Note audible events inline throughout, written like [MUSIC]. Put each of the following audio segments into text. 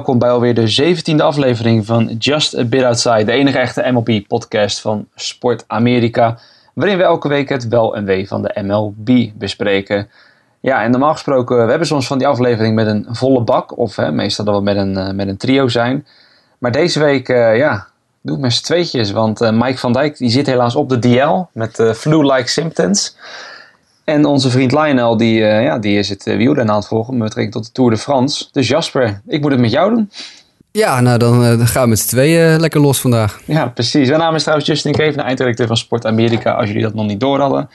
Welkom bij alweer de 17e aflevering van Just a Bit Outside, de enige echte MLB-podcast van Sport Amerika, waarin we elke week het wel en wee van de MLB bespreken. Ja, en normaal gesproken, we hebben soms van die aflevering met een volle bak, of hè, meestal dat we met een, uh, met een trio zijn. Maar deze week, uh, ja, doe ik met z'n tweetjes, want uh, Mike van Dijk die zit helaas op de DL met flu-like symptoms. En onze vriend Lionel, die, uh, ja, die is het uh, wielrennen aan het volgen met betrekking tot de Tour de France. Dus Jasper, ik moet het met jou doen. Ja, nou dan, uh, dan gaan we met z'n tweeën lekker los vandaag. Ja, precies. Mijn naam is trouwens Justin Keven, eindredacteur van Sport Amerika, als jullie dat nog niet door hadden.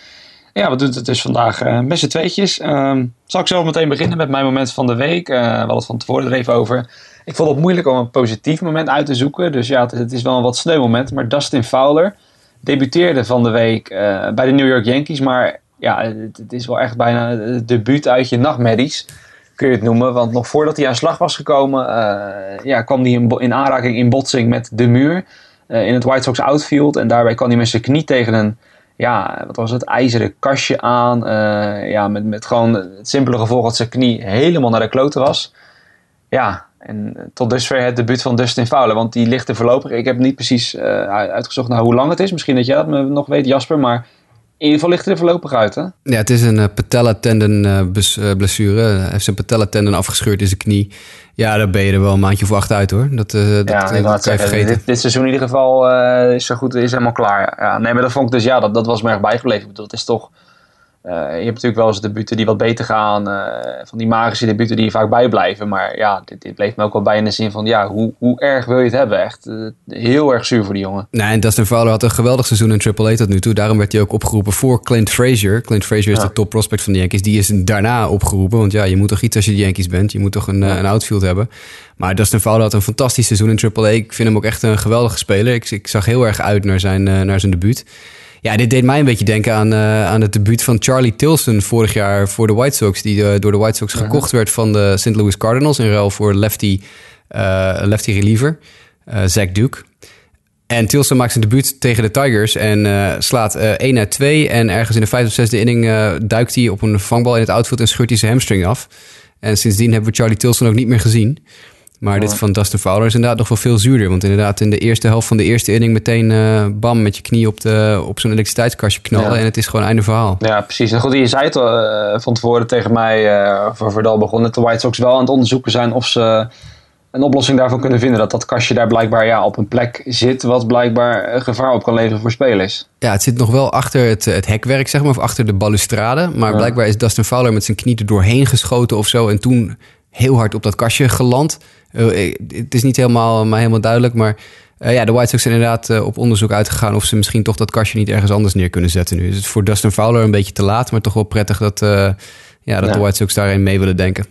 Ja, we doen het dus vandaag met z'n tweetjes. Ehm, zal ik zo meteen beginnen met mijn moment van de week. we hadden het van tevoren er even over. Ik vond het moeilijk om een positief moment uit te zoeken. Dus ja, het, het is wel een wat sneu moment. Maar Dustin Fowler debuteerde van de week bij de New York Yankees, maar ja, het, is wel echt bijna het debuut uit je nachtmerries, kun je het noemen. Want nog voordat hij aan slag was gekomen, uh, ja, kwam hij in, in, aanraking in botsing met de muur uh, in het White Sox outfield. En daarbij kwam hij met zijn knie tegen een, ja, wat was het, ijzeren kastje aan. Uh, ja, met, met gewoon het simpele gevolg dat zijn knie helemaal naar de kloten was. Ja, en tot dusver het debuut van Dustin Fowler. Want die ligt er voorlopig. Ik heb niet precies uitgezocht naar hoe lang het is. Misschien dat jij dat nog weet, Jasper. Maar in ieder geval ligt hij er voorlopig uit, hè? Ja, het is een uh, patella-tendon uh, blessure. Hij heeft zijn patella-tendon afgescheurd in zijn knie. Ja, daar ben je er wel een maandje voor uit, hoor. Dat, uh, dat, ja, ik dat vergeten. Dit, dit, seizoen in ieder geval is zo goed, is helemaal klaar. Ja, nee, maar dat vond ik dus, ja, dat, dat was me erg bijgebleven. Ik bedoel, het is toch uh, je hebt natuurlijk wel eens debuten die wat beter gaan. Uh, van die magische debuten die vaak bijblijven. Maar ja, dit, dit, bleef me ook wel bij in de zin van... ja, hoe, hoe erg wil je het hebben? Echt uh, heel erg zuur voor die jongen. Nee, en Dustin Fowler had een geweldig seizoen in AAA tot nu toe. Daarom werd hij ook opgeroepen voor Clint Frazier. Clint Frazier is ja. de top prospect van de Yankees. Die is daarna opgeroepen. Want ja, je moet toch iets als je de Yankees bent. Je moet toch een, ja. een outfield hebben. Maar Dustin Fowler had een fantastisch seizoen in AAA. Ik vind hem ook echt een geweldige speler. Ik, ik zag heel erg uit naar zijn, naar zijn debuut. Ja, dit deed mij een beetje denken aan, uh, aan het debuut van Charlie Tilson vorig jaar voor de White Sox. Die uh, door de White Sox gekocht werd van de St. Louis Cardinals in ruil voor lefty, uh, lefty reliever, Zach Duke. En Tilson maakt zijn debuut tegen de Tigers en slaat 1 uit 2. En ergens in de vijfde of zesde inning duikt hij op een vangbal in het outfield en scheurt hij zijn hamstring af. En sindsdien hebben we Charlie Tilson ook niet meer gezien. Maar dit van Dustin Fowler is inderdaad nog wel veel zuurder. Want inderdaad in de eerste helft van de eerste inning meteen uh, bam met je knie op, de, op zo'n elektriciteitskastje knallen. Ja. En het is gewoon einde verhaal. Ja, precies. En goed, je zei het al uh, van tevoren tegen mij, uh, voor Verdal begon dat de White Sox wel aan het onderzoeken zijn of ze een oplossing daarvan kunnen vinden. Dat dat kastje daar blijkbaar ja, op een plek zit wat blijkbaar gevaar op kan leveren voor spelers. Ja, het zit nog wel achter het, het hekwerk, zeg maar, of achter de balustrade. Maar ja. blijkbaar is Dustin Fowler met zijn knie er doorheen geschoten of zo. En toen heel hard op dat kastje geland. Uh, het is niet helemaal, maar helemaal duidelijk, maar uh, ja, de White Sox zijn inderdaad uh, op onderzoek uitgegaan of ze misschien toch dat kastje niet ergens anders neer kunnen zetten nu. Dus het is voor Dustin Fowler een beetje te laat, maar toch wel prettig dat, ja, dat ja. de White Sox daarin mee willen denken.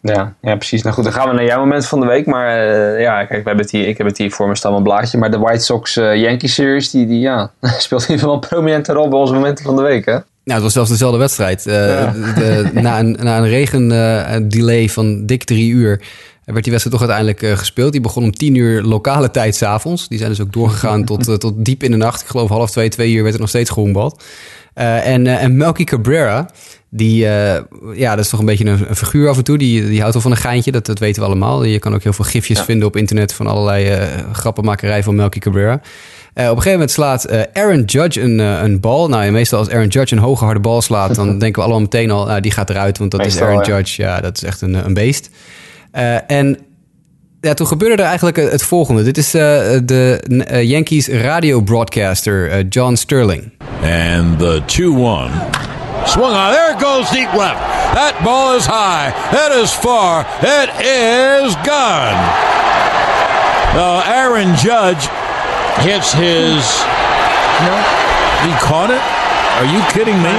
Ja, ja, precies. Nou goed, dan gaan we naar jouw moment van de week. Maar ja, kijk, we hebben het hier, ik heb het hier voor me staan een blaadje. Maar de White Sox-Yankee Series, die, die ja, [LAUGHS] speelt in ieder geval een prominente rol bij onze momenten van de week, hè? Nou, het was zelfs dezelfde wedstrijd. Uh, ja. de, na een, na een regendelay uh, van dik drie uur werd die wedstrijd toch uiteindelijk uh, gespeeld. Die begon om tien uur lokale tijd s'avonds. Die zijn dus ook doorgegaan [LAUGHS] tot, tot diep in de nacht. Ik geloof half twee, twee uur werd er nog steeds gehoenbald. en, en Melky Cabrera, die, ja, dat is toch een beetje een, een, figuur af en toe. Die, die houdt wel van een geintje, dat, dat weten we allemaal. Je kan ook heel veel gifjes ja. vinden op internet van allerlei grappenmakerij van Melky Cabrera. Uh, op een gegeven moment slaat uh, Aaron Judge een, uh, een bal. Nou, meestal als Aaron Judge een hoge harde bal slaat, dan [LAUGHS] denken we allemaal meteen al, nou, die gaat eruit, want dat meestal, is Aaron ja. Judge. Ja, dat is echt een, een beest. Eh, en ja, toen gebeurde er eigenlijk eh, het volgende. Dit is eh, de Yankees radio broadcaster John Sterling. And the 2-1. Swung on. There it goes deep left. That ball is high. It is far. It is gone. Now, Aaron Judge hits his. No, he caught it. Are you kidding me?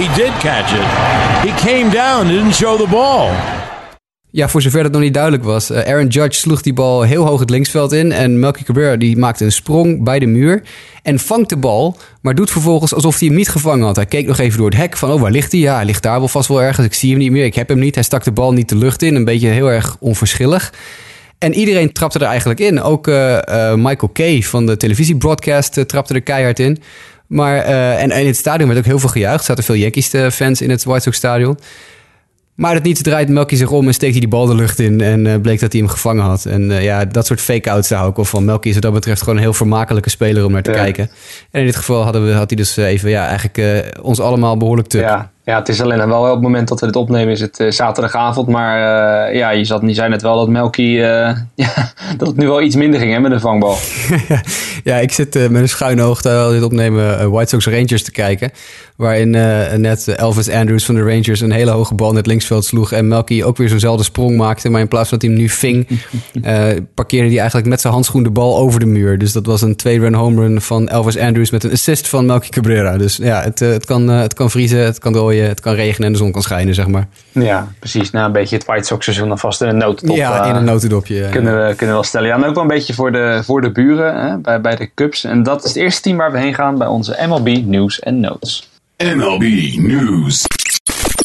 He did catch it. He came down, didn't show the ball. Ja, voor zover dat nog niet duidelijk was. Uh, Aaron Judge sloeg die bal heel hoog het linksveld in. En Melky Cabrera die maakte een sprong bij de muur. En vangt de bal, maar doet vervolgens alsof hij hem niet gevangen had. Hij keek nog even door het hek van, oh, waar ligt hij? Ja, hij ligt daar wel vast wel ergens. Ik zie hem niet meer, ik heb hem niet. Hij stak de bal niet de lucht in. Een beetje heel erg onverschillig. En iedereen trapte er eigenlijk in. Ook uh, uh, Michael Kay van de televisiebroadcast uh, trapte er keihard in. Maar, en, en, in het stadion werd ook heel veel gejuicht. Er zaten veel Yankees-fans in het White Sox stadion. Maar het niet draait Melky zich om en steekt hij die bal de lucht in. En uh, bleek dat hij hem gevangen had. En uh, ja, dat soort fake-outs daar ook al van. Melky is wat dat betreft gewoon een heel vermakelijke speler om naar te ja. kijken. En in dit geval hadden we, had hij dus even ja, eigenlijk uh, ons allemaal behoorlijk tuk. Ja, ja, het is alleen wel op het moment dat we dit opnemen is het zaterdagavond. Maar ja, je, zat, je zei net wel dat Melky [LAUGHS] ja, dat het nu wel iets minder ging hè, met een vangbal. [LAUGHS] ja, ik zit met een schuine oog terwijl dit opnemen White Sox Rangers te kijken. Waarin net Elvis Andrews van de Rangers een hele hoge bal net linksveld sloeg. En Melky ook weer zo'nzelfde sprong maakte. Maar in plaats van dat hij hem nu ving, uh, [LAUGHS] parkeerde hij eigenlijk met zijn handschoen de bal over de muur. Dus dat was een twee-run home run van Elvis Andrews met een assist van Melky Cabrera. Dus ja, het, uh, het, kan, uh, het kan vriezen, het kan het kan regenen en de zon kan schijnen, zeg maar. Ja, precies. Nou, een beetje het White Sox seizoen alvast in een notendop. Ja, in een notendopje. Kunnen, we, kunnen we wel stellen. Ja, en ook wel een beetje voor de, voor de buren, hè, bij, bij de Cubs. En dat is het eerste team waar we heen gaan bij onze MLB News en Notes. MLB News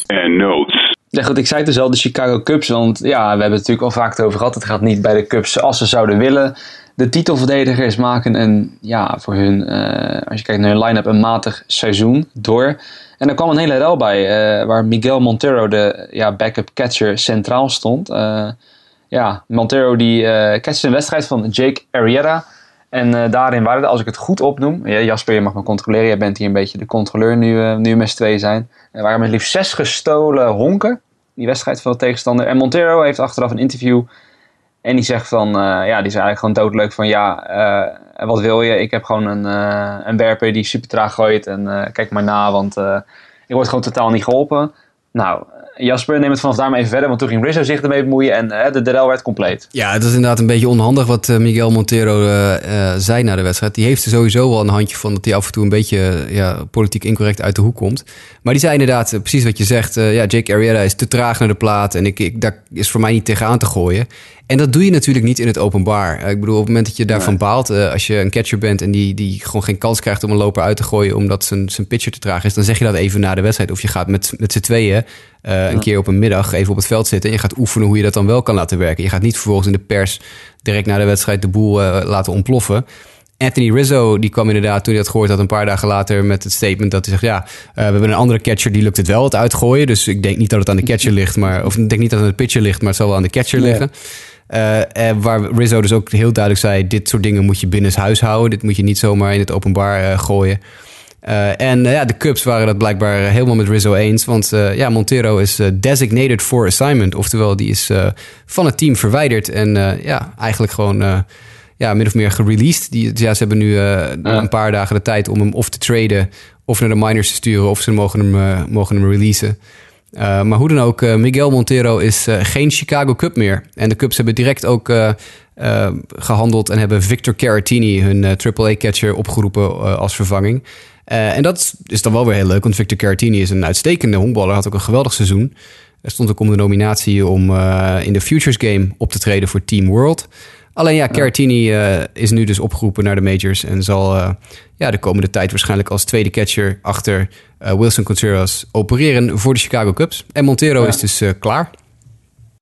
en Notes. Ja goed, ik zei het dus al, de Chicago Cubs. Want ja, we hebben het natuurlijk al vaak over gehad. Het gaat niet bij de Cubs als ze zouden willen. De titelverdedigers maken een, ja, voor hun, uh, als je kijkt naar hun line-up, een matig seizoen door. En er kwam een hele rel bij, uh, waar Miguel Montero, de ja, backup catcher, centraal stond. Uh, ja, Montero die catchte een wedstrijd van Jake Arrieta. En daarin waren er, als ik het goed opnoem, ja, Jasper, je mag me controleren, jij bent hier een beetje de controleur nu, nu met zijn. Er waren met liefst zes gestolen honken. Die wedstrijd van de tegenstander. En Montero heeft achteraf een interview. En die zegt van, uh, ja, die is eigenlijk gewoon doodleuk van, ja, uh, wat wil je? Ik heb gewoon een, uh, een werper die super traag gooit en kijk maar na, want ik word gewoon totaal niet geholpen. Nou, Jasper, neem het vanaf daar maar even verder, want toen ging Rizzo zich ermee bemoeien en uh, de derel werd compleet. Ja, het is inderdaad een beetje onhandig wat Miguel Montero zei na de wedstrijd. Die heeft er sowieso wel een handje van dat hij af en toe een beetje ja, politiek incorrect uit de hoek komt. Maar die zei inderdaad precies wat je zegt. ja, Jake Arrieta is te traag naar de plaat en ik, ik, daar is voor mij niet tegenaan te gooien. En dat doe je natuurlijk niet in het openbaar. Ik bedoel, op het moment dat je daarvan baalt, als je een catcher bent en die, die gewoon geen kans krijgt om een loper uit te gooien omdat zijn, zijn pitcher te traag is, dan zeg je dat even na de wedstrijd. Of je gaat met, met z'n tweeën uh, een keer op een middag even op het veld zitten en je gaat oefenen hoe je dat dan wel kan laten werken. Je gaat niet vervolgens in de pers direct na de wedstrijd de boel uh, laten ontploffen. Anthony Rizzo, die kwam inderdaad toen hij dat gehoord had een paar dagen later met het statement dat hij zegt, ja, uh, we hebben een andere catcher, die lukt het wel, het uitgooien. Dus ik denk niet dat het aan de catcher ligt, maar, of ik denk niet dat het aan de pitcher ligt, maar het zal wel aan de catcher liggen. Uh, waar Rizzo dus ook heel duidelijk zei: dit soort dingen moet je binnen huis houden. Dit moet je niet zomaar in het openbaar uh, gooien. Uh, en ja, de Cubs waren dat blijkbaar helemaal met Rizzo eens. Want ja, Montero is designated for assignment. Oftewel, die is van het team verwijderd. En ja, eigenlijk gewoon ja, min of meer gereleased. Die, ja, ze hebben nu een paar dagen de tijd om hem of te traden... of naar de minors te sturen of ze mogen hem, mogen hem releasen. Uh, maar hoe dan ook, uh, Miguel Montero is uh, geen Chicago Cup meer. En de Cubs hebben direct ook gehandeld en hebben Victor Caratini, hun AAA-catcher, opgeroepen als vervanging. en dat is dan wel weer heel leuk, want Victor Caratini is een uitstekende honkballer, had ook een geweldig seizoen. Er stond ook om de nominatie om in de Futures Game op te treden voor Team World. Alleen ja, Caratini uh, is nu dus opgeroepen naar de majors en zal uh, ja, de komende tijd waarschijnlijk als tweede catcher achter uh, Wilson Contreras opereren voor de Chicago Cubs. En Montero ja. is dus klaar.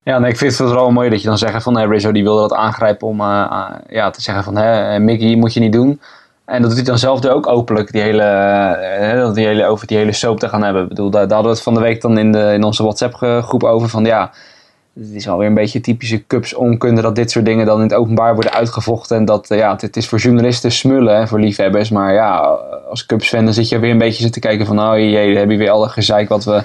Ja, nee, ik vind het wel mooi dat je dan zegt van hey, Rizzo die wilde dat aangrijpen om ja, te zeggen van hey, Mickey moet je niet doen. En dat doet hij dan zelf ook openlijk, die hele, die hele, over die hele soap te gaan hebben. Ik bedoel, daar, daar hadden we het van de week dan in, de, in onze WhatsApp groep over van ja het is alweer een beetje typische Cups onkunde dat dit soort dingen dan in het openbaar worden uitgevochten. En dat, ja, het, is voor journalisten smullen, hè, voor liefhebbers. Maar ja, als Cubs fan dan zit je weer een beetje te kijken van, oh jee, dan heb je weer alle gezeik wat we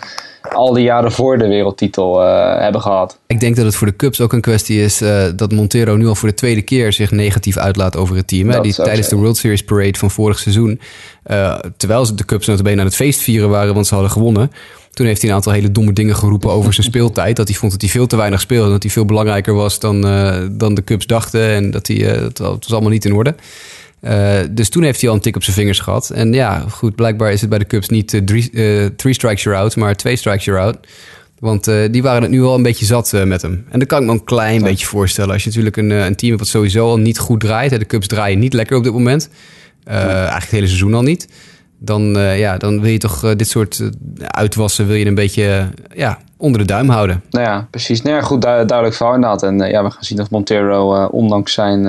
al die jaren voor de wereldtitel uh, hebben gehad. Ik denk dat het voor de Cubs ook een kwestie is uh, dat Montero nu al voor de tweede keer zich negatief uitlaat over het team. Hè? Die, tijdens de World Series Parade van vorig seizoen, uh, terwijl ze de Cubs notabene aan het feest vieren waren, want ze hadden gewonnen toen heeft hij een aantal hele domme dingen geroepen over zijn [LAUGHS] speeltijd. Dat hij vond dat hij veel te weinig speelde. Dat hij veel belangrijker was dan, uh, dan de Cubs dachten. En dat hij, uh, het, was allemaal niet in orde. Uh, dus toen heeft hij al een tik op zijn vingers gehad. En ja, goed, blijkbaar is het bij de Cubs niet drie, three strikes you're out, maar twee strikes you're out. Want die waren het nu al een beetje zat met hem. En dat kan ik me een klein ja. beetje voorstellen. Als je natuurlijk een, een team hebt wat sowieso al niet goed draait. Hè, de Cubs draaien niet lekker op dit moment. Eigenlijk het hele seizoen al niet dan, uh, ja, dan wil je toch uh, dit soort uh, uitwassen wil je een beetje ja, onder de duim houden. Nou ja, precies. Nou ja, goed, du duidelijk verhaal inderdaad. En ja, we gaan zien of Montero ondanks zijn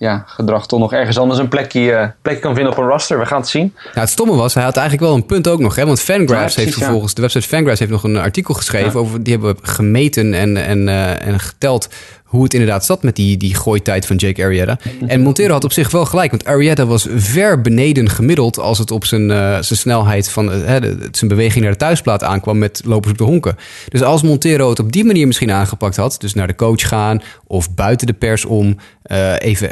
ja, gedrag toch nog ergens anders een plekje, plekje kan vinden op een roster. We gaan het zien. Nou, het stomme was, hij had eigenlijk wel een punt ook nog. Hè? Want Fangraphs heeft vervolgens, de website Fangraphs heeft nog een artikel geschreven over, die hebben gemeten en, en, uh, en geteld hoe het inderdaad zat met die, die gooitijd van Jake Arrieta. En Montero had op zich wel gelijk, want Arrieta was ver beneden gemiddeld als het op zijn, uh, zijn snelheid van uh, zijn beweging naar de thuisplaat aankwam met lopers op de honken. Dus als Montero het op die manier misschien aangepakt had, dus naar de coach gaan of buiten de pers om uh, even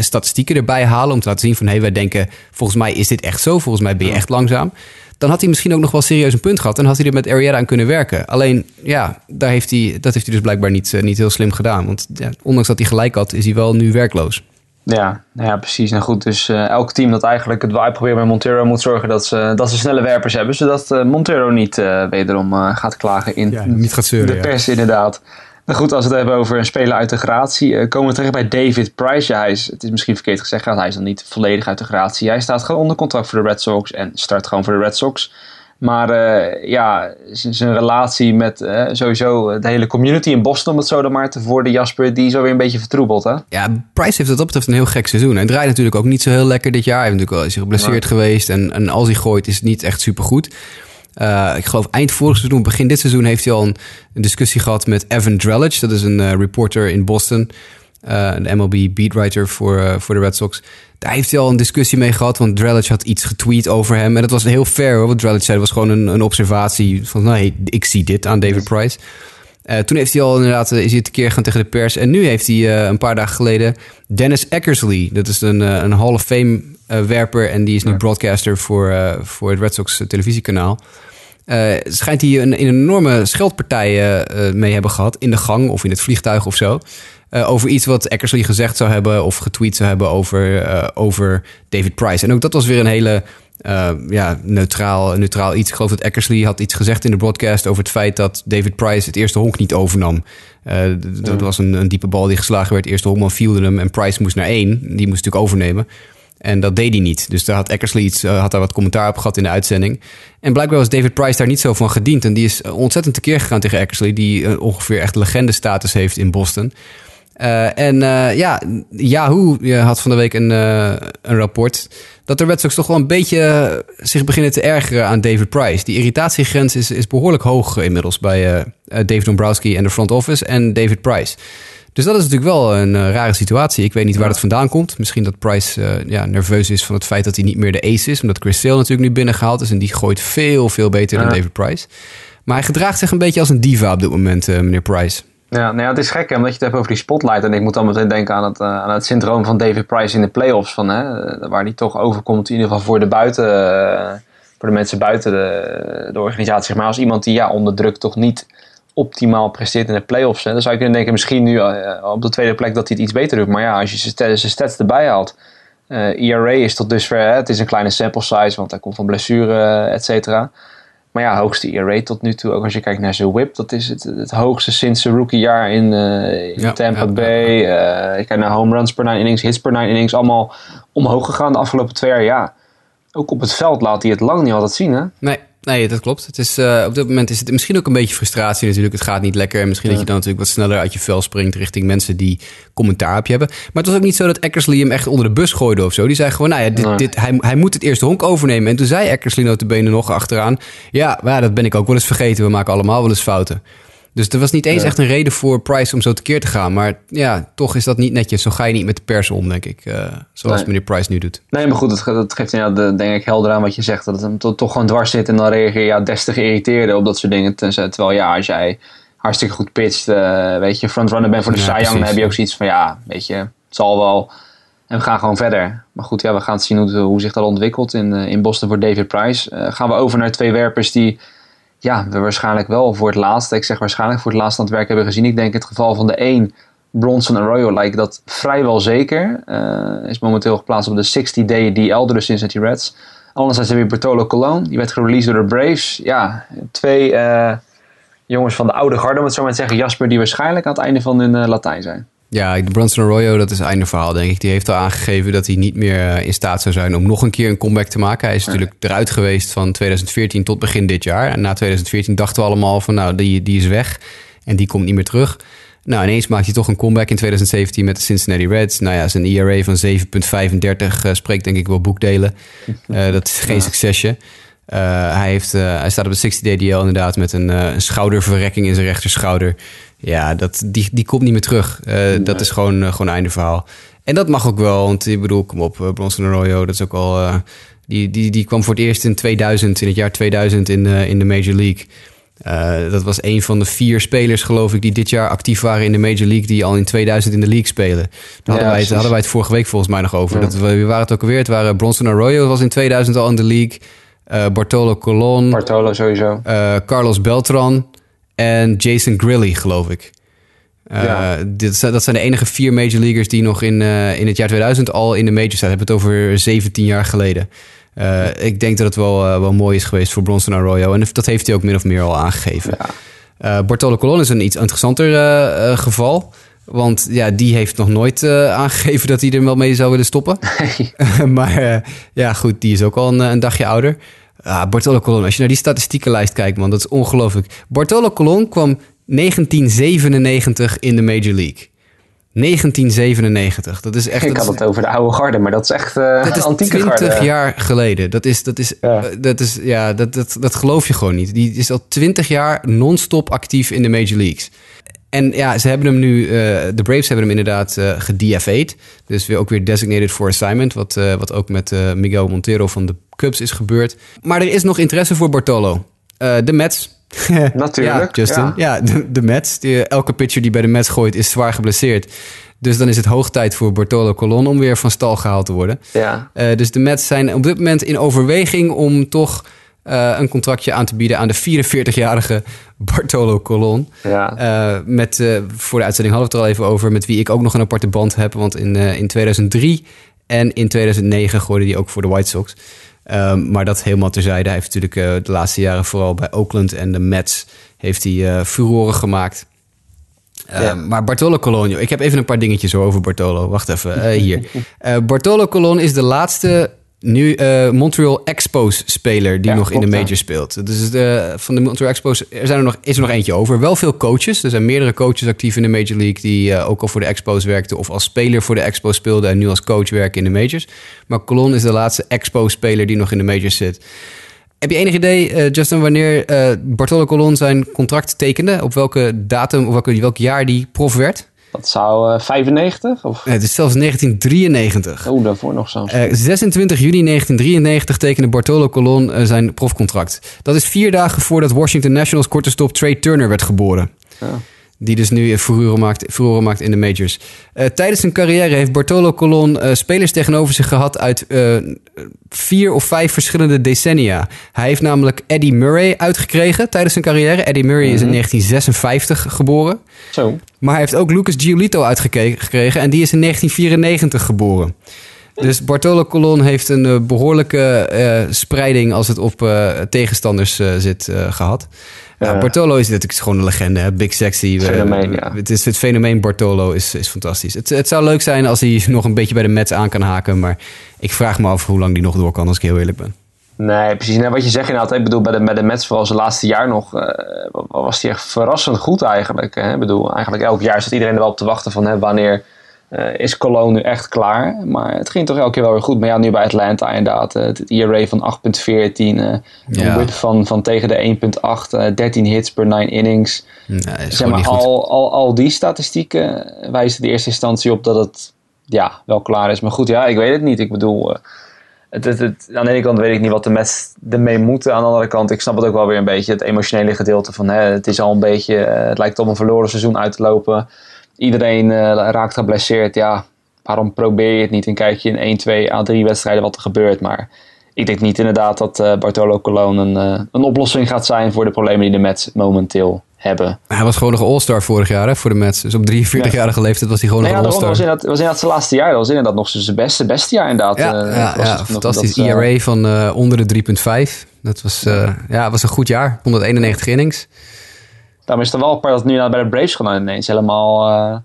statistieken erbij halen om te laten zien van hé, hey, wij denken volgens mij is dit echt zo, volgens mij ben je echt langzaam dan had hij misschien ook nog wel serieus een punt gehad. En had hij er met Arietta aan kunnen werken. Alleen, ja, daar heeft hij, dat heeft hij dus blijkbaar niet, uh, niet heel slim gedaan. Want ja, ondanks dat hij gelijk had, is hij wel nu werkloos. Ja, ja, precies. Nou goed, dus uh, elk team dat eigenlijk het uitproberen met Montero moet zorgen dat ze, dat ze snelle werpers hebben. Zodat uh, Montero niet wederom gaat klagen in ja, niet gaat zeuren, de pers, inderdaad. Nou goed, als we het hebben over een speler uit de gratie, uh, komen we terecht bij David Price. Ja, hij is, het is misschien verkeerd gezegd, hij is dan niet volledig uit de gratie. Hij staat gewoon onder contract voor de Red Sox en start gewoon voor de Red Sox. Maar uh, ja, zijn relatie met uh, sowieso de hele community in Boston, om het zo dan maar te voor de Jasper, die is alweer een beetje vertroebeld. Hè? Ja, Price heeft wat dat betreft een heel gek seizoen. Hij draait natuurlijk ook niet zo heel lekker dit jaar. Hij heeft natuurlijk wel is geblesseerd ja. geweest en, en als hij gooit is het niet echt supergoed. Uh, ik geloof eind vorig seizoen, begin dit seizoen, heeft hij al een, een discussie gehad met Evan Drellich. Dat is een uh, reporter in Boston. Uh, de MLB beatwriter voor, voor de Red Sox. Daar heeft hij al een discussie mee gehad. Want Drellich had iets getweet over hem. En dat was heel fair hoor. Wat Drellich zei was gewoon een, een observatie. Van nee, ik zie dit aan David Price. Uh, toen heeft hij al inderdaad is hij tekeer gaan tegen de pers. En nu heeft hij uh, een paar dagen geleden Dennis Eckersley. Dat is een, een Hall of Fame werper. En die is nu ja. broadcaster voor, voor het Red Sox televisiekanaal. Schijnt hij een, een enorme scheldpartij mee hebben gehad in de gang of in het vliegtuig of zo. Uh, over iets wat Eckersley gezegd zou hebben of getweet zou hebben over, over David Price. En ook dat was weer een hele ja, neutraal, neutraal iets. Ik geloof dat Eckersley had iets gezegd in de broadcast over het feit dat David Price het eerste honk niet overnam. dat was een, een, diepe bal die geslagen werd. Eerste honkman vielde hem en Price moest naar één. Die moest natuurlijk overnemen. En dat deed hij niet. Dus daar had Eckersley iets, uh, had daar wat commentaar op gehad in de uitzending. En blijkbaar was David Price daar niet zo van gediend. En die is ontzettend tekeer gegaan tegen Eckersley, die uh, ongeveer echt legende-status heeft in Boston. Uh, en ja, Yahoo had van de week een, een rapport dat de Red Sox toch wel een beetje zich beginnen te ergeren aan David Price. Die irritatiegrens is, is behoorlijk hoog inmiddels bij David Dombrowski en de front office en David Price. Dus dat is natuurlijk wel een rare situatie. Ik weet niet waar dat vandaan komt. Misschien dat Price ja, nerveus is van het feit dat hij niet meer de ace is. Omdat Chris Sale natuurlijk nu binnengehaald is. En die gooit veel, veel beter dan David Price. Maar hij gedraagt zich een beetje als een diva op dit moment, meneer Price. Ja, nou ja, het is gek hè, omdat je het hebt over die spotlight. En ik moet dan meteen denken aan het, aan het syndroom van David Price in de playoffs. Van, hè, waar hij toch overkomt, in ieder geval voor de buiten... voor de mensen buiten de, de organisatie. Zeg maar als iemand die ja, onder druk toch niet optimaal presteert in de playoffs. Hè. Dan zou je kunnen denken, misschien nu op de tweede plek dat hij het iets beter doet. Maar ja, als je zijn stats erbij haalt. Uh, ERA is tot dusver, hè, het is een kleine sample size, want hij komt van blessure, et cetera. Maar ja, hoogste ERA tot nu toe, ook als je kijkt naar zijn whip, dat is het, het hoogste sinds zijn rookiejaar in, uh, in ja, Tampa ja, Bay. Ja. Uh, je kijkt naar home runs per nine innings, hits per nine innings, allemaal omhoog gegaan de afgelopen twee jaar. Ja, ook op het veld laat hij het lang niet altijd zien, hè? Nee, Nee, dat klopt. Het is, uh, op dit moment is het misschien ook een beetje frustratie natuurlijk. Het gaat niet lekker. En misschien ja. dat je dan natuurlijk wat sneller uit je vel springt richting mensen die commentaar op je hebben. Maar het was ook niet zo dat Eckersley hem echt onder de bus gooide of zo. Die zei gewoon, nou ja, dit, nee. dit, hij, hij moet het eerste honk overnemen. En toen zei Eckersley notabene nog achteraan... Ja, ja, dat ben ik ook wel eens vergeten. We maken allemaal wel eens fouten. Dus er was niet eens ja. echt een reden voor Price om zo tekeer te gaan. Maar ja, toch is dat niet netjes. Zo ga je niet met de pers om, denk ik. Uh, zoals nee. meneer Price nu doet. Nee, maar goed, dat, dat geeft ja, de, denk ik helder aan wat je zegt. Dat het hem to, toch gewoon dwars zit. En dan reageer je ja, des te geïrriteerder op dat soort dingen. Terwijl ja, als jij hartstikke goed pitcht, uh, weet je, frontrunner bent voor de ja, Cy Young, dan heb je ook zoiets van ja, weet je, het zal wel. En we gaan gewoon verder. Maar goed, ja, we gaan zien hoe, hoe zich dat ontwikkelt in, in Boston voor David Price. Uh, gaan we over naar twee werpers die ja, we waarschijnlijk wel voor het laatst, ik zeg waarschijnlijk voor het laatst aan het werk hebben gezien. Ik denk in het geval van de 1, Bronson Arroyo, lijkt dat vrijwel zeker. Uh, is momenteel geplaatst op de 60-day DL de Cincinnati Reds. Anderzijds hebben we Bertolo Colon, die werd gereleased door de Braves. Ja, twee uh, jongens van de oude garde, om het zo maar te zeggen. Jasper, die waarschijnlijk aan het einde van hun uh, Latijn zijn. Ja, Bronson Arroyo, dat is einde verhaal, denk ik. Die heeft al aangegeven dat hij niet meer in staat zou zijn om nog een keer een comeback te maken. Hij is natuurlijk eruit geweest van 2014 tot begin dit jaar. En na 2014 dachten we allemaal van, nou, die, die is weg en die komt niet meer terug. Nou, ineens maakt hij toch een comeback in 2017 met de Cincinnati Reds. Nou ja, zijn ERA van 7,35 uh, spreekt denk ik wel boekdelen. Uh, [LAUGHS] dat is geen succesje. Uh, hij, heeft, hij staat op de 60 DDL inderdaad met een, een, schouderverrekking in zijn rechterschouder. Ja, dat, die, die komt niet meer terug. Nee. Dat is gewoon, gewoon einde verhaal. En dat mag ook wel, want ik bedoel, kom op, Bronson Arroyo, dat is ook al... die, die, die kwam voor het eerst in 2000, in het jaar 2000 in, in de Major League... Uh, dat was een van de vier spelers, geloof ik, die dit jaar actief waren in de Major League, die al in 2000 in de league spelen. Daar ja, hadden, wij het, hadden wij het vorige week volgens mij nog over. Ja. Dat, wie waren het ook alweer? Het waren Bronson Arroyo was in 2000 al in de league. Uh, Bartolo Colon. Bartolo sowieso. Uh, Carlos Beltran en Jason Grilly, geloof ik. Ja. Dit, dat zijn de enige vier major leaguers die nog in, in het jaar 2000 al in de major staan. We hebben het over 17 jaar geleden. Uh, ik denk dat het wel, wel mooi is geweest voor Bronson Arroyo. En dat heeft hij ook min of meer al aangegeven. Ja. Bartolo Colon is een iets interessanter geval. Want ja, die heeft nog nooit aangegeven dat hij er wel mee zou willen stoppen. [LAUGHS] Nee. [LAUGHS] maar ja, goed, die is ook al een, een dagje ouder. Ah, Bartolo Colon, als je naar die statistiekenlijst kijkt, man, dat is ongelooflijk. Bartolo Colon kwam 1997 in de Major League. 1997. Dat is echt. Ik had het over de oude garde, maar dat is echt uh, dat is antieke 20 garde. jaar geleden. Dat is, dat is, ja. Uh, dat is, ja, dat, dat, dat geloof je gewoon niet. Die is al 20 jaar non-stop actief in de Major Leagues. En ja, ze hebben hem nu, uh, de Braves hebben hem inderdaad uh, gedFA'd. Dus weer ook weer designated for assignment. Wat, wat ook met Miguel Montero van de Cubs is gebeurd. Maar er is nog interesse voor Bartolo. de Mets [LAUGHS] Natuurlijk. ja, Justin. Ja, ja de, de, Mets. Die, elke pitcher die bij de Mets gooit is zwaar geblesseerd. Dus dan is het hoog tijd voor Bartolo Colon om weer van stal gehaald te worden. Ja. Uh, dus de Mets zijn op dit moment in overweging om toch uh, een contractje aan te bieden aan de 44-jarige Bartolo Colon. Ja. Uh, met, voor de uitzending hadden we het er al even over, met wie ik ook nog een aparte band heb. Want in, in 2003 en in 2009 gooide hij ook voor de White Sox. Um, maar dat helemaal terzijde. Hij heeft natuurlijk de laatste jaren vooral bij Oakland en de Mets heeft hij furoren gemaakt. Uh, ja. Maar Bartolo Colon, ik heb even een paar dingetjes over Bartolo. Wacht even, hier. [LAUGHS] Bartolo Colon is de laatste nu Montreal Expos speler die ja, nog in de major speelt. Dus de, van de Montreal Expos er zijn er nog, is er nog eentje over. Wel veel coaches. Er zijn meerdere coaches actief in de Major League die ook al voor de Expos werkten of als speler voor de Expos speelden en nu als coach werken in de majors. Maar Colon is de laatste Expo-speler die nog in de majors zit. Heb je enig idee, uh, Justin, wanneer Bartolo Colon zijn contract tekende? Op welke datum of welke, welk jaar die prof werd? Dat zou uh, 95? Of? Het is zelfs 1993. Oeh, daarvoor nog zo. 26 juni 1993 tekende Bartolo Colon zijn profcontract. Dat is vier dagen voordat Washington Nationals korte stop Trey Turner werd geboren. Ja. Die dus nu furoren maakt, furoren maakt in de majors. Uh, tijdens zijn carrière heeft Bartolo Colon uh, spelers tegenover zich gehad uit uh, vier of vijf verschillende decennia. Hij heeft namelijk Eddie Murray uitgekregen tijdens zijn carrière. Eddie Murray is in 1956 geboren. Zo. Maar hij heeft ook Lucas Giolito uitgekregen en die is in 1994 geboren. Dus Bartolo Colon heeft een uh, behoorlijke uh, spreiding als het op uh, tegenstanders zit gehad. Ja, Bartolo is natuurlijk gewoon een legende, hè? Big Sexy. Fenomeen, ja. Het, is, het fenomeen Bartolo is, is fantastisch. Het, het zou leuk zijn als hij [LAUGHS] nog een beetje bij de Mets aan kan haken. Maar ik vraag me af hoe lang die nog door kan, als ik heel eerlijk ben. Nee, precies. Nou, wat je zegt inderdaad, ik bedoel, bij de, bij de Mets, vooral zijn laatste jaar nog, uh, was hij echt verrassend goed eigenlijk. Hè? Ik bedoel, eigenlijk elk jaar zat iedereen er wel op te wachten van hè, wanneer uh, is Cologne nu echt klaar. Maar het ging toch elke keer wel weer goed. Maar ja, nu bij Atlanta inderdaad. Uh, het ERA van 8.14. Uh, ja. Een whip van, van tegen de 1.8. 13 hits per 9 innings. Nee, zeg maar, al, al, al die statistieken wijzen de eerste instantie op dat het ja, wel klaar is. Maar goed, ja, ik weet het niet. Ik bedoel... Uh, het, het, het, aan de ene kant weet ik niet wat de Mets ermee moeten. Aan de andere kant, ik snap het ook wel weer een beetje. Het emotionele gedeelte van... Hè, het is al een beetje... het lijkt op een verloren seizoen uit te lopen iedereen uh, raakt geblesseerd. Ja, waarom probeer je het niet en kijk je in 1, 2 à 3 wedstrijden wat er gebeurt. Maar ik denk niet inderdaad dat uh, Bartolo Colon een, uh, een oplossing gaat zijn voor de problemen die de Mets momenteel hebben. Hij was gewoon nog een all-star vorig jaar hè, voor de Mets. Dus op 43-jarige ja. leeftijd was hij gewoon nee, nog ja, een all-star. was inderdaad, was inderdaad zijn laatste jaar. Dat was inderdaad nog zijn beste, beste jaar inderdaad. Ja, uh, ja, ja fantastisch. Dat, ERA van uh, onder de 3.5. Dat was, ja, was een goed jaar. 191 innings. Daarom is het wel apart dat nu bij de Braves gewoon ineens helemaal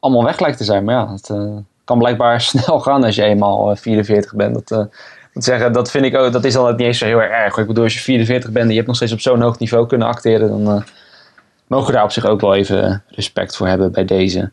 allemaal weg lijkt te zijn. Maar ja, het uh, kan blijkbaar [LAUGHS] snel gaan als je eenmaal uh, 44 bent. Dat, moet zeggen, dat vind ik ook, dat is dan niet eens zo heel erg. Ik bedoel, als je 44 bent en je hebt nog steeds op zo'n hoog niveau kunnen acteren, dan mogen daar op zich ook wel even respect voor hebben bij deze.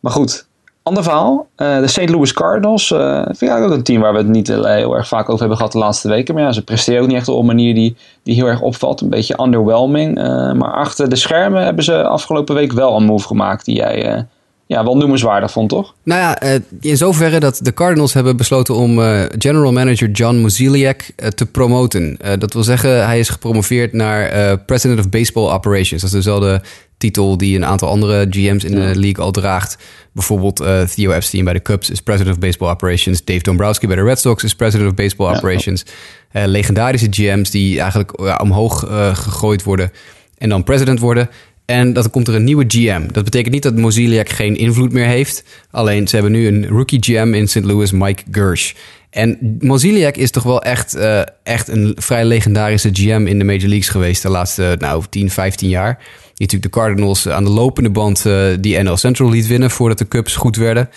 Maar goed, ander verhaal. Uh, de St. Louis Cardinals uh, vind ik ook een team waar we het niet heel erg vaak over hebben gehad de laatste weken. Maar ja, ze presteren ook niet echt op een manier die, die heel erg opvalt. Een beetje underwhelming. Uh, maar achter de schermen hebben ze afgelopen week wel een move gemaakt die jij ja, wel noemenswaardig vond, toch? Nou ja, in zoverre dat de Cardinals hebben besloten om general manager John Mozeliak te promoten. dat wil zeggen, hij is gepromoveerd naar president of baseball operations. Dat is dezelfde titel die een aantal andere GM's in de league al draagt. Bijvoorbeeld uh, Theo Epstein bij de Cubs is president of baseball operations. Dave Dombrowski bij de Red Sox is president of baseball operations. Uh, legendarische GM's die eigenlijk omhoog uh, gegooid worden en dan president worden. En dan komt er een nieuwe GM. Dat betekent niet dat Mozeliak geen invloed meer heeft. Alleen ze hebben nu een rookie GM in St. Louis, Mike Gersh. En Mozeliak is toch wel echt, uh, echt een vrij legendarische GM in de Major Leagues geweest de laatste nou, 10, 15 jaar. Die natuurlijk de Cardinals aan de lopende band uh, die NL Central liet winnen voordat de Cubs goed werden.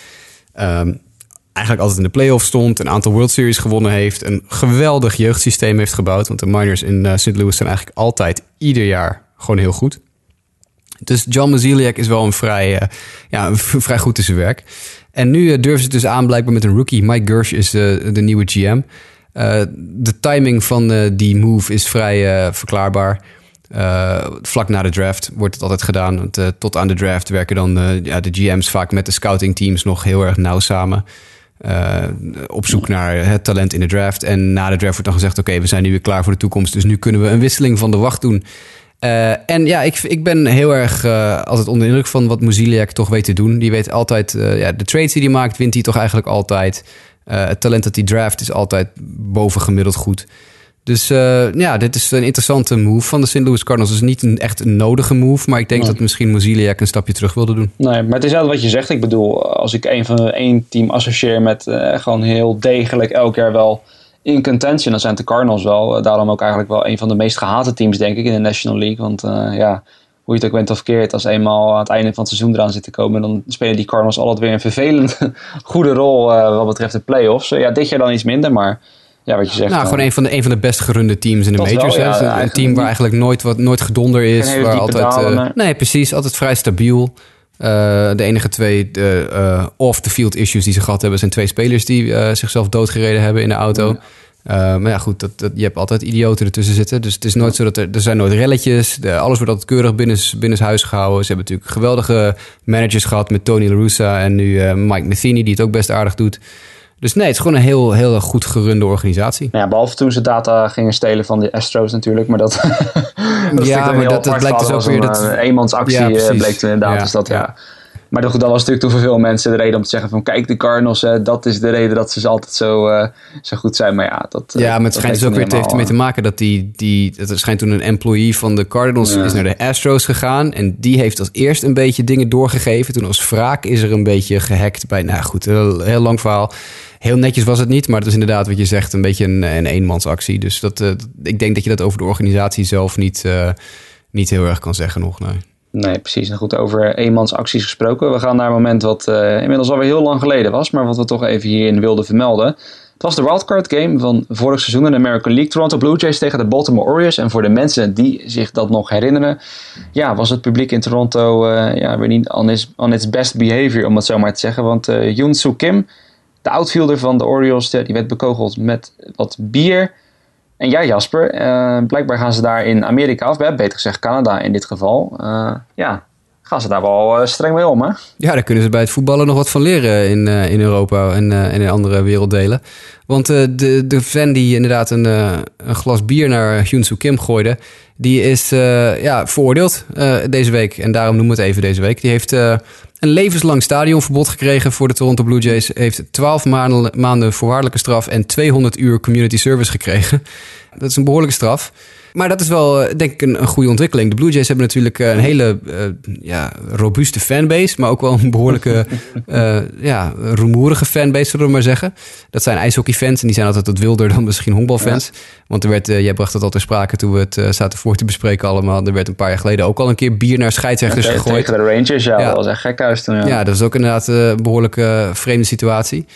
Um, eigenlijk altijd in de playoffs stond, een aantal World Series gewonnen heeft, een geweldig jeugdsysteem heeft gebouwd. Want de miners in uh, St. Louis zijn eigenlijk altijd ieder jaar gewoon heel goed. Dus John Maziliak is wel een vrij, uh, ja, vrij goed zijn werk. En nu uh, durven ze dus aan blijkbaar met een rookie. Mike Gersh is de, de nieuwe GM. Uh, de timing van die move is vrij verklaarbaar. Vlak na de draft wordt het altijd gedaan. Want, tot aan de draft werken dan uh, ja, de GM's vaak met de scouting teams nog heel erg nauw samen. op zoek naar het talent in de draft. En na de draft wordt dan gezegd: Oké, we zijn nu weer klaar voor de toekomst. Dus nu kunnen we een wisseling van de wacht doen. En ja, ik, ik ben heel erg altijd onder de indruk van wat Moziliak toch weet te doen. Die weet altijd, ja, de trades die hij maakt, wint hij toch eigenlijk altijd. het talent dat hij draft is altijd bovengemiddeld goed. Dus uh, ja, dit is een interessante move van de St. Louis Cardinals. Het is niet een, echt een nodige move, maar ik denk dat misschien Moziliak een stapje terug wilde doen. Nee, maar het is wel wat je zegt. Ik bedoel, als ik een van één team associeer met uh, gewoon heel degelijk elk jaar wel in contention, dan zijn de Cardinals wel. Uh, daarom ook eigenlijk wel een van de meest gehate teams, denk ik, in de National League. Want ja, hoe je het ook bent of keert, als eenmaal aan het einde van het seizoen eraan zit te komen, dan spelen die Cardinals altijd weer een vervelend [LAUGHS] goede rol wat betreft de playoffs. ja, dit jaar dan iets minder, maar ja, wat je zegt. Nou, gewoon een van de, een van de best gerunde teams in de majors. Wel, ja, een team waar eigenlijk nooit, wat, nooit gedonder is. Waar altijd, uh, nee, precies. Altijd vrij stabiel. Uh, de enige twee uh, off-the-field issues die ze gehad hebben... zijn twee spelers die zichzelf doodgereden hebben in de auto. Ja. maar ja, goed, dat, dat, je hebt altijd idioten ertussen zitten. Dus het is nooit zo dat er... Er zijn nooit relletjes. De, alles wordt altijd keurig binnen, binnen huis gehouden. Ze hebben natuurlijk geweldige managers gehad... met Tony La Russa en nu Mike Matheny... die het ook best aardig doet. Dus nee, het is gewoon een heel, heel goed gerunde organisatie. Ja, behalve toen ze data gingen stelen van de Astros natuurlijk. Maar dat, [LAUGHS] dat ja, maar dat, dat blijkt dus ook weer... Een, dat, een eenmansactie ja, bleek toen inderdaad. Ja, dus dat, ja. Maar dat was natuurlijk toen voor veel mensen de reden om te zeggen van... kijk, de Cardinals, dat is de reden dat ze altijd zo, uh, zo goed zijn. Maar ja, dat Ja, maar het schijnt dus ook weer heeft ermee te maken dat die... die het schijnt toen een employee van de Cardinals is naar de Astros gegaan... en die heeft als eerst een beetje dingen doorgegeven. Toen als wraak is er een beetje gehackt bij... Nou goed, heel, heel lang verhaal. Heel netjes was het niet, maar het is inderdaad wat je zegt, een beetje een, een eenmansactie. Dus dat, uh, ik denk dat je dat over de organisatie zelf niet, uh, niet heel erg kan zeggen nog. Nee. Nee, precies. Nou goed, over eenmansacties gesproken. We gaan naar een moment wat uh, inmiddels alweer heel lang geleden was, maar wat we toch even hierin wilden vermelden. Het was de wildcard game van vorig seizoen in de American League. Toronto Blue Jays tegen de Baltimore Orioles. En voor de mensen die zich dat nog herinneren, ja, was het publiek in Toronto uh, ja, weer niet on its, on its best behavior, om het zo maar te zeggen. Want uh, Yoon Soo Kim, de outfielder van de Orioles, die werd bekogeld met wat bier. En ja, Jasper, uh, blijkbaar gaan ze daar in Amerika, of beter gezegd Canada in dit geval, uh, ja, gaan ze daar wel uh, streng mee om, hè? Ja, daar kunnen ze bij het voetballen nog wat van leren in, in Europa en, en in andere werelddelen. Want de, de fan die inderdaad een, een glas bier naar Hyunsu Kim gooide, die is ja, veroordeeld deze week. En daarom noemen we het even deze week. Die heeft een levenslang stadionverbod gekregen voor de Toronto Blue Jays. Heeft 12 maanden, maanden voorwaardelijke straf en 200 uur community service gekregen. Dat is een behoorlijke straf. Maar dat is wel, eh, denk ik, een, een goede ontwikkeling. De Blue Jays hebben natuurlijk eh, een hele uh, ja, robuuste fanbase, maar ook wel een behoorlijke uh, [LAUGHS] ja, rumoerige fanbase, zullen we maar zeggen. Dat zijn ijshockeyfans en die zijn altijd wat wilder dan misschien honkbalfans. Ja. Want er werd, jij bracht het al ter sprake toen we het zaten voor te bespreken allemaal. Er werd een paar jaar geleden ook al een keer bier naar scheidsrechters ja, gegooid. Tegen de Rangers, ja, ja. dat was echt gek huis toen. Ja. ja, dat is ook inderdaad een behoorlijke vreemde situatie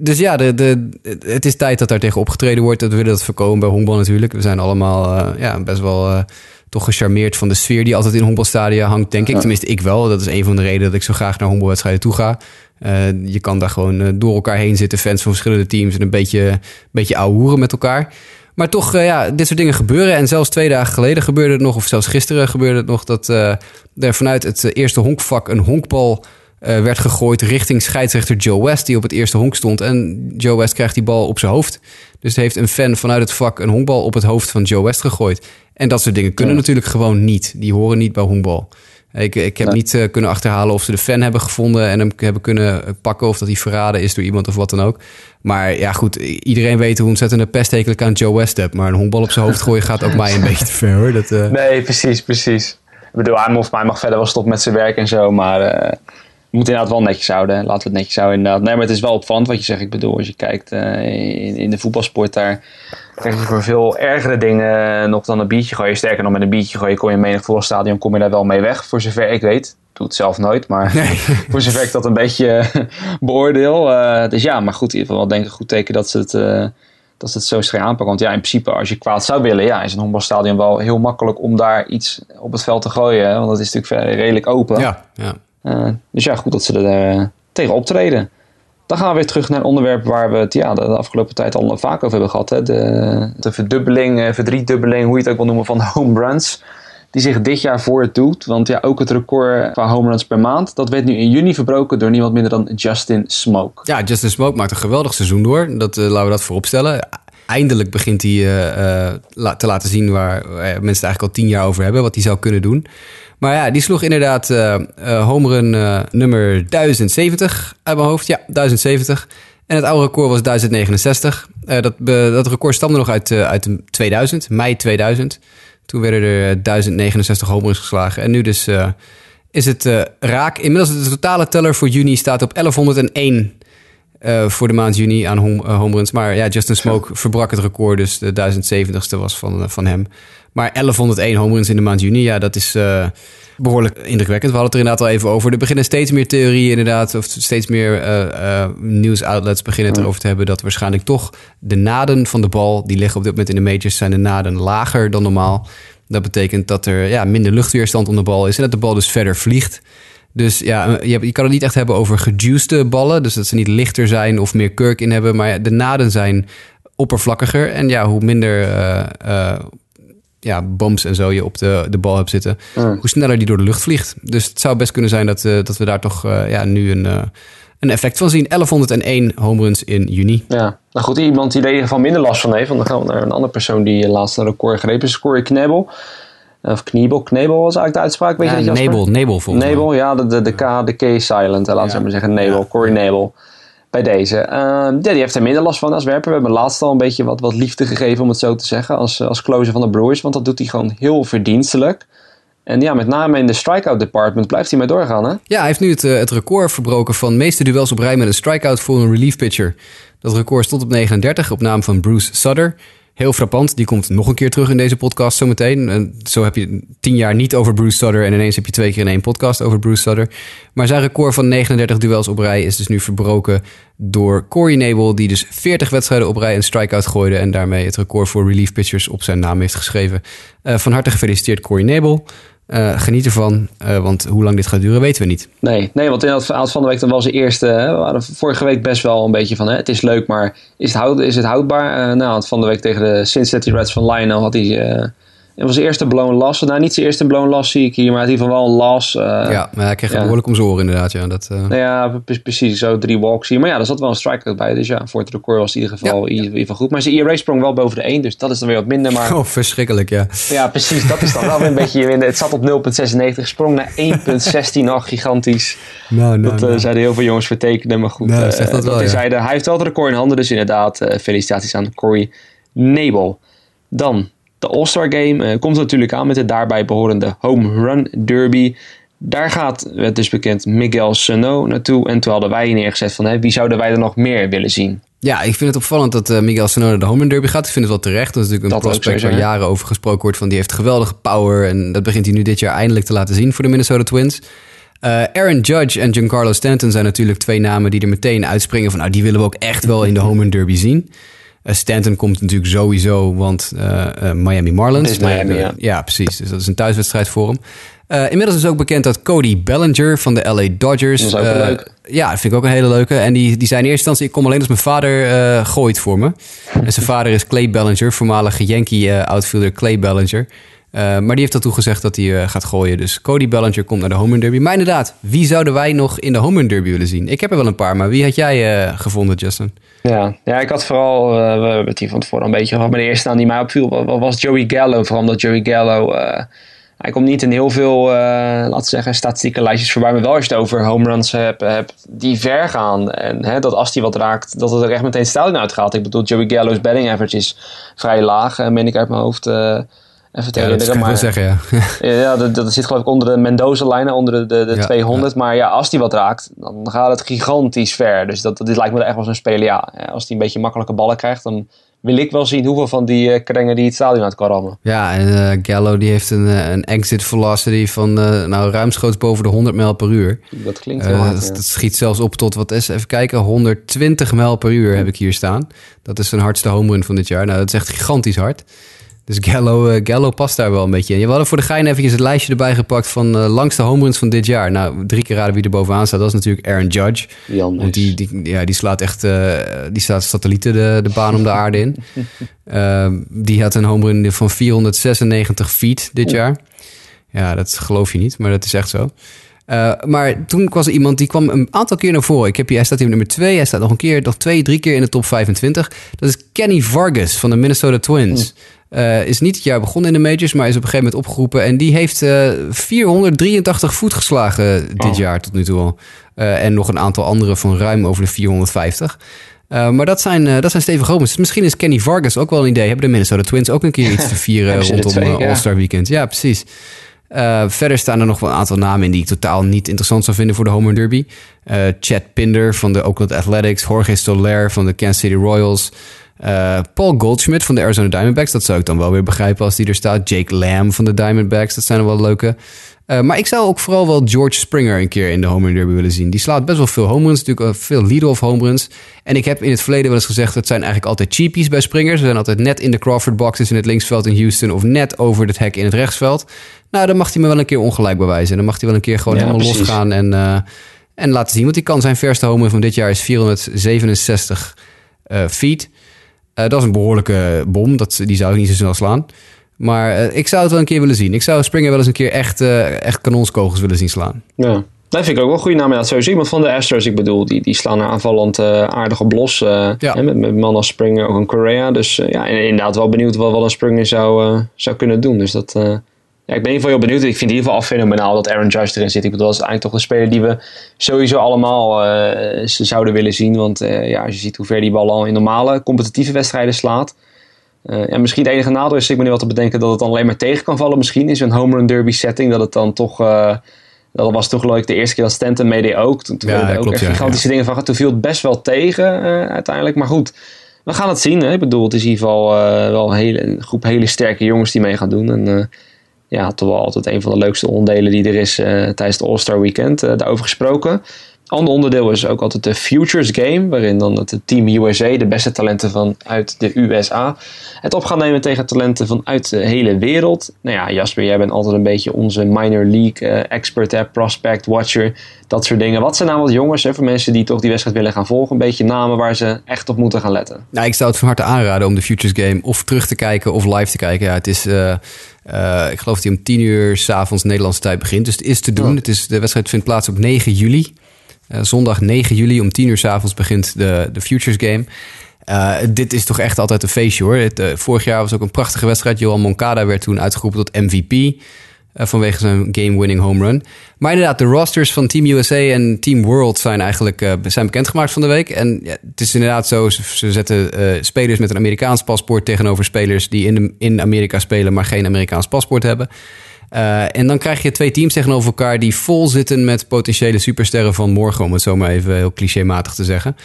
dus ja, de, de, het is tijd dat daar tegen opgetreden wordt. Dat we willen dat voorkomen bij honkbal natuurlijk. We zijn allemaal uh, ja, best wel uh, toch gecharmeerd van de sfeer die altijd in honkbalstadia hangt, denk ik. Tenminste, ik wel. Dat is een van de redenen dat ik zo graag naar honkbalwedstrijden toe ga. Uh, je kan daar gewoon door elkaar heen zitten, fans van verschillende teams en een beetje, een beetje ouwehoeren met elkaar. Maar toch, uh, ja, dit soort dingen gebeuren. En zelfs twee dagen geleden gebeurde het nog, of zelfs gisteren gebeurde het nog, dat er vanuit het eerste honkvak een honkbal werd gegooid richting scheidsrechter Joe West, die op het eerste honk stond. En Joe West krijgt die bal op zijn hoofd. Dus heeft een fan vanuit het vak een honkbal op het hoofd van Joe West gegooid. En dat soort dingen kunnen natuurlijk gewoon niet. Die horen niet bij honkbal. Ik, ik heb niet uh, kunnen achterhalen of ze de fan hebben gevonden en hem hebben kunnen pakken of dat hij verraden is door iemand of wat dan ook. Maar ja, goed, iedereen weet hoe ontzettend een ik aan Joe West heb. Maar een honkbal op zijn hoofd gooien gaat ook mij een [LAUGHS] beetje te ver hoor. Dat, uh... Nee, precies, precies. Ik bedoel, hij mag, hij mag verder wel stoppen met zijn werk en zo, maar uh, moet inderdaad wel netjes houden. Laten we het netjes houden inderdaad. Nee, maar het is wel opvallend wat je zegt. Ik bedoel, als je kijkt in, in de voetbalsport daar krijg je voor veel ergere dingen nog dan een biertje gooien. Sterker nog, met een biertje gooien kom je in menig voetbalstadion kom je daar wel mee weg. Voor zover ik weet. Ik doe het zelf nooit, maar [LAUGHS] voor zover ik dat een beetje [LAUGHS] beoordeel. Uh, dus ja, maar goed, in ieder geval denk ik een goed teken dat ze het, uh, dat ze het zo streng aanpakken. Want ja, in principe, als je kwaad zou willen, ja, is een honkbalstadion wel heel makkelijk om daar iets op het veld te gooien. Want dat is natuurlijk redelijk open. Ja, ja. Uh, dus ja, goed dat ze er tegen optreden. Dan gaan we weer terug naar een onderwerp waar we het ja, de, afgelopen tijd al vaak over hebben gehad. Hè? De, de verdubbeling, eh, verdriedubbeling, hoe je het ook wil noemen, van home runs. Die zich dit jaar voordoet. Want ja, ook het record qua home runs per maand. Dat werd nu in juni verbroken door niemand minder dan Justin Smoke. Ja, Justin Smoke maakt een geweldig seizoen door. Dat, uh, laten we dat vooropstellen. Eindelijk begint hij uh, te laten zien waar mensen het eigenlijk al tien jaar over hebben. Wat hij zou kunnen doen. Maar ja, die sloeg inderdaad uh, uh, homerun uh, nummer 1070 uit mijn hoofd. Ja, 1070. En het oude record was 1069. dat, dat record stamde nog uit, uit 2000, mei 2000. Toen werden er 1069 homeruns geslagen. En nu dus is het raak. Inmiddels de totale teller voor juni staat op 1101 uh, voor de maand juni aan home, uh, home runs. Maar ja, Justin Smoke verbrak het record, dus de 1070ste was van, van hem. Maar 1101 home runs in de maand juni, ja, dat is behoorlijk indrukwekkend. We hadden het er inderdaad al even over. Er beginnen steeds meer theorieën inderdaad, of steeds meer nieuwsoutlets beginnen het erover te hebben... dat waarschijnlijk toch de naden van de bal, die liggen op dit moment in de majors... zijn de naden lager dan normaal. Dat betekent dat er ja, minder luchtweerstand om de bal is en dat de bal dus verder vliegt... Dus ja, je, je, kan het niet echt hebben over gejuiced ballen. Dus dat ze niet lichter zijn of meer kurk in hebben. Maar de naden zijn oppervlakkiger. En ja, hoe minder uh, uh, ja, bumps en zo je op de, de bal hebt zitten, hoe sneller die door de lucht vliegt. Dus het zou best kunnen zijn dat, uh, dat we daar toch ja, nu een, een effect van zien. 1101 home runs in juni. Ja, nou goed, iemand die er in ieder geval minder last van heeft. Want dan gaan we naar een andere persoon die laatst een record greep is. Corey Knebel. Of Kniebel, Knebel was eigenlijk de uitspraak. Weet ja, je Nebel, Nebel volgens Nebel, ja, de, de, de, K, de K silent, laten we maar zeggen. Nebel, Corey Nebel. Bij deze. Uh, ja, die heeft er minder last van als werper. We hebben laatst al een beetje wat, wat liefde gegeven, om het zo te zeggen, als, als closer van de Brewers. Want dat doet hij gewoon heel verdienstelijk. En ja, met name in de strikeout department blijft hij maar doorgaan, hè? Ja, hij heeft nu het, uh, het record verbroken van meeste duels op rij met een strikeout voor een relief pitcher. Dat record stond op 39 op naam van Bruce Sutter. Heel frappant. Die komt nog een keer terug in deze podcast zometeen. En zo heb je tien jaar niet over Bruce Sutter. En ineens heb je twee keer in één podcast over Bruce Sutter. Maar zijn record van 39 duels op rij is dus nu verbroken door Corey Nabel. Die dus 40 wedstrijden op rij een strikeout gooide. En daarmee het record voor relief pitchers op zijn naam heeft geschreven. Uh, van harte gefeliciteerd Corey Nabel. Uh, geniet ervan, uh, want hoe lang dit gaat duren weten we niet. Nee, nee want in het verhaal van de week dan was de eerste. We waren vorige week best wel een beetje van hè, het is leuk, maar is het, houd, is het houdbaar? Uh, nou, van de week tegen de Cincinnati Reds van Lionel had hij het was de eerste blown loss. Nou, niet zijn eerste blown loss zie ik hier, maar in ieder geval wel een loss. Uh, ja, maar hij kreeg ja. behoorlijk om zijn oren inderdaad. Ja, dat, uh... nou ja, precies. Zo drie walks hier. Maar ja, er zat wel een strikeout bij. Dus ja, voor het record was het in ieder geval, ja, in ieder geval goed. Maar zijn ERA sprong wel boven de 1, dus dat is dan weer wat minder. Maar... [LAUGHS] Oh, verschrikkelijk, ja. Ja, precies. Dat is dan wel weer een beetje minder. Het zat op 0,96, sprong naar 1,16. Oh, gigantisch. [LAUGHS] Nou, nou, dat uh, nou. zeiden heel veel jongens vertekenen, maar goed. Nou, dat dat wel, zeiden, hij heeft wel het record in handen, dus inderdaad, felicitaties aan Corey Nebel. Dan de All-Star Game uh, komt natuurlijk aan met de daarbij behorende Home Run Derby. Daar gaat, werd dus bekend, Miguel Sano naartoe. En toen hadden wij neergezet van, hè, wie zouden wij er nog meer willen zien? Ja, ik vind het opvallend dat uh, Miguel Sano naar de Home Run Derby gaat. Ik vind het wel terecht. Dat is natuurlijk een dat prospect waar jaren over gesproken wordt. Van die heeft geweldige power. En dat begint hij nu dit jaar eindelijk te laten zien voor de Minnesota Twins. Uh, Aaron Judge en Giancarlo Stanton zijn natuurlijk twee namen die er meteen uitspringen van... nou, die willen we ook echt wel in de Home Run Derby zien. Uh, Stanton komt natuurlijk sowieso, want Miami Marlins. Het is Miami, ja. ja. precies. Dus dat is een thuiswedstrijd voor hem. inmiddels is ook bekend dat Cody Bellinger van de LA Dodgers. Dat is ook leuk. Ja, dat vind ik ook een hele leuke. En die, die zei in eerste instantie, ik kom alleen als mijn vader gooit voor me. en zijn vader is Clay Bellinger, voormalige Yankee-outfielder Clay Bellinger. Uh, maar die heeft al toegezegd dat hij gaat gooien. Dus Cody Bellinger komt naar de home run derby. Maar inderdaad, wie zouden wij nog in de home run derby willen zien? Ik heb er wel een paar, maar wie had jij gevonden, Justin? Ja, ja, ik had vooral, we hebben het hier van een beetje gehad, de eerste naam die mij opviel was Joey Gallo. Vooral omdat Joey Gallo, hij komt niet in heel veel, laten we zeggen, statistieke lijstjes voorbij. Maar wel als je het over home runs hebt, die ver gaan. En hè, dat als hij wat raakt, dat het er echt meteen stijl uitgaat. Ik bedoel, Joey Gallo's batting average is vrij laag, meen ik uit mijn hoofd. Even te ja, herinneren. maar, zeggen, [LAUGHS] ja. ja, dat, dat zit geloof ik onder de Mendoza-lijnen, onder de, de, de 200. Maar ja, als die wat raakt, dan gaat het gigantisch ver. Dus dat, dit lijkt me echt wel zo'n speler. Ja, als die een beetje makkelijke ballen krijgt, dan wil ik wel zien hoeveel van die uh, krengen die het stadion uit kan rammen. Ja, en uh, Gallo die heeft een, uh, een exit velocity van nou, ruimschoots boven de 100 mijl per uur. Dat klinkt heel hard, dat, dat, schiet zelfs op tot, wat is, even kijken, 120 mijl per uur heb ik hier staan. Dat is zijn hardste home run van dit jaar. Nou, dat is echt gigantisch hard. Dus Gallo, uh, Gallo past daar wel een beetje in. We hadden voor de gein eventjes het lijstje erbij gepakt van uh, langste home runs van dit jaar. Nou, drie keer raden wie er bovenaan staat. Dat is natuurlijk Aaron Judge. Jan Want die, die, ja, die slaat echt uh, die slaat satellieten de, de baan om de aarde in. [LAUGHS] Ehm, die had een home run van 496 feet dit jaar. Ja, dat geloof je niet, maar dat is echt zo. Uh, maar toen was er iemand die kwam een aantal keer naar voren. Ik heb hier, hij staat hier nummer 2. Hij staat nog een keer, nog twee, drie keer in de top 25. Dat is Kenny Vargas van de Minnesota Twins. Uh, is niet het jaar begonnen in de majors, maar is op een gegeven moment opgeroepen. En die heeft uh, 483 voet geslagen dit oh. jaar tot nu toe al. Uh, en nog een aantal andere van ruim over de 450. maar dat zijn, dat zijn stevige homers. Dus misschien is Kenny Vargas ook wel een idee. Hebben de Minnesota Twins ook een keer iets te [LAUGHS] vieren rondom twee, ja. All-Star Weekend? Ja, precies. Uh, verder staan er nog wel een aantal namen in die ik totaal niet interessant zou vinden voor de Home Derby. Uh, Chad Pinder van de Oakland Athletics, Jorge Soler van de Kansas City Royals, uh, Paul Goldschmidt van de Arizona Diamondbacks, dat zou ik dan wel weer begrijpen als die er staat. Jake Lamb van de Diamondbacks, dat zijn er wel leuke. Uh, maar ik zou ook vooral wel George Springer een keer in de home run derby willen zien. Die slaat best wel veel home runs, natuurlijk veel lead-off home runs. En ik heb in het verleden wel eens gezegd, het zijn eigenlijk altijd cheapies bij Springer. Ze zijn altijd net in de Crawford boxes in het linksveld in Houston of net over het hek in het rechtsveld. Nou, dan mag hij me wel een keer ongelijk bewijzen. Dan mag hij wel een keer gewoon ja, helemaal precies. losgaan en, uh, en laten zien. Want die kan zijn verste home run van dit jaar is 467 uh, feet. Uh, dat is een behoorlijke bom. Dat, die zou ik niet zo snel slaan. Maar uh, ik zou het wel een keer willen zien. Ik zou Springer wel eens een keer echt, uh, echt kanonskogels willen zien slaan. Ja, dat vind ik ook wel een goede naam. Ja, sowieso iemand van de Astros, ik bedoel, die, die slaan er aanvallend uh, aardig op los. ja. hè, met, met man als Springer, ook een Korea. Dus ja, inderdaad wel benieuwd wat, wat een Springer zou, zou kunnen doen. Dus dat, ja, ik ben in ieder geval heel benieuwd. Ik vind in ieder geval fenomenaal dat Aaron Judge erin zit. Ik bedoel, dat is eigenlijk toch de speler die we sowieso allemaal uh, zouden willen zien. Want uh, ja, als je ziet hoe ver die bal al in normale competitieve wedstrijden slaat. Uh, ja, misschien het enige nadeel is, ik ben nu wel te bedenken dat het dan alleen maar tegen kan vallen. Misschien in zo'n home run derby setting. Dat het dan toch, dat was toch geloof ik de eerste keer dat Stanton meedeed ook. Toen, toen ja, ook klopt, echt gigantische dingen van. Toen viel het best wel tegen uiteindelijk. Maar goed, we gaan het zien. Hè? Ik bedoel, het is in ieder geval wel een, hele, een groep hele sterke jongens die mee gaan doen. En ja, toch wel altijd een van de leukste onderdelen die er is uh, tijdens de All-Star Weekend. Uh, daarover gesproken. Ander onderdeel is ook altijd de Futures Game, waarin dan het Team USA, de beste talenten vanuit de USA, het op gaan nemen tegen talenten vanuit de hele wereld. Nou ja, Jasper, jij bent altijd een beetje onze minor league uh, expert, hè, prospect, watcher, dat soort dingen. Wat zijn nou wat jongens, hè, voor mensen die toch die wedstrijd willen gaan volgen, een beetje namen waar ze echt op moeten gaan letten? Nou, ik zou het van harte aanraden om de Futures Game of terug te kijken of live te kijken. Ja, het is... Uh, uh, ik geloof dat hij om 10 uur s'avonds Nederlandse tijd begint. Dus het is te doen. Het is, de wedstrijd vindt plaats op 9 juli. Uh, zondag 9 juli om 10 uur s'avonds begint de, de Futures Game. Uh, dit is toch echt altijd een feestje hoor. Het, vorig jaar was ook een prachtige wedstrijd. Johan Moncada werd toen uitgeroepen tot MVP. Vanwege zijn game-winning home run. Maar inderdaad, de rosters van Team USA en Team World zijn eigenlijk zijn bekendgemaakt van de week. En ja, het is inderdaad zo, ze, ze zetten spelers met een Amerikaans paspoort tegenover spelers die in, de, in Amerika spelen, maar geen Amerikaans paspoort hebben. En dan krijg je twee teams tegenover elkaar die vol zitten met potentiële supersterren van morgen, om het zo maar even heel clichématig te zeggen.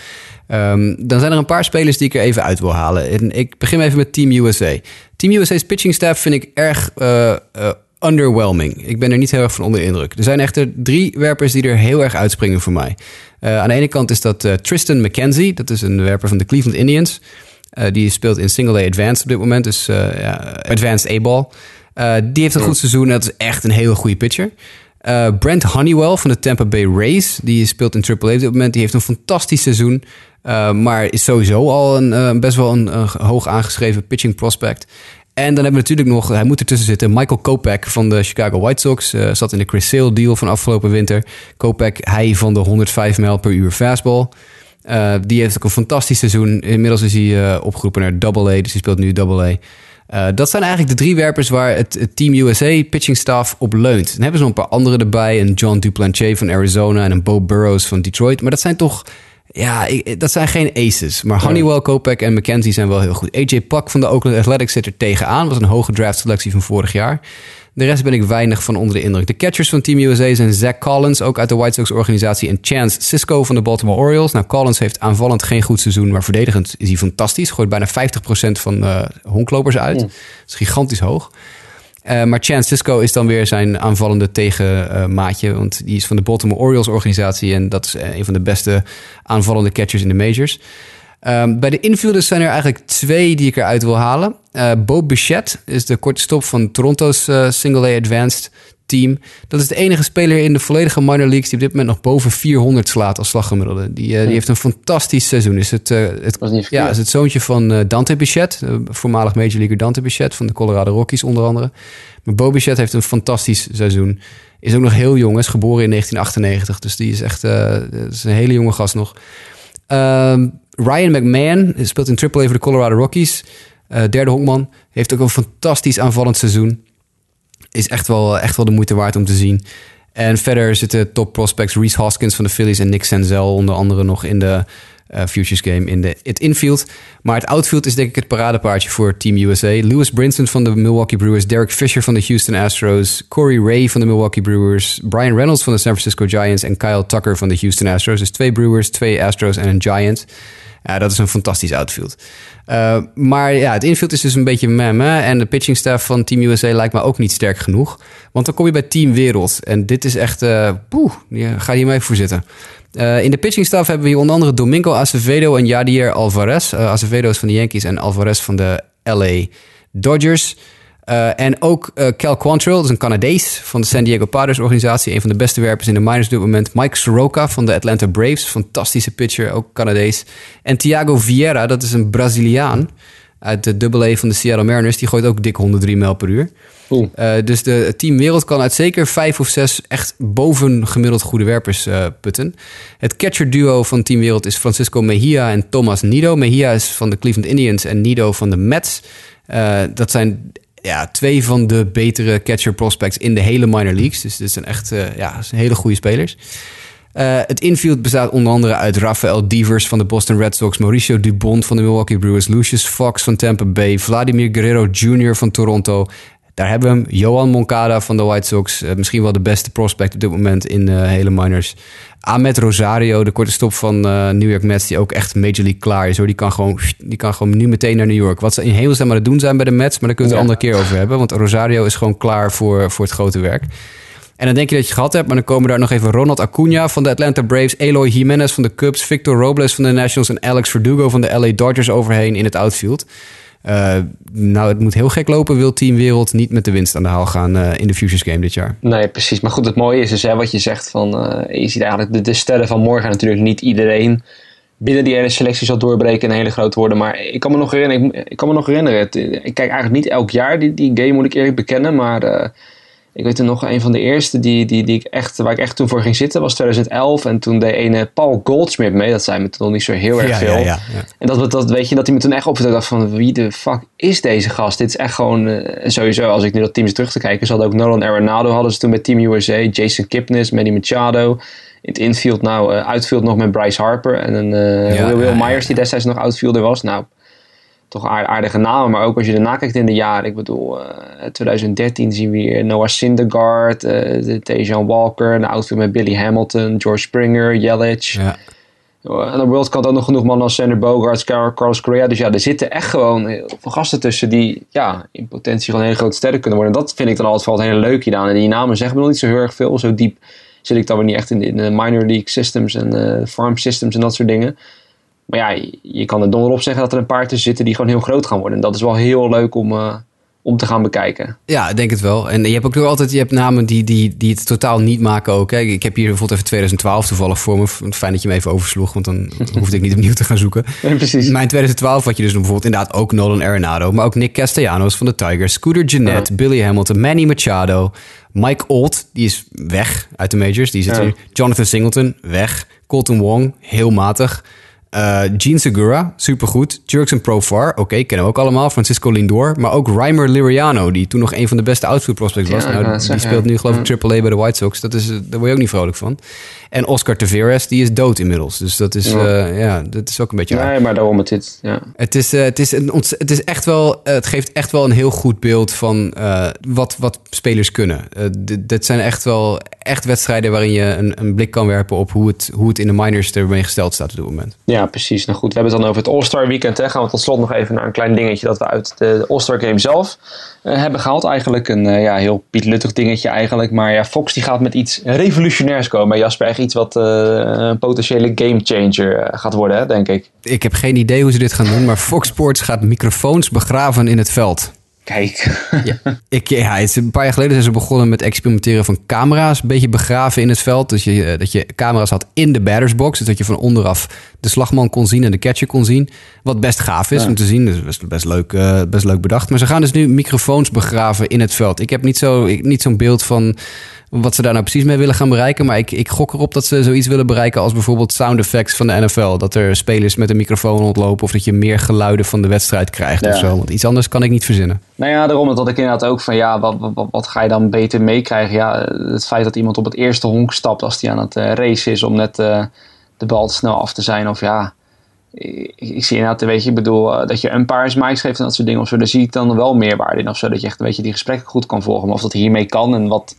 Um, dan zijn er een paar spelers die ik er even uit wil halen. En ik begin even met Team USA. Team USA's pitching staff vind ik erg underwhelming. Ik ben er niet heel erg van onder de indruk. Er zijn echter drie werpers die er heel erg uitspringen voor mij. Aan de ene kant is dat Tristan McKenzie. Dat is een werper van de Cleveland Indians. die speelt in Single A Advanced op dit moment, dus ja, Advanced A-ball. Die heeft een goed seizoen en dat is echt een hele goede pitcher. Brent Honeywell van de Tampa Bay Rays, die speelt in AAA op dit moment. Die heeft een fantastisch seizoen, maar is sowieso al een, best wel een, een hoog aangeschreven pitching prospect. En dan hebben we natuurlijk nog, hij moet ertussen zitten, Michael Kopech van de Chicago White Sox. Uh, zat in de Chris Sale deal van afgelopen winter. Kopech, hij van de 105 mijl per uur fastball. Uh, die heeft ook een fantastisch seizoen. Inmiddels is hij uh, opgeroepen naar Double A, dus hij speelt nu Double A. dat zijn eigenlijk de drie werpers waar het, het, Team USA pitching staff op leunt. Dan hebben ze nog een paar andere erbij. Een John Duplantier van Arizona en een Bo Burrows van Detroit. Maar dat zijn toch ja, dat zijn geen aces. Maar Honeywell, Kopek en McKenzie zijn wel heel goed. AJ Pak van de Oakland Athletics zit er tegenaan. Was een hoge draft selectie van vorig jaar. De rest ben ik weinig van onder de indruk. De catchers van Team USA zijn Zach Collins, ook uit de White Sox organisatie. En Chance Cisco van de Baltimore Orioles. Nou, Collins heeft aanvallend geen goed seizoen, maar verdedigend is hij fantastisch. Gooit bijna 50% van uh, honklopers uit. Dat is gigantisch hoog. Uh, maar Chance Cisco is dan weer zijn aanvallende tegenmaatje. Uh, want die is van de Baltimore Orioles organisatie. En dat is uh, een van de beste aanvallende catchers in de majors. Um, bij de infielders zijn er eigenlijk twee die ik eruit wil halen. Bo Bichette is de korte stop van Toronto's Single A Advanced team. Dat is de enige speler in de volledige minor leagues die op dit moment nog boven 400 slaat als slaggemiddelde. Die, uh, die heeft een fantastisch seizoen. Is het, uh, het, ja, is het zoontje van uh, Dante Bichette, voormalig Major Leaguer Dante Bichette van de Colorado Rockies onder andere. Maar Bo Bichette heeft een fantastisch seizoen. Is ook nog heel jong, is geboren in 1998. Dus die is echt is een hele jonge gast nog. Ehm, Ryan McMahon speelt in AAA voor de Colorado Rockies. derde honkman. Heeft ook een fantastisch aanvallend seizoen is echt wel, echt wel de moeite waard om te zien. En verder zitten top prospects Reese Hoskins van de Phillies en Nick Senzel onder andere nog in de uh, Futures Game in de, het infield. Maar het outfield is denk ik het paradepaardje voor Team USA. Lewis Brinson van de Milwaukee Brewers, Derek Fisher van de Houston Astros, Corey Ray van de Milwaukee Brewers, Brian Reynolds van de San Francisco Giants en Kyle Tucker van de Houston Astros. Dus twee Brewers, twee Astros en een Giant. Dat is een fantastisch outfield. Uh, maar ja, het infield is dus een beetje mem. En de pitching staff van Team USA lijkt me ook niet sterk genoeg. Want dan kom je bij Team Wereld. En dit is echt... Uh, ga hier mee voor zitten. Uh, in de pitching staff hebben we hier onder andere Domingo Acevedo en Yadier Alvarez. Acevedo is van de Yankees en Alvarez van de LA Dodgers. Uh, en ook uh, Cal Quantrill, dat is een Canadees van de San Diego Padres organisatie. Een van de beste werpers in de minors op dit moment. Mike Soroka van de Atlanta Braves, fantastische pitcher, ook Canadees. En Thiago Vieira, dat is een Braziliaan uit de Double van de Seattle Mariners. Die gooit ook dik 103 mijl per uur. Uh, dus de, het team Wereld kan uit zeker vijf of zes echt boven gemiddeld goede werpers putten. Het catcher duo van Team Wereld is Francisco Mejia en Thomas Nido. Mejia is van de Cleveland Indians en Nido van de Mets. dat zijn ja, twee van de betere catcher prospects in de hele minor leagues. Dus dit zijn echt ja, hele goede spelers. Het infield bestaat onder andere uit Rafael Devers van de Boston Red Sox, Mauricio Dubon van de Milwaukee Brewers, Lucius Fox van Tampa Bay, Vladimir Guerrero Jr. van Toronto. Daar hebben we hem, Johan Moncada van de White Sox, uh, misschien wel de beste prospect op dit moment in de hele minors. Ahmed Rosario, de korte stop van uh, New York Mets, die ook echt Major League klaar is. Hoor. Die, kan gewoon, die kan gewoon nu meteen naar New York. Wat ze in hemelsnaam aan het doen zijn bij de Mets, maar daar kunnen we het een andere keer over hebben. Want Rosario is gewoon klaar voor, voor het grote werk. En dan denk je dat je het gehad hebt, maar dan komen daar nog even Ronald Acuna van de Atlanta Braves, Eloy Jimenez van de Cubs, Victor Robles van de Nationals en Alex Verdugo van de LA Dodgers overheen in het outfield. Uh, nou, het moet heel gek lopen, wil Team Wereld niet met de winst aan de haal gaan uh, in de Futures Game dit jaar. Nee, precies. Maar goed, het mooie is dus hè, wat je zegt van, uh, je ziet eigenlijk de, sterren van morgen natuurlijk niet iedereen binnen die hele selectie zal doorbreken en hele groot worden. Maar ik kan me nog herinneren, ik, kan me nog herinneren, ik kijk eigenlijk niet elk jaar die, die game, moet ik eerlijk bekennen, maar ik weet er nog een van de eerste die, die, die ik echt, waar ik echt toen voor ging zitten was 2011. En toen deed ene Paul Goldsmith mee. Dat zei me toen nog niet zo heel erg veel. Ja, ja, en dat, dat weet je, dat hij me toen echt opviel. dacht van wie de fuck is deze gast? Dit is echt gewoon, uh, sowieso als ik nu dat team terug te kijken. Ze hadden ook Nolan Arenado hadden ze toen met Team USA. Jason Kipnis, Manny Machado. In het infield nou, uh, outfield nog met Bryce Harper. En een uh, Will, Will Myers die destijds nog outfielder was. Nou, toch aardige namen. Maar ook als je erna kijkt in de jaren. Ik bedoel, uh, eh, 2013 zien we hier Noah Syndergaard, uh, Tejan Walker, de outfield met Billy Hamilton, George Springer, Yelich. Ja. Aan de World Cup ook nog genoeg mannen als Sander Bogarts, Carlos Correa. Dus ja, er zitten echt gewoon heel veel gasten tussen die ja, in potentie gewoon hele grote sterren kunnen worden. En dat vind ik dan altijd wel een hele leuke aan. En die namen zeggen me nog niet zo heel erg veel. Zo diep zit ik dan weer niet echt in de, in de minor league systems en farm systems en dat soort dingen. Maar ja, je- kan er donder op zeggen dat er een paar tussen zitten die gewoon heel groot gaan worden. En dat is wel heel leuk om, eh, om te gaan bekijken. Ja, ik denk het wel. En je hebt ook nog altijd je hebt namen die, die, die het totaal niet maken ook. Hè. Ik heb hier bijvoorbeeld even 2012 toevallig voor me. Fijn dat je me even oversloeg, want dan [LAUGHS] hoefde ik niet opnieuw te gaan zoeken. precies. Mijn 2012 had je dus bijvoorbeeld inderdaad ook Nolan Arenado, maar ook Nick Castellanos van de Tigers, Scooter Jeanette, Billy Hamilton, Manny Machado, Mike Olt, die is weg uit de majors, die zit Ja. hier. Jonathan Singleton, weg. Colton Wong, heel matig. Eh Gene Segura, supergoed. Jurgen Profar, oké, kennen we ook allemaal. Francisco Lindor, maar ook Reimer Liriano, die toen nog een van de beste outfield prospects was. Ja, nou, die zeggen, speelt nu geloof ik AAA bij de White Sox. Dat is, eh, daar word je ook niet vrolijk van. En Oscar Taveras, die is dood inmiddels. Dus dat is, Ja. eh, ja, dat is ook een beetje raar. Nee, maar daarom het dit. Ja. Het is, eh, het, is een het is echt wel, eh, het geeft echt wel een heel goed beeld van wat, wat spelers kunnen. Dit, zijn echt wel echt wedstrijden waarin je een, een blik kan werpen op hoe het, hoe het in de minors ermee gesteld staat op dit moment. ja, precies. Nou goed, we hebben het dan over het All-Star Weekend. Hè. Gaan we tot slot nog even naar een klein dingetje dat we uit de All-Star Game zelf hebben gehaald. Eigenlijk een eh, ja, heel pietluttig dingetje eigenlijk. Maar ja, Fox die gaat met iets revolutionairs komen. Jasper, echt iets wat eh, een potentiële gamechanger eh, gaat worden, hè, denk ik. Ik heb geen idee hoe ze dit gaan doen, maar Fox Sports gaat microfoons begraven in het veld. Kijk. [LAUGHS] Ik, ja, het is een paar jaar geleden zijn ze begonnen met experimenteren van camera's. Een beetje begraven in het veld. Dus je, eh, dat je camera's had in de battersbox. Dus dat je van onderaf de slagman kon zien en de catcher kon zien. Wat best gaaf is Ja. om te zien. Dus best, best, leuk, eh, best leuk bedacht. Maar ze gaan dus nu microfoons begraven in het veld. Ik heb niet zo- ik- niet zo'n beeld van wat ze daar nou precies mee willen gaan bereiken. Maar ik, ik gok erop dat ze zoiets willen bereiken als bijvoorbeeld sound effects van de NFL. Dat er spelers met een microfoon rondlopen. Of dat je meer geluiden van de wedstrijd krijgt Ja. of zo. Want iets anders kan ik niet verzinnen. Nou ja, daarom dat ik inderdaad ook van ja, wat, wat, wat ga je dan beter meekrijgen? Ja, het feit dat iemand op het eerste honk stapt als hij aan het eh, racen is om net eh, de bal snel af te zijn. Of ja, ik, ik zie inderdaad, weet je, ik bedoel, eh, dat je een paar mics geeft en dat soort dingen of zo. Daar zie ik dan wel meerwaarde in of zo. Dat je echt een beetje die gesprekken goed kan volgen. Maar of dat hiermee kan en wat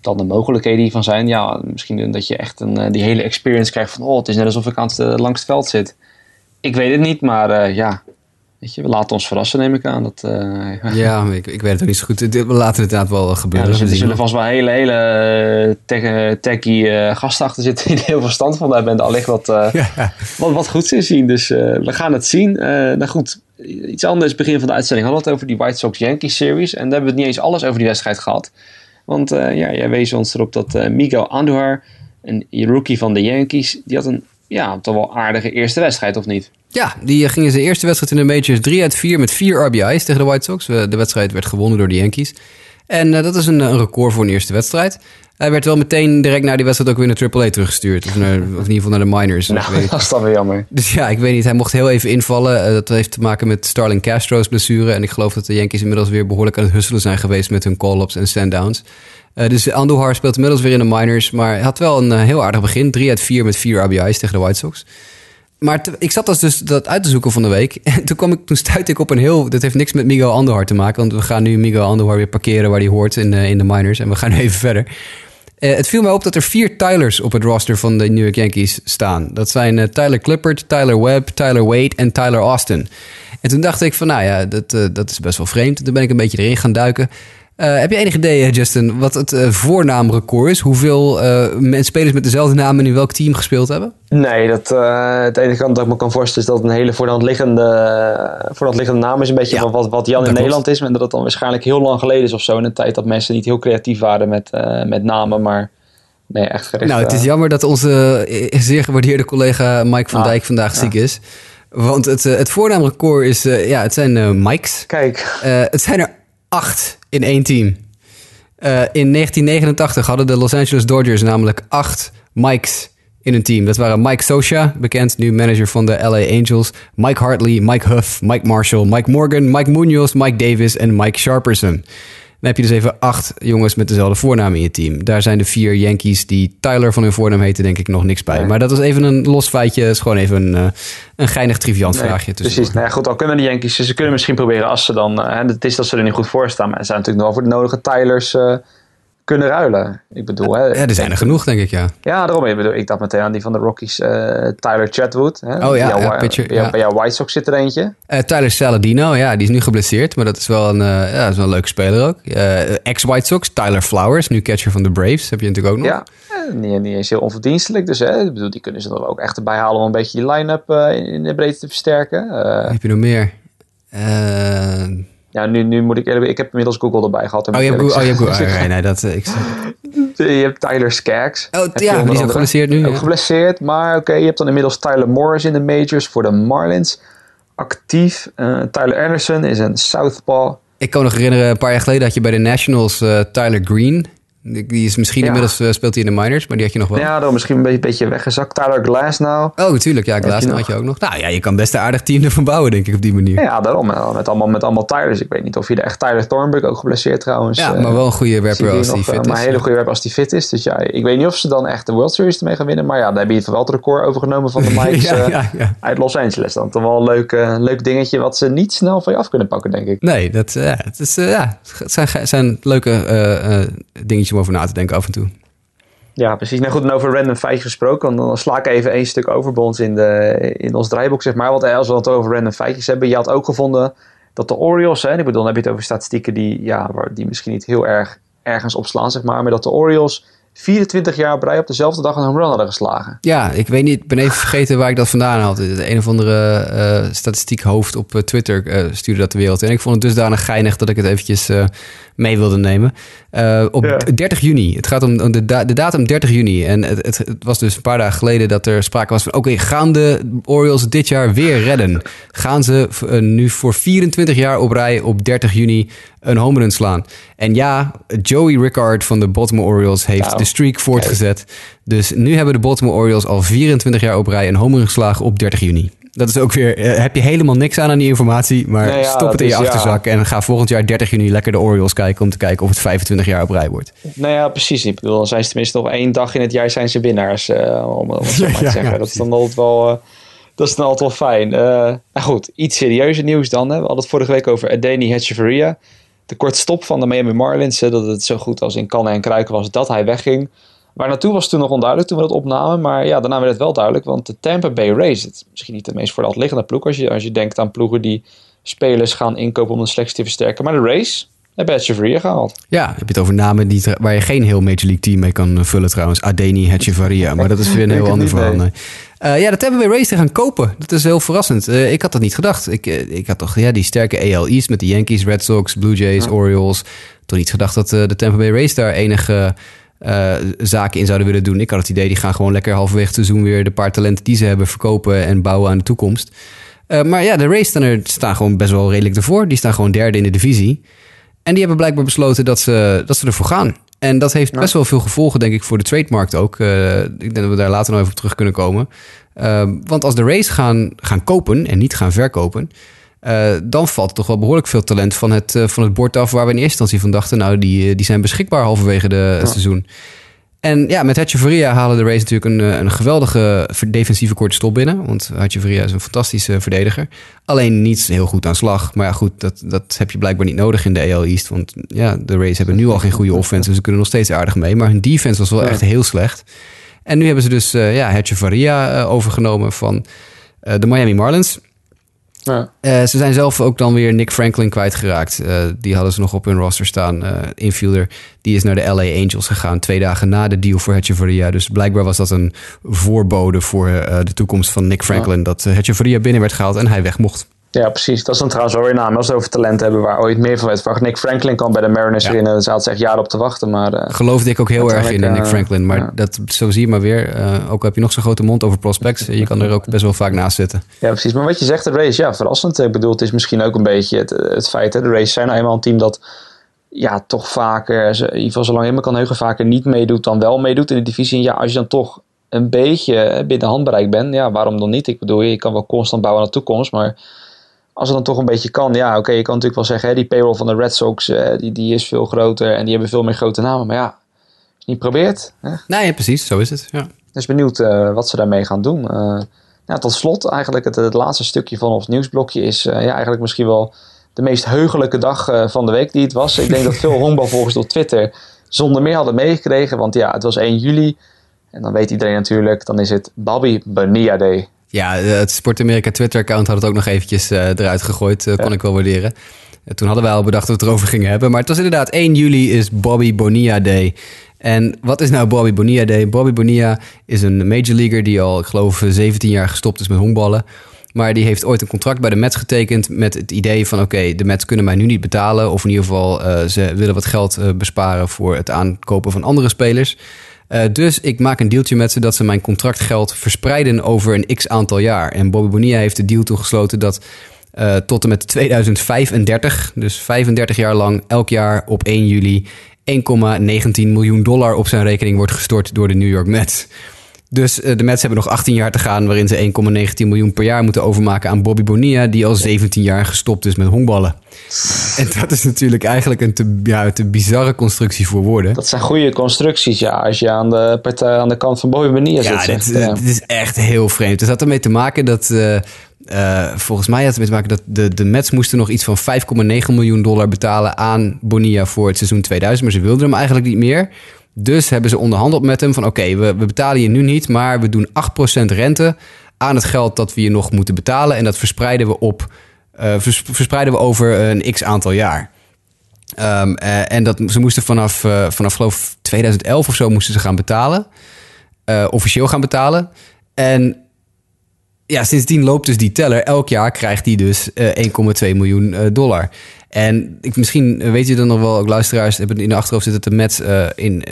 dan de mogelijkheden hiervan zijn. Ja, misschien dat je echt een, eh, die hele experience krijgt van oh, het is net alsof ik aan het, eh, langs het veld zit. Ik weet het niet, maar ja, weet je, we laten ons verrassen neem ik aan. Dat, eh, [LAUGHS] Ja, ik, ik weet het ook niet zo goed. We laten het inderdaad wel Ja, gebeuren. dus er zullen vast wel hele, hele eh, tech, techie eh, gasten achter zitten die er heel veel verstand van hebben. En daar ligt wat, eh, [LAUGHS] Ja. wat, wat goeds in zien. Dus eh, we gaan het zien. Eh, nou goed, iets anders. Begin van de uitzending hadden we het over die White Sox-Yankees series. En daar hebben we het niet eens alles over die wedstrijd gehad. Want eh, ja, jij wees ons erop dat eh, Miguel Andujar, een rookie van de Yankees, die had een ja, toch wel aardige eerste wedstrijd, of niet? Ja, die eh, ging in zijn eerste wedstrijd in de majors 3 uit 4 met 4 RBI's tegen de White Sox. Eh, De wedstrijd werd gewonnen door de Yankees. En eh, dat is een, een record voor een eerste wedstrijd. Hij werd wel meteen direct na die wedstrijd ook weer naar AAA teruggestuurd. Of, naar, of in ieder geval naar de minors. [LAUGHS] Nou, dat is dan weer jammer. Dus ja, ik weet niet. Hij mocht heel even invallen. Dat heeft te maken met Starling Castro's blessure. En ik geloof dat de Yankees inmiddels weer behoorlijk aan het husselen zijn geweest met hun call-ups en stand-downs. Eh, dus Andujar speelt inmiddels weer in de minors. Maar hij had wel een eh, heel aardig begin. 3 uit 4 met 4 RBI's tegen de White Sox. Maar ik zat dus dat uit te zoeken van de week. [LAUGHS] En toen, kwam ik, toen stuitte ik op een heel... Dat heeft niks met Miguel Andujar te maken. Want we gaan nu Miguel Andujar weer parkeren waar hij hoort in, de- in de minors. En we gaan nu [LAUGHS] even verder. Eh, het viel mij op dat er vier Tylers op het roster van de New York Yankees staan. Dat zijn eh, Tyler Clippard, Tyler Webb, Tyler Wade en Tyler Austin. En toen dacht ik van, nou ja, dat, eh, dat is best wel vreemd. Toen ben ik een beetje erin gaan duiken. Eh, heb je enig idee, eh, Justin, wat het eh, voornaamrecord is? Hoeveel spelers met dezelfde naam in welk team gespeeld hebben? Nee, dat, het enige kant dat ik me kan voorstellen is dat een hele voor de hand liggende, voor de liggende naam is. Een beetje Ja, van wat, wat Jan in klopt. Nederland is. Maar dat het dan waarschijnlijk heel lang geleden is of zo. In een tijd dat mensen niet heel creatief waren met, met namen. Maar nee, echt gericht. Nou, het is jammer dat onze zeer gewaardeerde collega Mike van Ah, Dijk vandaag ja. ziek is. Want het, het voornaamrecord is, ja, het zijn eh Mikes. Kijk, het zijn er acht in één team. Eh, in 1989 hadden de Los Angeles Dodgers namelijk acht Mikes in een team. Dat waren Mike Sosha, bekend nu manager van de LA Angels. Mike Hartley, Mike Huff, Mike Marshall, Mike Morgan, Mike Munoz, Mike Davis en Mike Sharperson. Dan heb je dus even acht jongens met dezelfde voornaam in je team. Daar zijn de vier Yankees die Tyler van hun voornaam heten, denk ik nog niks bij. Nee. Maar dat was even een los feitje. Het is gewoon even een, eh, een geinig triviant nee, vraagje. precies. Nou ja, goed, al kunnen de Yankees, ze kunnen misschien proberen als ze dan, eh, het is dat ze er niet goed voor staan. Maar ze zijn natuurlijk nog wel voor de nodige Tylers eh, kunnen ruilen. Ik bedoel, hè, Ja, er zijn er genoeg, denk ik, ja. Ja, daarom. Ik, bedoel, ik dacht meteen aan die van de Rockies, eh, Tyler Chatwood. Hè? Oh ja, Bij jou, ja, eh, pitcher, bij, jou- ja. bij White Sox zit er eentje. Eh, Tyler Saladino, ja, die is nu geblesseerd, maar dat is wel een, ja, is wel een leuke speler ook. Ex-White Sox, Tyler Flowers, nu catcher van de Braves, heb je natuurlijk ook nog. Ja, niet, niet eens heel onverdienstelijk. Dus hè, ik bedoel, die kunnen ze dan ook echt erbij halen om een beetje die line-up in de breedte te versterken. Heb je nog meer? Ja, nu, nu moet ik eerlijk Ik heb inmiddels Google erbij gehad. Oh, je hebt Google. Oh, je hebt Google. Oh, nee, dat, ik... [LAUGHS] je hebt Tyler Skaggs. Oh, ja, die is ook geblesseerd nu. Ook ja. geblesseerd, maar oké, okay, je hebt dan inmiddels Tyler Morris in de majors voor de Marlins. Actief. Uh, Tyler Anderson is een southpaw. Ik kan me nog herinneren, een paar jaar geleden had je bij de Nationals uh, Tyler Green. Die is misschien inmiddels uh, speelt hij in de minors, maar die had je nog wel. Ja, dan misschien een beetje, beetje weggezakt. Tyler Glass nou. Oh, natuurlijk. Ja, Glass had je ook nog. Nou ja, je kan best een aardig team ervan bouwen, denk ik, op die manier. Ja, daarom. Met allemaal, met allemaal Tylers. Ik weet niet of je de echt Tyler Thornburg ook geblesseerd trouwens. Ja, maar wel een goede werper als die fit is. Maar een hele goede werper als die fit is. Dus ja, ik weet niet of ze dan echt de World Series ermee gaan winnen. Maar ja, daar heb je wel het record overgenomen van de [LAUGHS] Mikes ja, ja, ja. uit Los Angeles. Dan toch wel een leuk, uh, leuk dingetje wat ze niet snel van je af kunnen pakken, denk ik. Nee, dat, het, is, ja, het zijn, zijn leuke dingetjes om over na te denken af en toe. Ja, precies. Nou goed, en over random feitjes gesproken. Dan, sla ik even één stuk over bij ons in, de, in ons draaiboek, zeg maar. Want als we het over random feitjes hebben. Je had ook gevonden dat de Orioles, hè, ik bedoel, dan heb je het over statistieken die, ja, die misschien niet heel erg ergens opslaan, zeg maar. Maar dat de Orioles 24 jaar op rij op dezelfde dag een home run hadden geslagen. Ja, ik weet niet, ben even vergeten waar ik dat vandaan had. Een of andere uh, statistiekhoofd op uh, Twitter uh, stuurde dat de wereld in. Ik vond het dusdanig geinig dat ik het eventjes mee wilde nemen. op ja. 30 juni, het gaat om de, da de, datum 30 juni. En het, het, het, was dus een paar dagen geleden dat er sprake was van... oké, okay, gaan de Orioles dit jaar weer redden? Gaan ze nu voor 24 jaar op rij op 30 juni een home run slaan? En ja, Joey Rickard van de Baltimore Orioles heeft nou, de streak voortgezet. Dus nu hebben de Baltimore Orioles al 24 jaar op rij een home run geslagen op 30 juni. Dat is ook weer, uh, heb je helemaal niks aan aan die informatie, maar nee, ja, stop het in je is, achterzak ja. en ga volgend jaar 30 juni lekker de Orioles kijken om te kijken of het 25 jaar op rij wordt. Nou ja, precies. Ik bedoel, dan zijn ze tenminste nog één dag in het jaar zijn ze winnaars, uh, om, om het zo [LAUGHS] maar te zeggen. dat is dan altijd wel, uh, dat is dan altijd wel fijn. nou goed, iets serieuzer nieuws dan. Hè. We hadden het vorige week over Adeni Hatcheveria. De korte stop van de Miami Marlins, hè, dat het zo goed als in kannen en kruiken was dat hij wegging. Waar naartoe was toen nog onduidelijk toen we dat opnamen. Maar ja, daarna werd het wel duidelijk. Want de Tampa Bay Rays, het is misschien niet de meest voor de hand liggende ploeg. Als je, als je denkt aan ploegen die spelers gaan inkopen om een selectie te versterken. Maar de Rays hebben Hatcheveria gehaald. Ja, heb je het over namen die, waar je geen heel Major League team mee kan vullen trouwens. Adeni Hatcheveria. Maar dat is weer een [LAUGHS] heel ander verhaal. Uh, ja, de Tampa Bay Rays te gaan kopen. Dat is heel verrassend. Uh, ik had dat niet gedacht. Ik, uh, ik had toch ja, die sterke AL East met de Yankees, Red Sox, Blue Jays, ja. Orioles. Toch niet gedacht dat de Tampa Bay Rays daar enige uh, zaken in zouden willen doen. Ik had het idee, die gaan gewoon lekker halverwege het seizoen weer de paar talenten die ze hebben verkopen en bouwen aan de toekomst. Uh, maar ja, de Rays staan, er, staan gewoon best wel redelijk ervoor. Die staan gewoon derde in de divisie. En die hebben blijkbaar besloten dat ze, dat ze ervoor gaan. En dat heeft best wel veel gevolgen, denk ik, voor de trademarkt ook. Uh, ik denk dat we daar later nog even op terug kunnen komen. want als de Rays gaan, gaan kopen en niet gaan verkopen... Uh, dan valt toch wel behoorlijk veel talent van het, uh, van het bord af... waar we in eerste instantie van dachten... nou, die, die zijn beschikbaar halverwege de ja. seizoen. En ja, met Hatcheveria halen de Rays natuurlijk een, een geweldige defensieve korte stop binnen. Want Hatcheveria is een fantastische verdediger. Alleen niet heel goed aan slag. Maar ja, goed, dat, dat heb je blijkbaar niet nodig in de AL East. Want ja, de Rays hebben nu al geen goede offense. Dus ze kunnen nog steeds aardig mee. Maar hun defense was wel echt heel slecht. En nu hebben ze dus uh, ja, Hatcheveria overgenomen van de Miami Marlins... Ja. Uh, ze zijn zelf ook dan weer Nick Franklin kwijtgeraakt. Uh, die hadden ze nog op hun roster staan. Uh, infielder. Die is naar de LA Angels gegaan. Twee dagen na de deal voor Hetcheverria. Dus blijkbaar was dat een voorbode voor de toekomst van Nick Franklin. Ja. Dat Hetcheverria binnen werd gehaald en hij weg mocht. Ja, precies. Dat is dan trouwens wel weer naam. Als we over talent hebben waar ooit meer van werd verwacht. Nick Franklin kan bij de Mariners ja. winnen. Daar zaten ze echt jaren op te wachten. Maar, uh, Geloofde ik ook heel erg in, uh, Nick Franklin. Maar ja. dat, zo zie je maar weer. Uh, ook heb je nog zo'n grote mond over prospects. Je kan er ook best wel vaak naast zitten. Ja, precies. Maar wat je zegt, de race, ja, verrassend. Ik bedoel, het is misschien ook een beetje het, het feit. Hè, de race zijn nou eenmaal een team dat ja, toch vaker, in ieder geval zolang je me kan heugen, vaker niet meedoet dan wel meedoet in de divisie. En ja, als je dan toch een beetje binnen handbereik bent, ja, waarom dan niet? Ik bedoel, je kan wel constant bouwen aan de toekomst, maar als het dan toch een beetje kan, ja, oké, okay, je kan natuurlijk wel zeggen, hè, die payroll van de Red Sox, uh, die, die is veel groter en die hebben veel meer grote namen. Maar ja, als je niet probeert. Hè? Nee, precies, zo is het. Ja. Dus benieuwd uh, wat ze daarmee gaan doen. Uh, ja, tot slot, eigenlijk het, het, laatste stukje van ons nieuwsblokje is ja, eigenlijk misschien wel de meest heugelijke dag van de week die het was. Ik denk dat veel [LAUGHS] honkbalvolgers op Twitter zonder meer hadden meegekregen, want ja, het was 1 juli. En dan weet iedereen natuurlijk, dan is het Bobby Bonilla Day. Ja, het Sport Amerika Twitter-account had het ook nog eventjes uh, eruit gegooid. Uh, kon ja. ik wel waarderen. Uh, toen hadden wij al bedacht dat we het erover gingen hebben. Maar het was inderdaad 1 juli is Bobby Bonilla Day. En wat is nou Bobby Bonilla Day? Bobby Bonilla is een major leaguer die al, ik geloof, 17 jaar gestopt is met honkballen. Maar die heeft ooit een contract bij de Mets getekend met het idee van... oké, de Mets kunnen mij nu niet betalen. Of in ieder geval, uh, ze willen wat geld uh, besparen voor het aankopen van andere spelers. Uh, dus ik maak een dealtje met ze dat ze mijn contractgeld verspreiden over een x aantal jaar. En Bobby Bonilla heeft de deal toegesloten dat tot en met 2035, dus 35 jaar lang, elk jaar op 1 juli 1,19 miljoen dollar op zijn rekening wordt gestort door de New York Mets. Dus uh, de Mets hebben nog 18 jaar te gaan... waarin ze 1,19 miljoen per jaar moeten overmaken aan Bobby Bonilla... die al 17 jaar gestopt is met honkballen. En dat is natuurlijk eigenlijk een te, ja, te bizarre constructie voor woorden. Dat zijn goede constructies, ja. Als je aan de, partij, aan de kant van Bobby Bonilla ja, zit. Dit, ja, dit is echt heel vreemd. Het had ermee te maken dat... Uh, uh, volgens mij had het ermee te maken dat de, de Mets moesten nog iets van 5,9 miljoen dollar betalen aan Bonilla voor het seizoen 2000. Maar ze wilden hem eigenlijk niet meer. Dus hebben ze onderhandeld met hem van oké, we, we, betalen je nu niet, maar we doen 8% rente aan het geld dat we je nog moeten betalen. En dat verspreiden we op vers, verspreiden we over een x aantal jaar. Um, uh, en dat, ze moesten vanaf, uh, vanaf geloof 2011 of zo moesten ze gaan betalen. officieel gaan betalen. En ja, sindsdien loopt dus die teller. Elk jaar krijgt hij dus 1,2 miljoen dollar. En ik, misschien weet je dan nog wel, ook luisteraars hebben in de achterhoofd zitten dat de in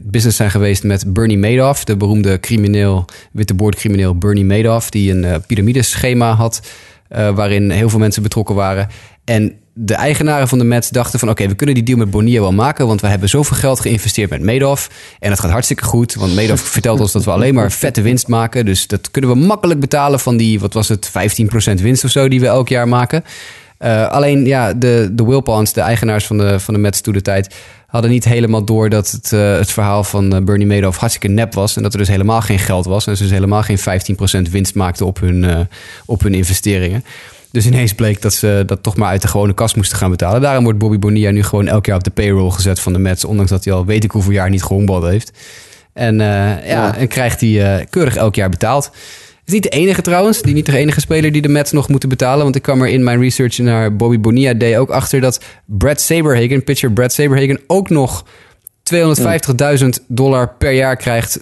business zijn geweest met Bernie Madoff, de beroemde crimineel, witte boordcrimineel Bernie Madoff, die een uh, piramideschema had waarin heel veel mensen betrokken waren. En de eigenaren van de Mets dachten van... oké, we kunnen die deal met Bonilla wel maken... want we hebben zoveel geld geïnvesteerd met Madoff... en het gaat hartstikke goed, want Madoff [LAUGHS] vertelt ons... dat we alleen maar vette winst maken. Dus dat kunnen we makkelijk betalen van die, wat was het, 15% winst of zo... die we elk jaar maken. Uh, alleen ja, de, de Wilpons, de eigenaars van de, van de Mets toen de tijd... hadden niet helemaal door dat het, uh, het verhaal van Bernie Madoff hartstikke nep was... en dat er dus helemaal geen geld was... en ze dus helemaal geen 15% winst maakten op hun, uh, op hun investeringen. Dus ineens bleek dat ze dat toch maar uit de gewone kas moesten gaan betalen. Daarom wordt Bobby Bonilla nu gewoon elk jaar op de payroll gezet van de Mets... ondanks dat hij al weet ik hoeveel jaar niet gehongbald heeft. En, ja, ja, en krijgt hij keurig elk jaar betaald is niet de enige trouwens, die niet de enige speler die de Mets nog moeten betalen. Want ik kwam er in mijn research naar Bobby Bonilla Day ook achter dat Brad Saberhagen, pitcher Brad Saberhagen, ook nog 250.000 dollar per jaar krijgt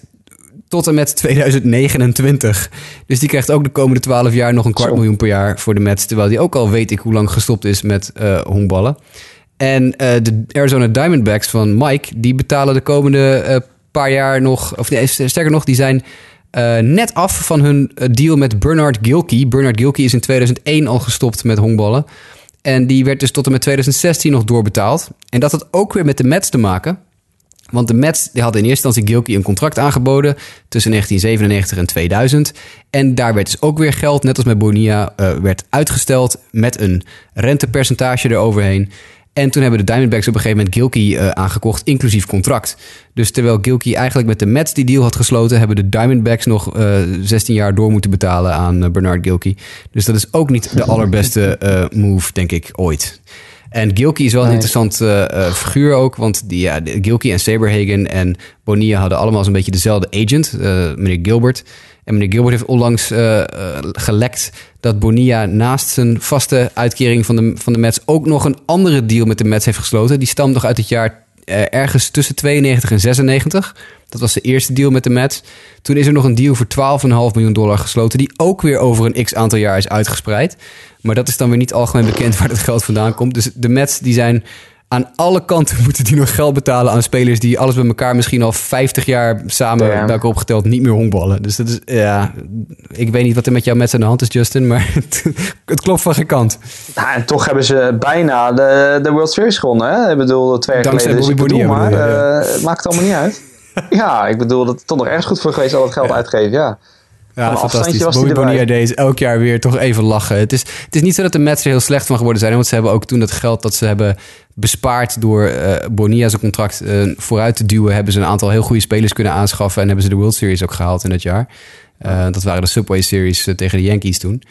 tot en met 2029. Dus die krijgt ook de komende 12 jaar nog een kwart miljoen per jaar voor de Mets. Terwijl die ook al weet ik hoe lang gestopt is met uh, honkballen. En uh, de Arizona Diamondbacks van Mike, die betalen de komende uh, paar jaar nog, of nee, sterker nog, die zijn uh, net af van hun deal met Bernard Gilkey. Bernard Gilkey is in 2001 al gestopt met honkballen. En die werd dus tot en met 2016 nog doorbetaald. En dat had ook weer met de Mets te maken. Want de Mets die hadden in eerste instantie Gilkey een contract aangeboden tussen 1997 en 2000. En daar werd dus ook weer geld, net als met Bonilla, uh, werd uitgesteld met een rentepercentage eroverheen. En toen hebben de Diamondbacks op een gegeven moment Gilkey uh, aangekocht, inclusief contract. Dus terwijl Gilkey eigenlijk met de Mets die deal had gesloten, hebben de Diamondbacks nog uh, 16 jaar door moeten betalen aan Bernard Gilkey. Dus dat is ook niet de allerbeste move, denk ik, ooit. En Gilkey is wel een nee. interessant figuur ook, want die, ja, Gilkey en Saberhagen en Bonilla hadden allemaal zo'n beetje dezelfde agent, meneer Gilbert. En meneer Gilbert heeft onlangs uh, gelekt dat Bonilla naast zijn vaste uitkering van de, van de Mets ook nog een andere deal met de Mets heeft gesloten. Die stamt nog uit het jaar ergens tussen 92 en 96. Dat was de eerste deal met de Mets. Toen is er nog een deal voor 12,5 miljoen dollar gesloten, die ook weer over een x aantal jaar is uitgespreid. Maar dat is dan weer niet algemeen bekend [LAUGHS] waar dat geld vandaan komt. Dus de Mets die zijn aan alle kanten [LAUGHS] moeten die nog geld betalen aan spelers die alles bij elkaar misschien al 50 jaar samen ja. bij elkaar opgeteld niet meer honkballen. Dus dat is, ja, ik weet niet wat er met jou met aan de hand is, Justin, maar [LAUGHS] het, het klopt van geen kant. Ja, en toch hebben ze bijna de, de World Series gewonnen. Hè? Ik bedoel, twee jaar Dankzij geleden. Dus maar uh, het maakt allemaal niet uit. [LAUGHS] ja, ik bedoel, dat is toch nog ergens goed voor geweest al dat geld ja. uitgeven, ja. Ja, fantastisch. Bobby Bonilla elk jaar weer toch even lachen. Het is, het is niet zo dat de Mets er heel slecht van geworden zijn. Want ze hebben ook toen dat geld dat ze hebben bespaard door uh, contract uh, vooruit te duwen... hebben ze een aantal heel goede spelers kunnen aanschaffen... en hebben ze de World Series ook gehaald in dat jaar. Uh, dat waren de Subway Series tegen de Yankees toen.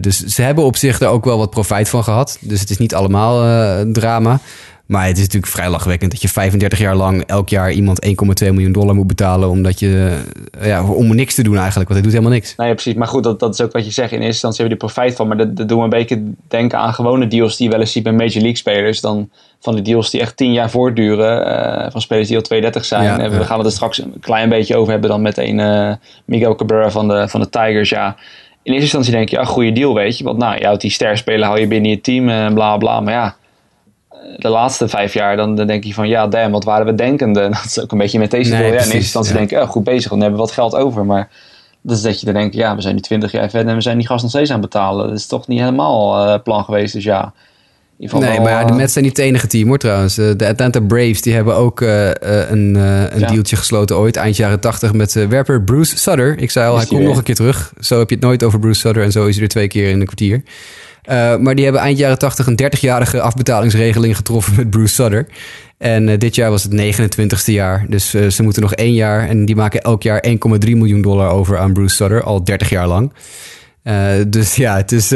dus ze hebben op zich er ook wel wat profijt van gehad. Dus het is niet allemaal drama. Maar het is natuurlijk vrij lachwekkend dat je 35 jaar lang elk jaar iemand 1,2 miljoen dollar moet betalen. Omdat je, uh, ja, om niks te doen eigenlijk, want hij doet helemaal niks. Ja, precies. Maar goed, dat, dat is ook wat je zegt. In eerste instantie hebben we er profijt van. Maar dat, dat doen we een beetje denken aan gewone deals die je wel eens ziet bij Major League spelers. Dan van de deals die echt 10 jaar voortduren. Uh, van spelers die al 32 zijn. Ja, en we gaan het er straks een klein beetje over hebben dan met een uh, Miguel Cabrera van de, van de Tigers. Ja, in eerste instantie denk je, ja, goede deal, weet je. Want nou, ja, die sterspeler hou je binnen je team en bla bla. Maar ja, de laatste vijf jaar, dan, dan denk je van ja, damn, wat waren we denkende? [LAUGHS] Dat is ook een beetje met deze nee. Ja, in eerste instantie ja. denk oh, goed bezig, want dan hebben we wat geld over. Maar dus dat je dan denkt, ja, we zijn nu twintig jaar verder en we zijn die gas nog steeds aan het betalen. Dat is toch niet helemaal uh, plan geweest. Dus ja, nee, wel, maar de Mets zijn niet het enige team hoor trouwens. De Atlanta Braves die hebben ook uh, een, een ja. dealtje gesloten ooit, eind jaren tachtig, met werper Bruce Sutter. Ik zei al, hij komt nog een keer terug. Zo heb je het nooit over Bruce Sutter en zo is hij er twee keer in een kwartier. Uh, maar die hebben eind jaren 80 een 30-jarige afbetalingsregeling getroffen met Bruce Sutter. En uh, dit jaar was het 29ste jaar. Dus uh, ze moeten nog één jaar. En die maken elk jaar 1,3 miljoen dollar over aan Bruce Sutter. Al 30 jaar lang. dus ja, het is.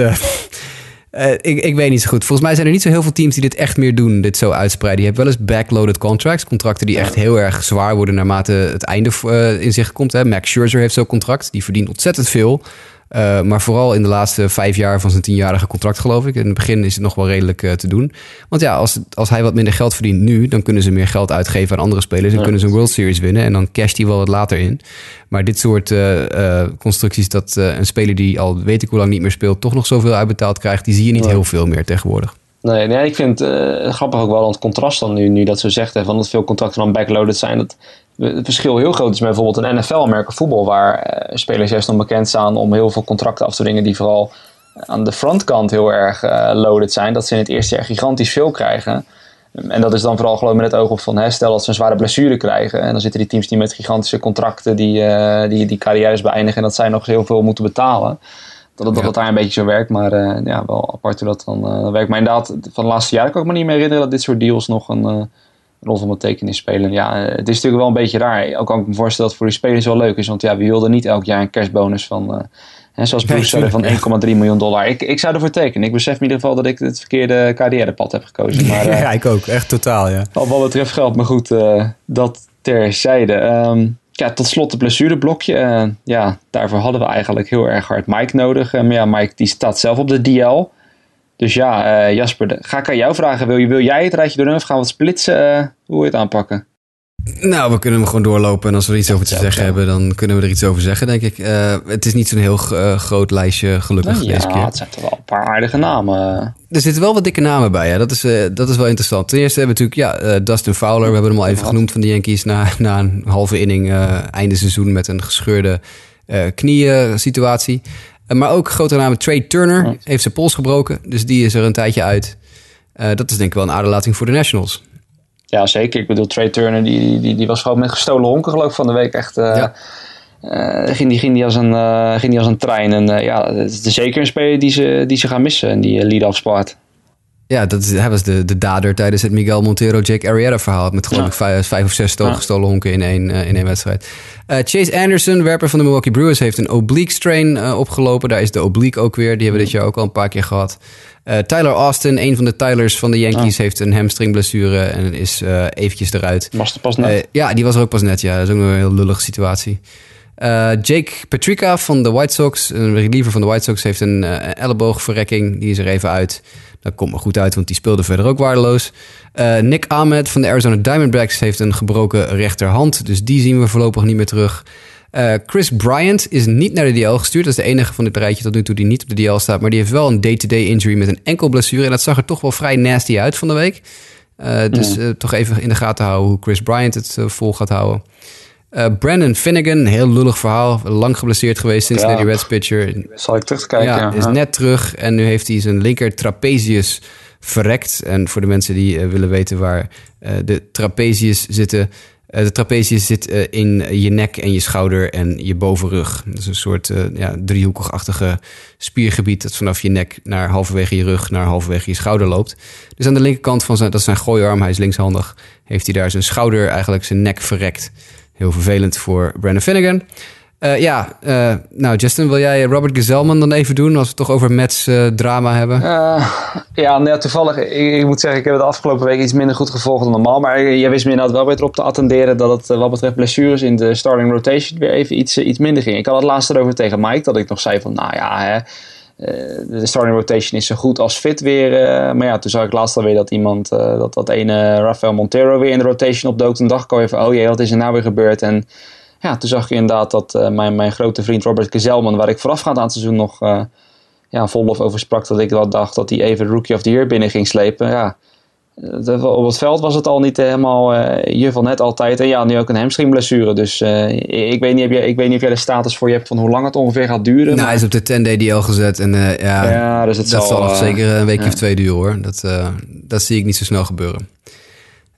[LAUGHS] ik, ik weet niet zo goed. Volgens mij zijn er niet zo heel veel teams die dit echt meer doen. Dit zo uitspreiden. Je hebt wel eens backloaded contracts. Contracten die echt heel erg zwaar worden naarmate het einde in zicht komt. Hè. Max Scherzer heeft zo'n contract. Die verdient ontzettend veel. Uh, maar vooral in de laatste vijf jaar van zijn tienjarige contract, geloof ik. In het begin is het nog wel redelijk uh, te doen. Want ja, als, als hij wat minder geld verdient nu, dan kunnen ze meer geld uitgeven aan andere spelers. En ja. kunnen ze een World Series winnen. En dan casht hij wel wat later in. Maar dit soort uh, constructies, dat een speler die al weet ik hoe lang niet meer speelt, toch nog zoveel uitbetaald krijgt, die zie je niet ja. heel veel meer tegenwoordig. Nee, nee, ik vind het grappig ook wel het contrast dan nu, nu dat ze zegt, hè, van dat veel contracten dan backloaded zijn. Dat, het verschil heel groot is met bijvoorbeeld een NFL, American voetbal, waar uh, spelers juist nog bekend staan om heel veel contracten af te dwingen die vooral aan de frontkant heel erg uh, loaded zijn. Dat ze in het eerste jaar gigantisch veel krijgen. En dat is dan vooral geloof met het oog op van hè, stel dat ze een zware blessure krijgen. En dan zitten die teams die met gigantische contracten die, uh, die, die carrières beëindigen en dat zij nog heel veel moeten betalen. Dat ja. dat het daar een beetje zo werkt, maar uh, ja, wel apart hoe dat dan werkt. Maar inderdaad, van de laatste jaren kan ik me niet meer herinneren dat dit soort deals nog een rol van betekenis spelen. Ja, het is natuurlijk wel een beetje raar. Ook kan ik me voorstellen dat het voor die spelers wel leuk is. Want ja, we wilden niet elk jaar een kerstbonus van... Uh, hè, zoals Bruce nee, van 1,3 miljoen dollar. Ik, ik zou ervoor tekenen. Ik besef in ieder geval dat ik het verkeerde carrièrepad heb gekozen. Maar, uh, [LAUGHS] ja, ik ook. Echt totaal, ja. Al wat betreft geld. Maar goed, uh, dat terzijde. Um, ja, tot slot het blessureblokje. ja, daarvoor hadden we eigenlijk heel erg hard Mike nodig. maar ja, Mike die staat zelf op de DL. Dus ja, uh, Jasper, ga ik aan jou vragen. Wil, je, wil jij het rijtje doen of gaan we het splitsen? Uh, hoe we het aanpakken? Nou, we kunnen hem gewoon doorlopen. En als we er iets over te zeggen hebben, dan kunnen we er iets over zeggen, denk ik. Uh, het is niet zo'n heel uh, groot lijstje, gelukkig, nou, ja, deze keer. het zijn toch wel een paar aardige namen. Er zitten wel wat dikke namen bij, ja. Dat is, uh, dat is wel interessant. Ten eerste hebben we natuurlijk ja, Dustin Fowler. We hebben hem al even genoemd van de Yankees. Na, [LAUGHS] na een halve inning, einde seizoen met een gescheurde knieën situatie. Maar ook grote namen Trey Turner ja. heeft zijn pols gebroken. Dus die is er een tijdje uit. Uh, dat is denk ik wel een aderlating voor de Nationals. Ja, zeker. Ik bedoel, Trey Turner die, die, die was gewoon met gestolen honken geloof ik van de week echt... Uh, ja. Uh, ging, die, ging, die als een, ging die als een trein. En ja, het is zeker een speler die ze, die ze gaan missen. En die lead-off spot. Ja, dat is, hij was de, de dader tijdens het Miguel Montero Jake Arrieta verhaal. Met geloof ik vijf, vijf, of zes ja. gestolen honken in één, uh, in één wedstrijd. Uh, Chase Anderson, werper van de Milwaukee Brewers, heeft een oblique strain uh, opgelopen. Daar is de oblique ook weer. Die hebben we dit jaar ook al een paar keer gehad. Tyler Austin, een van de Tylers van de Yankees, heeft een hamstringblessure en is eventjes eruit. Was er pas net? ja, die was er ook pas net. Ja, dat is ook een heel lullige situatie. Uh, Jake Patrica van de White Sox, een reliever van de White Sox, heeft een uh, elleboogverrekking. Die is er even uit. Dat komt me goed uit, want die speelde verder ook waardeloos. Uh, Nick Ahmed van de Arizona Diamondbacks heeft een gebroken rechterhand. Dus die zien we voorlopig niet meer terug. Chris Bryant is niet naar de DL gestuurd. Dat is de enige van dit rijtje tot nu toe die niet op de DL staat. Maar die heeft wel een day-to-day injury met een enkel blessure. En dat zag er toch wel vrij nasty uit van de week. Dus toch even in de gaten houden hoe Chris Bryant het vol gaat houden. Uh, Brandon Finnegan, heel lullig verhaal. Lang geblesseerd geweest sinds ja. de Reds pitcher. Zal ik terugkijken? Ja, ja, is net terug. En nu heeft hij zijn linker trapezius verrekt. En voor de mensen die uh, willen weten waar uh, de trapezius zitten... de trapezius zit in je nek en je schouder en je bovenrug. Dat is een soort ja, driehoekigachtige spiergebied... dat vanaf je nek naar halverwege je rug naar halverwege je schouder loopt. Dus aan de linkerkant van zijn, dat is zijn gooiarm, hij is linkshandig... heeft hij daar zijn schouder, eigenlijk zijn nek verrekt... Heel vervelend voor Brandon Finnegan. Uh, ja, uh, nou Justin, wil jij Robert Gezelman dan even doen als we het toch over Mets uh, drama hebben? ja, nou, toevallig, ik, moet zeggen, ik heb het afgelopen week iets minder goed gevolgd dan normaal. Maar jij wist me inderdaad wel weer erop te attenderen dat het wat betreft blessures in de starting rotation weer even iets, iets minder ging. Ik had het laatst erover tegen Mike, dat ik nog zei van, nou ja, hè, de starting rotation is zo goed als fit weer. maar ja, toen zag ik laatst alweer dat iemand, dat dat ene Rafael Montero weer in de rotation opdook. Toen dacht ik al even, oh jee, wat is er nou weer gebeurd? En ja, toen zag je inderdaad dat mijn, mijn grote vriend Robert Kezelman, waar ik voorafgaand aan het seizoen nog ja, vol lof over sprak, dat ik wel dacht dat hij even Rookie of the Year binnen ging slepen. Ja, op het veld was het al niet helemaal uh, je van net altijd. En ja, nu ook een hamstringblessure. Dus ik, weet niet, heb je, ik weet niet of jij de status voor je hebt van hoe lang het ongeveer gaat duren. Nou, hij is op de 10 day DL gezet. En ja, ja dus het dat zal, zal zeker een weekje of twee duren hoor. Dat, dat zie ik niet zo snel gebeuren.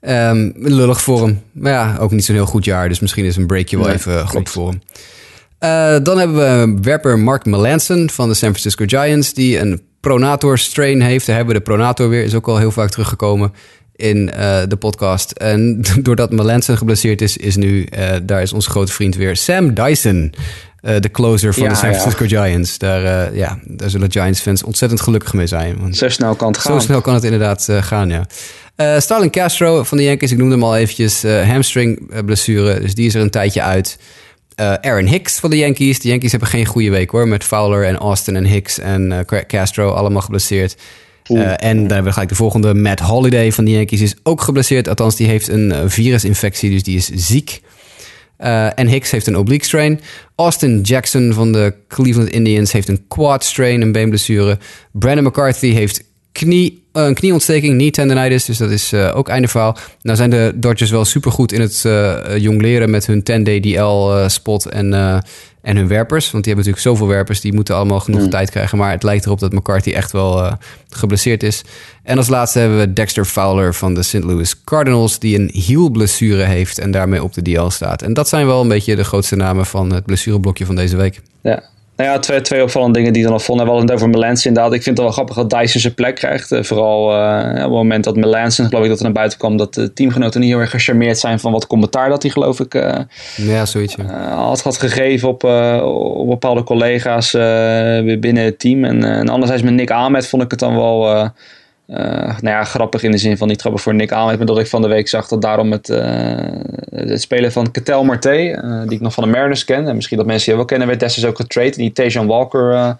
Um, lullig voor hem. Maar ja, ook niet zo'n heel goed jaar. Dus misschien is een breakje wel even goed voor hem. Dan hebben we werper Mark Melanson van de San Francisco Giants... die een pronator strain heeft. Daar hebben we de pronator weer. Is ook al heel vaak teruggekomen in uh, de podcast. En [LAUGHS] doordat Melanson geblesseerd is... is nu, uh, daar is onze grote vriend weer Sam Dyson... de closer van de San Francisco Giants. Daar, ja, daar zullen Giants fans ontzettend gelukkig mee zijn. Want zo snel kan het gaan. Zo snel kan het inderdaad gaan, ja. Uh, Starlin Castro van de Yankees, ik noemde hem al eventjes. Hamstring eh, blessure, dus die is er een tijdje uit. Uh, Aaron Hicks van de Yankees. De Yankees hebben geen goede week hoor. Met Fowler en Austin en Hicks en Castro allemaal geblesseerd. en dan hebben we gelijk de volgende. Matt Holiday van de Yankees is ook geblesseerd. Althans, die heeft een virusinfectie, dus die is ziek. en Hicks heeft een oblique strain. Austin Jackson van de Cleveland Indians heeft een quad strain, een beenblessure. Brandon McCarthy heeft knie, een knieontsteking, niet tendinitis, dus dat is uh, ook einde verhaal. Nou zijn de Dodgers wel supergoed in het uh, jongleren met hun 10-day DL-spot en, en hun werpers. Want die hebben natuurlijk zoveel werpers, die moeten allemaal genoeg mm. tijd krijgen. Maar het lijkt erop dat McCarthy echt wel geblesseerd is. En als laatste hebben we Dexter Fowler van de St. Louis Cardinals... die een hielblessure heeft en daarmee op de DL staat. En dat zijn wel een beetje de grootste namen van het blessureblokje van deze week. Ja, nou ja, twee, twee opvallende dingen die dan nog vonden. We hadden het over Melanson inderdaad. Ik vind het wel grappig dat Dyson zijn plek krijgt. Uh, vooral uh, op het moment dat Melanson, geloof ik dat er naar buiten kwam, dat de teamgenoten niet heel erg gecharmeerd zijn van wat commentaar dat hij geloof ik uh, ja, zoiets, had, had gegeven op, op bepaalde collega's binnen het team. En, en anderzijds met Nick Ahmed vond ik het dan wel uh, nou ja, grappig in de zin van niet grappig voor Nick Ahmed, maar dat ik van de week zag dat daarom het, uh, het spelen van Ketel Marte, uh, die ik nog van de Mariners ken, en misschien dat mensen die wel kennen, werd destijds ook getrade. Die Tejan Walker,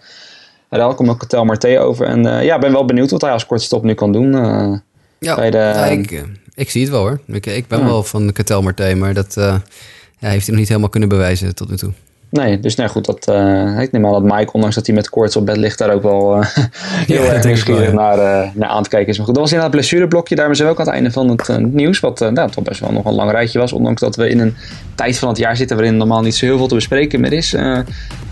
daar komt ook Ketel Marte over. En ja, ik ben wel benieuwd wat hij als kortstop nu kan doen. ja, bij de, ik, ik, zie het wel hoor. Ik, ik ben wel van Ketel Marte, maar dat ja, heeft hij nog niet helemaal kunnen bewijzen tot nu toe. Nee, dus nou goed, dat, uh, ik neem aan dat Mike, ondanks dat hij met koorts op bed ligt, daar ook wel [LAUGHS] uh, heel ja, erg nieuwsgierig naar, uh, naar aan te kijken is. Maar goed, dat was inderdaad het blessureblokje. Daarmee zijn we ook aan het einde van het nieuws, wat nou, toch best wel nog een lang rijtje was. Ondanks dat we in een tijd van het jaar zitten waarin normaal niet zo heel veel te bespreken meer is. maar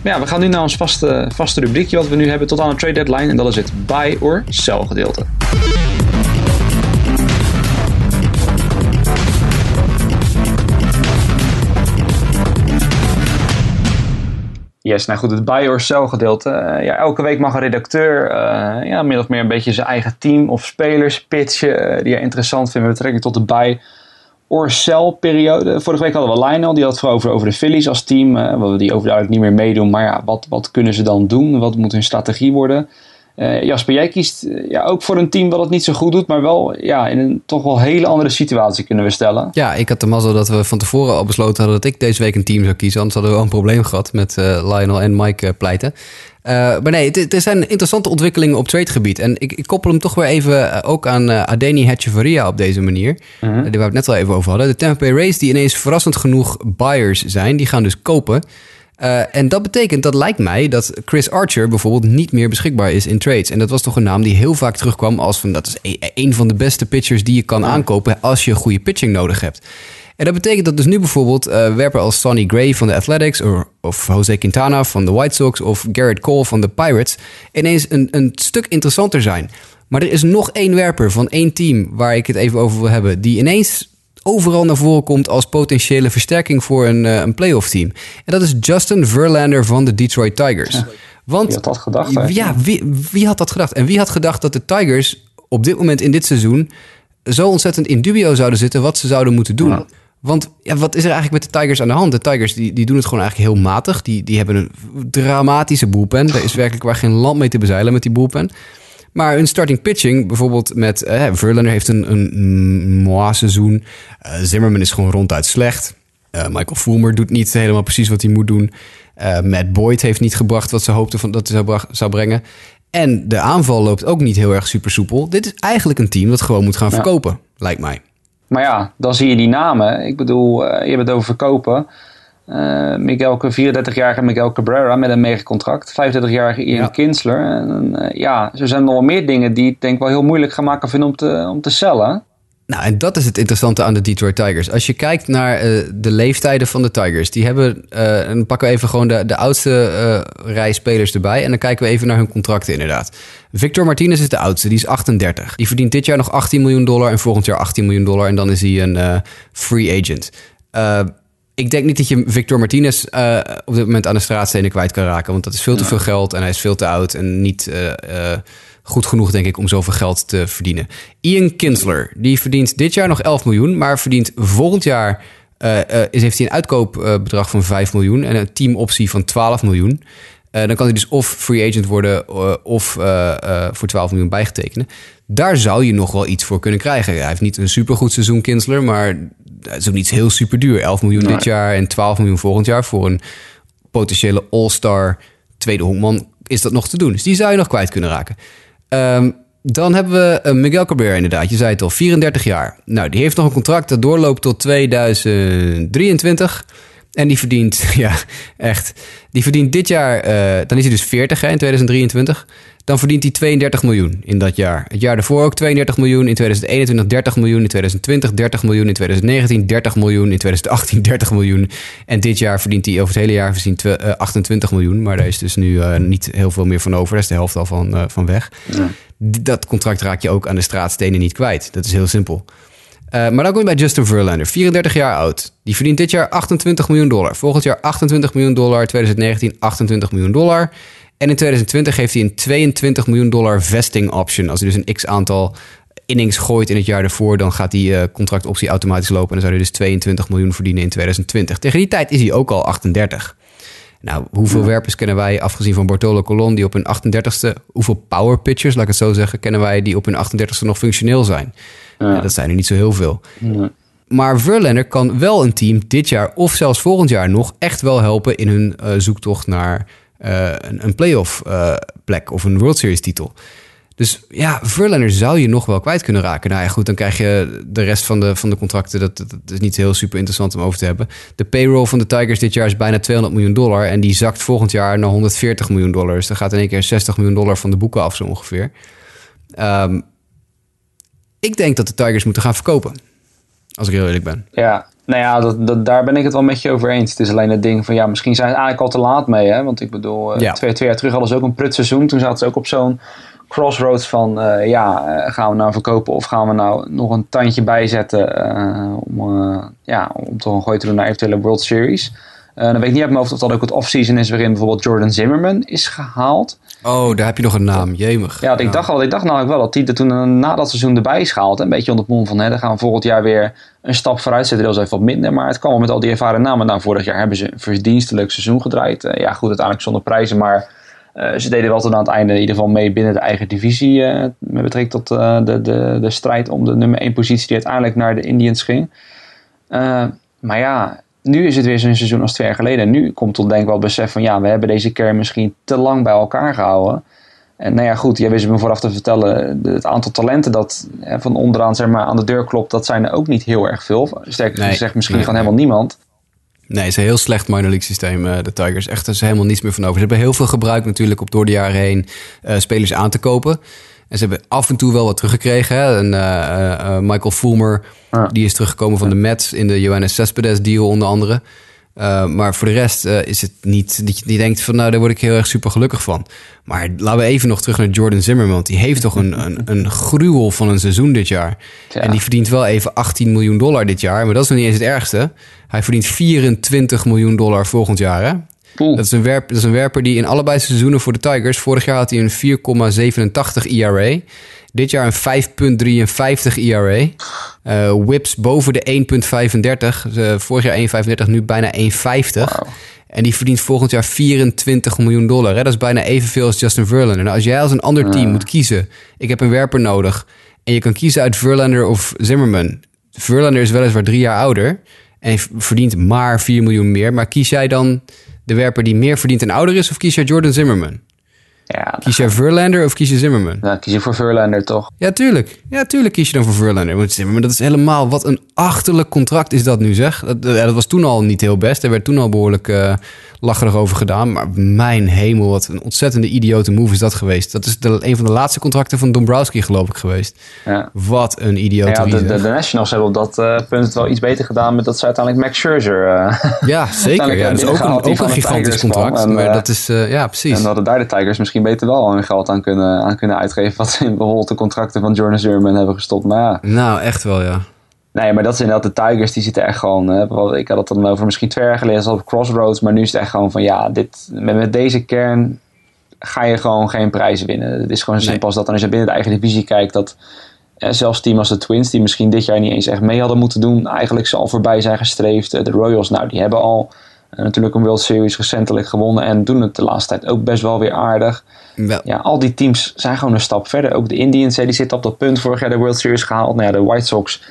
ja, we gaan nu naar ons vaste, vaste rubriekje wat we nu hebben tot aan de trade deadline. En dat is het buy or sell gedeelte. Yes, nou goed, het buy or sell gedeelte. Uh, ja, elke week mag een redacteur uh, ja, min of meer een beetje zijn eigen team of spelers pitchen uh, die hij interessant vinden met betrekking tot de buy or sell periode. Vorige week hadden we Lionel, die had het over, over de Phillies als team. Uh, die overduidelijk niet meer meedoen, maar ja, wat, wat kunnen ze dan doen? Wat moet hun strategie worden? Uh, Jasper, jij kiest uh, ja, ook voor een team dat het niet zo goed doet, maar wel ja, in een toch wel hele andere situatie kunnen we stellen. Ja, ik had de mazzel dat we van tevoren al besloten hadden dat ik deze week een team zou kiezen. Anders hadden we wel een probleem gehad met uh, Lionel en Mike pleiten. maar nee, er zijn interessante ontwikkelingen op tradegebied. En ik, ik, koppel hem toch weer even ook aan Adeni Hatchevaria op deze manier. -huh. die waar we het net al even over hadden. De Tampa Bay Rays, die ineens verrassend genoeg buyers zijn, die gaan dus kopen. Uh, en dat betekent, dat lijkt mij, dat Chris Archer bijvoorbeeld niet meer beschikbaar is in trades. En dat was toch een naam die heel vaak terugkwam als van dat is e-, een van de beste pitchers die je kan aankopen als je goede pitching nodig hebt. En dat betekent dat dus nu bijvoorbeeld uh, werpen als Sonny Gray van de Athletics, of, of Jose Quintana van de White Sox, of Garrett Cole van de Pirates ineens een, een stuk interessanter zijn. Maar er is nog één werper van één team waar ik het even over wil hebben, die ineens overal naar voren komt als potentiële versterking voor een, uh, een playoff team. En dat is Justin Verlander van de Detroit Tigers. Want, wie had dat gedacht? Ja, wie, wie had dat gedacht? En wie had gedacht dat de Tigers op dit moment in dit seizoen zo ontzettend in dubio zouden zitten wat ze zouden moeten doen? Want ja, wat is er eigenlijk met de Tigers aan de hand? De Tigers die, die doen het gewoon eigenlijk heel matig. Die, die hebben een dramatische boelpen. Er is werkelijk waar geen land mee te bezeilen met die boelpen. Maar een starting pitching, bijvoorbeeld met... Eh, Verlander heeft een, een mooi seizoen. Uh, Zimmerman is gewoon ronduit slecht. Uh, Michael Fulmer doet niet helemaal precies wat hij moet doen. Uh, Matt Boyd heeft niet gebracht wat ze hoopten van dat hij zou, zou brengen. En de aanval loopt ook niet heel erg super soepel. Dit is eigenlijk een team dat gewoon moet gaan verkopen, lijkt mij. Maar ja, dan zie je die namen. Ik bedoel, je hebt het over verkopen. Uh, Miguel, 34-jarige Miguel Cabrera met een megacontract. 35-jarige Ian ja. Kinsler. En, uh, ja, zo zijn er nog wel meer dingen die ik denk wel heel moeilijk gaan maken vinden om te, om te cellen. Nou, en dat is het interessante aan de Detroit Tigers. Als je kijkt naar uh, de leeftijden van de Tigers, die hebben, uh, en dan pakken we even gewoon de, de oudste uh, rij spelers erbij. En dan kijken we even naar hun contracten inderdaad. Victor Martinez is de oudste, die is 38. Die verdient dit jaar nog 18 miljoen dollar en volgend jaar 18 miljoen dollar. En dan is hij een free agent. Ik denk niet dat je Victor Martinez op dit moment aan de straatstenen kwijt kan raken. Want dat is veel te veel geld en hij is veel te oud en niet goed genoeg, denk ik, om zoveel geld te verdienen. Ian Kinsler, die verdient dit jaar nog 11 miljoen, maar verdient volgend jaar. Uh, heeft hij een uitkoopbedrag van 5 miljoen en een teamoptie van 12 miljoen. Uh, dan kan hij dus of free agent worden of voor 12 miljoen bijgetekenen. Daar zou je nog wel iets voor kunnen krijgen. Hij heeft niet een supergoed seizoen, Kinsler, maar het is ook niet heel super duur. 11 miljoen nee. dit jaar en 12 miljoen volgend jaar voor een potentiële all-star tweede honkman is dat nog te doen. Dus die zou je nog kwijt kunnen raken. Um, dan hebben we Miguel Cabrera inderdaad. Je zei het al, 34 jaar. Nou, die heeft nog een contract dat doorloopt tot 2023. En die verdient, [LAUGHS] ja, echt. Die verdient dit jaar, uh, dan is hij dus 40 hè, in 2023. Dan verdient hij 32 miljoen in dat jaar. Het jaar daarvoor ook 32 miljoen. In 2021 30 miljoen. In 2020 30 miljoen. In 2019 30 miljoen. In 2018 30 [LAUGHS] miljoen. En dit jaar verdient hij over het hele jaar verdient, uh, 28 miljoen. Maar daar is dus nu uh, niet heel veel meer van over. Daar is de helft al van, van weg. Ja. Dat contract raak je ook aan de straatstenen niet kwijt. Dat is heel simpel. Uh, maar dan kom je bij Justin Verlander, 34 jaar oud. Die verdient dit jaar 28 miljoen dollar. Volgend jaar 28 miljoen dollar. 2019 28 miljoen dollar. En in 2020 heeft hij een 22 miljoen dollar vesting option. Als hij dus een x aantal innings gooit in het jaar ervoor, dan gaat die uh, contractoptie automatisch lopen. En dan zou hij dus 22 miljoen verdienen in 2020. Tegen die tijd is hij ook al 38. Nou, hoeveel ja. werpers kennen wij, afgezien van Bartolo Colon, die op hun 38ste, hoeveel power pitchers, laat ik het zo zeggen, kennen wij die op hun 38ste nog functioneel zijn? Ja. Dat zijn er niet zo heel veel. Maar Verlander kan wel een team dit jaar of zelfs volgend jaar nog echt wel helpen in hun uh, zoektocht naar uh, een, een playoff uh, plek of een World Series titel. Dus ja, Verlander zou je nog wel kwijt kunnen raken. Nou ja, goed, dan krijg je de rest van de, van de contracten. Dat, dat, is niet heel super interessant om over te hebben. De payroll van de Tigers dit jaar is bijna 200 miljoen dollar. En die zakt volgend jaar naar 140 miljoen dollar. Dus dan gaat in één keer 60 miljoen dollar van de boeken af, zo ongeveer. Um, ik denk dat de Tigers moeten gaan verkopen. Als ik heel eerlijk ben. Ja, nou ja, dat, dat, daar ben ik het wel met je over eens. Het is alleen het ding van ja, misschien zijn ze eigenlijk al te laat mee. Hè? Want ik bedoel, ja. twee, twee jaar terug hadden ze ook een prutseizoen. Toen zaten ze ook op zo'n crossroads van uh, ja, gaan we nou verkopen of gaan we nou nog een tandje bijzetten uh, om, uh, ja, om toch een gooi te doen naar eventuele World Series. Dan weet ik niet uit mijn hoofd of dat ook het offseason is waarin bijvoorbeeld Jordan Zimmerman is gehaald. Oh, daar heb je nog een naam, jemig. Ja, ik, dacht al, ik dacht namelijk wel dat hij er toen na dat seizoen erbij is gehaald. Een beetje onder het mond van, hè, dan gaan we volgend jaar weer een stap vooruit zetten. Deels even wat minder, maar het kwam wel met al die ervaren namen. Nou, vorig jaar hebben ze een verdienstelijk seizoen gedraaid. ja, goed, uiteindelijk zonder prijzen, maar uh, ze deden wel tot aan het einde in ieder geval mee binnen de eigen divisie. Uh, met betrekking tot uh, de, de, de strijd om de nummer 1 positie die uiteindelijk naar de Indians ging. maar ja, nu is het weer zo'n seizoen als twee jaar geleden. En nu komt tot denk ik wel het besef van ja, we hebben deze kern misschien te lang bij elkaar gehouden. En nou ja, goed, jij wist me vooraf te vertellen, het aantal talenten dat hè, van onderaan zeg maar, aan de deur klopt, dat zijn er ook niet heel erg veel. Sterker nee, gezegd, misschien nee, gewoon nee. helemaal niemand. Nee, het is een heel slecht minor league systeem, uh, de Tigers. Echt, er is helemaal niets meer van over. Ze hebben heel veel gebruikt natuurlijk op door de jaren heen uh, spelers aan te kopen. En ze hebben af en toe wel wat teruggekregen. Hè? En, uh, Michael Fulmer, ja. die is teruggekomen van de Mets in de Johannes Cespedes deal onder andere. Uh, maar voor de rest is het niet dat je die denkt van nou daar word ik heel erg super gelukkig van. Maar laten we even nog terug naar Jordan Zimmerman. Want die heeft toch een, een, een gruwel van een seizoen dit jaar. Ja. En die verdient wel even 18 miljoen dollar dit jaar. Maar dat is nog niet eens het ergste. Hij verdient 24 miljoen dollar volgend jaar. Hè? Dat is, een werp, dat is een werper die in allebei seizoenen voor de Tigers... vorig jaar had hij een 4,87 ERA. Dit jaar een 5,53 ERA. Eh, whips boven de 1,35. Uh, vorig jaar 1,35, nu bijna 1,50. En die verdient volgend jaar 24 miljoen dollar. Hè? Dat is bijna evenveel als Justin Verlander. Nou, als jij als een ander team moet kiezen... ik heb een werper nodig... en je kan kiezen uit Verlander of Zimmerman... Verlander is weliswaar drie jaar ouder... en verdient maar 4 miljoen meer. Maar kies jij dan de werper die meer verdient en ouder is... of kies jij Jordan Zimmerman? Ja, Kies jij Verlander of kies je Zimmerman? dan kies je voor Verlander toch? Ja, tuurlijk. Ja, tuurlijk kies je dan voor Verlander. Want Zimmerman, dat is helemaal... Wat een achterlijk contract is dat nu, zeg. Dat, ja, dat was toen al niet heel best. Er werd toen al behoorlijk uh, lacherig over gedaan. Maar mijn hemel, wat een ontzettende idiote move is dat geweest. Dat is de, een van de laatste contracten van Dombrowski, geloof ik, geweest. Ja. Wat een idiote ja, de, de, de, Nationals hebben op dat uh, punt het wel iets beter gedaan... met dat ze uiteindelijk Max Scherzer... Uh, ja, zeker. Ja, dat is ook een, ook een gigantisch contract. En, maar dat is... ja, precies. En hadden daar de Tigers misschien beter wel hun geld aan kunnen, aan kunnen uitgeven. Wat ze in bijvoorbeeld de contracten van Jordan Zimmerman hebben gestopt. Maar ja. Nou, echt wel, ja. Nee, maar dat is inderdaad de Tigers. Die zitten echt gewoon... Hè, ik had het dan over misschien twee jaar geleden op Crossroads. Maar nu is het echt gewoon van ja, dit, met, met deze kern ga je gewoon geen prijzen winnen. Het is gewoon zo simpel als dat. En als je binnen de eigen divisie kijkt, dat eh, zelfs team als de Twins, die misschien dit jaar niet eens echt mee hadden moeten doen, eigenlijk ze al voorbij zijn gestreefd. De Royals, nou, die hebben al natuurlijk een World Series recentelijk gewonnen en doen het de laatste tijd ook best wel weer aardig. Wel. Ja, al die teams zijn gewoon een stap verder. Ook de Indians, die zitten op dat punt vorig jaar de World Series gehaald. Nou ja, de White Sox,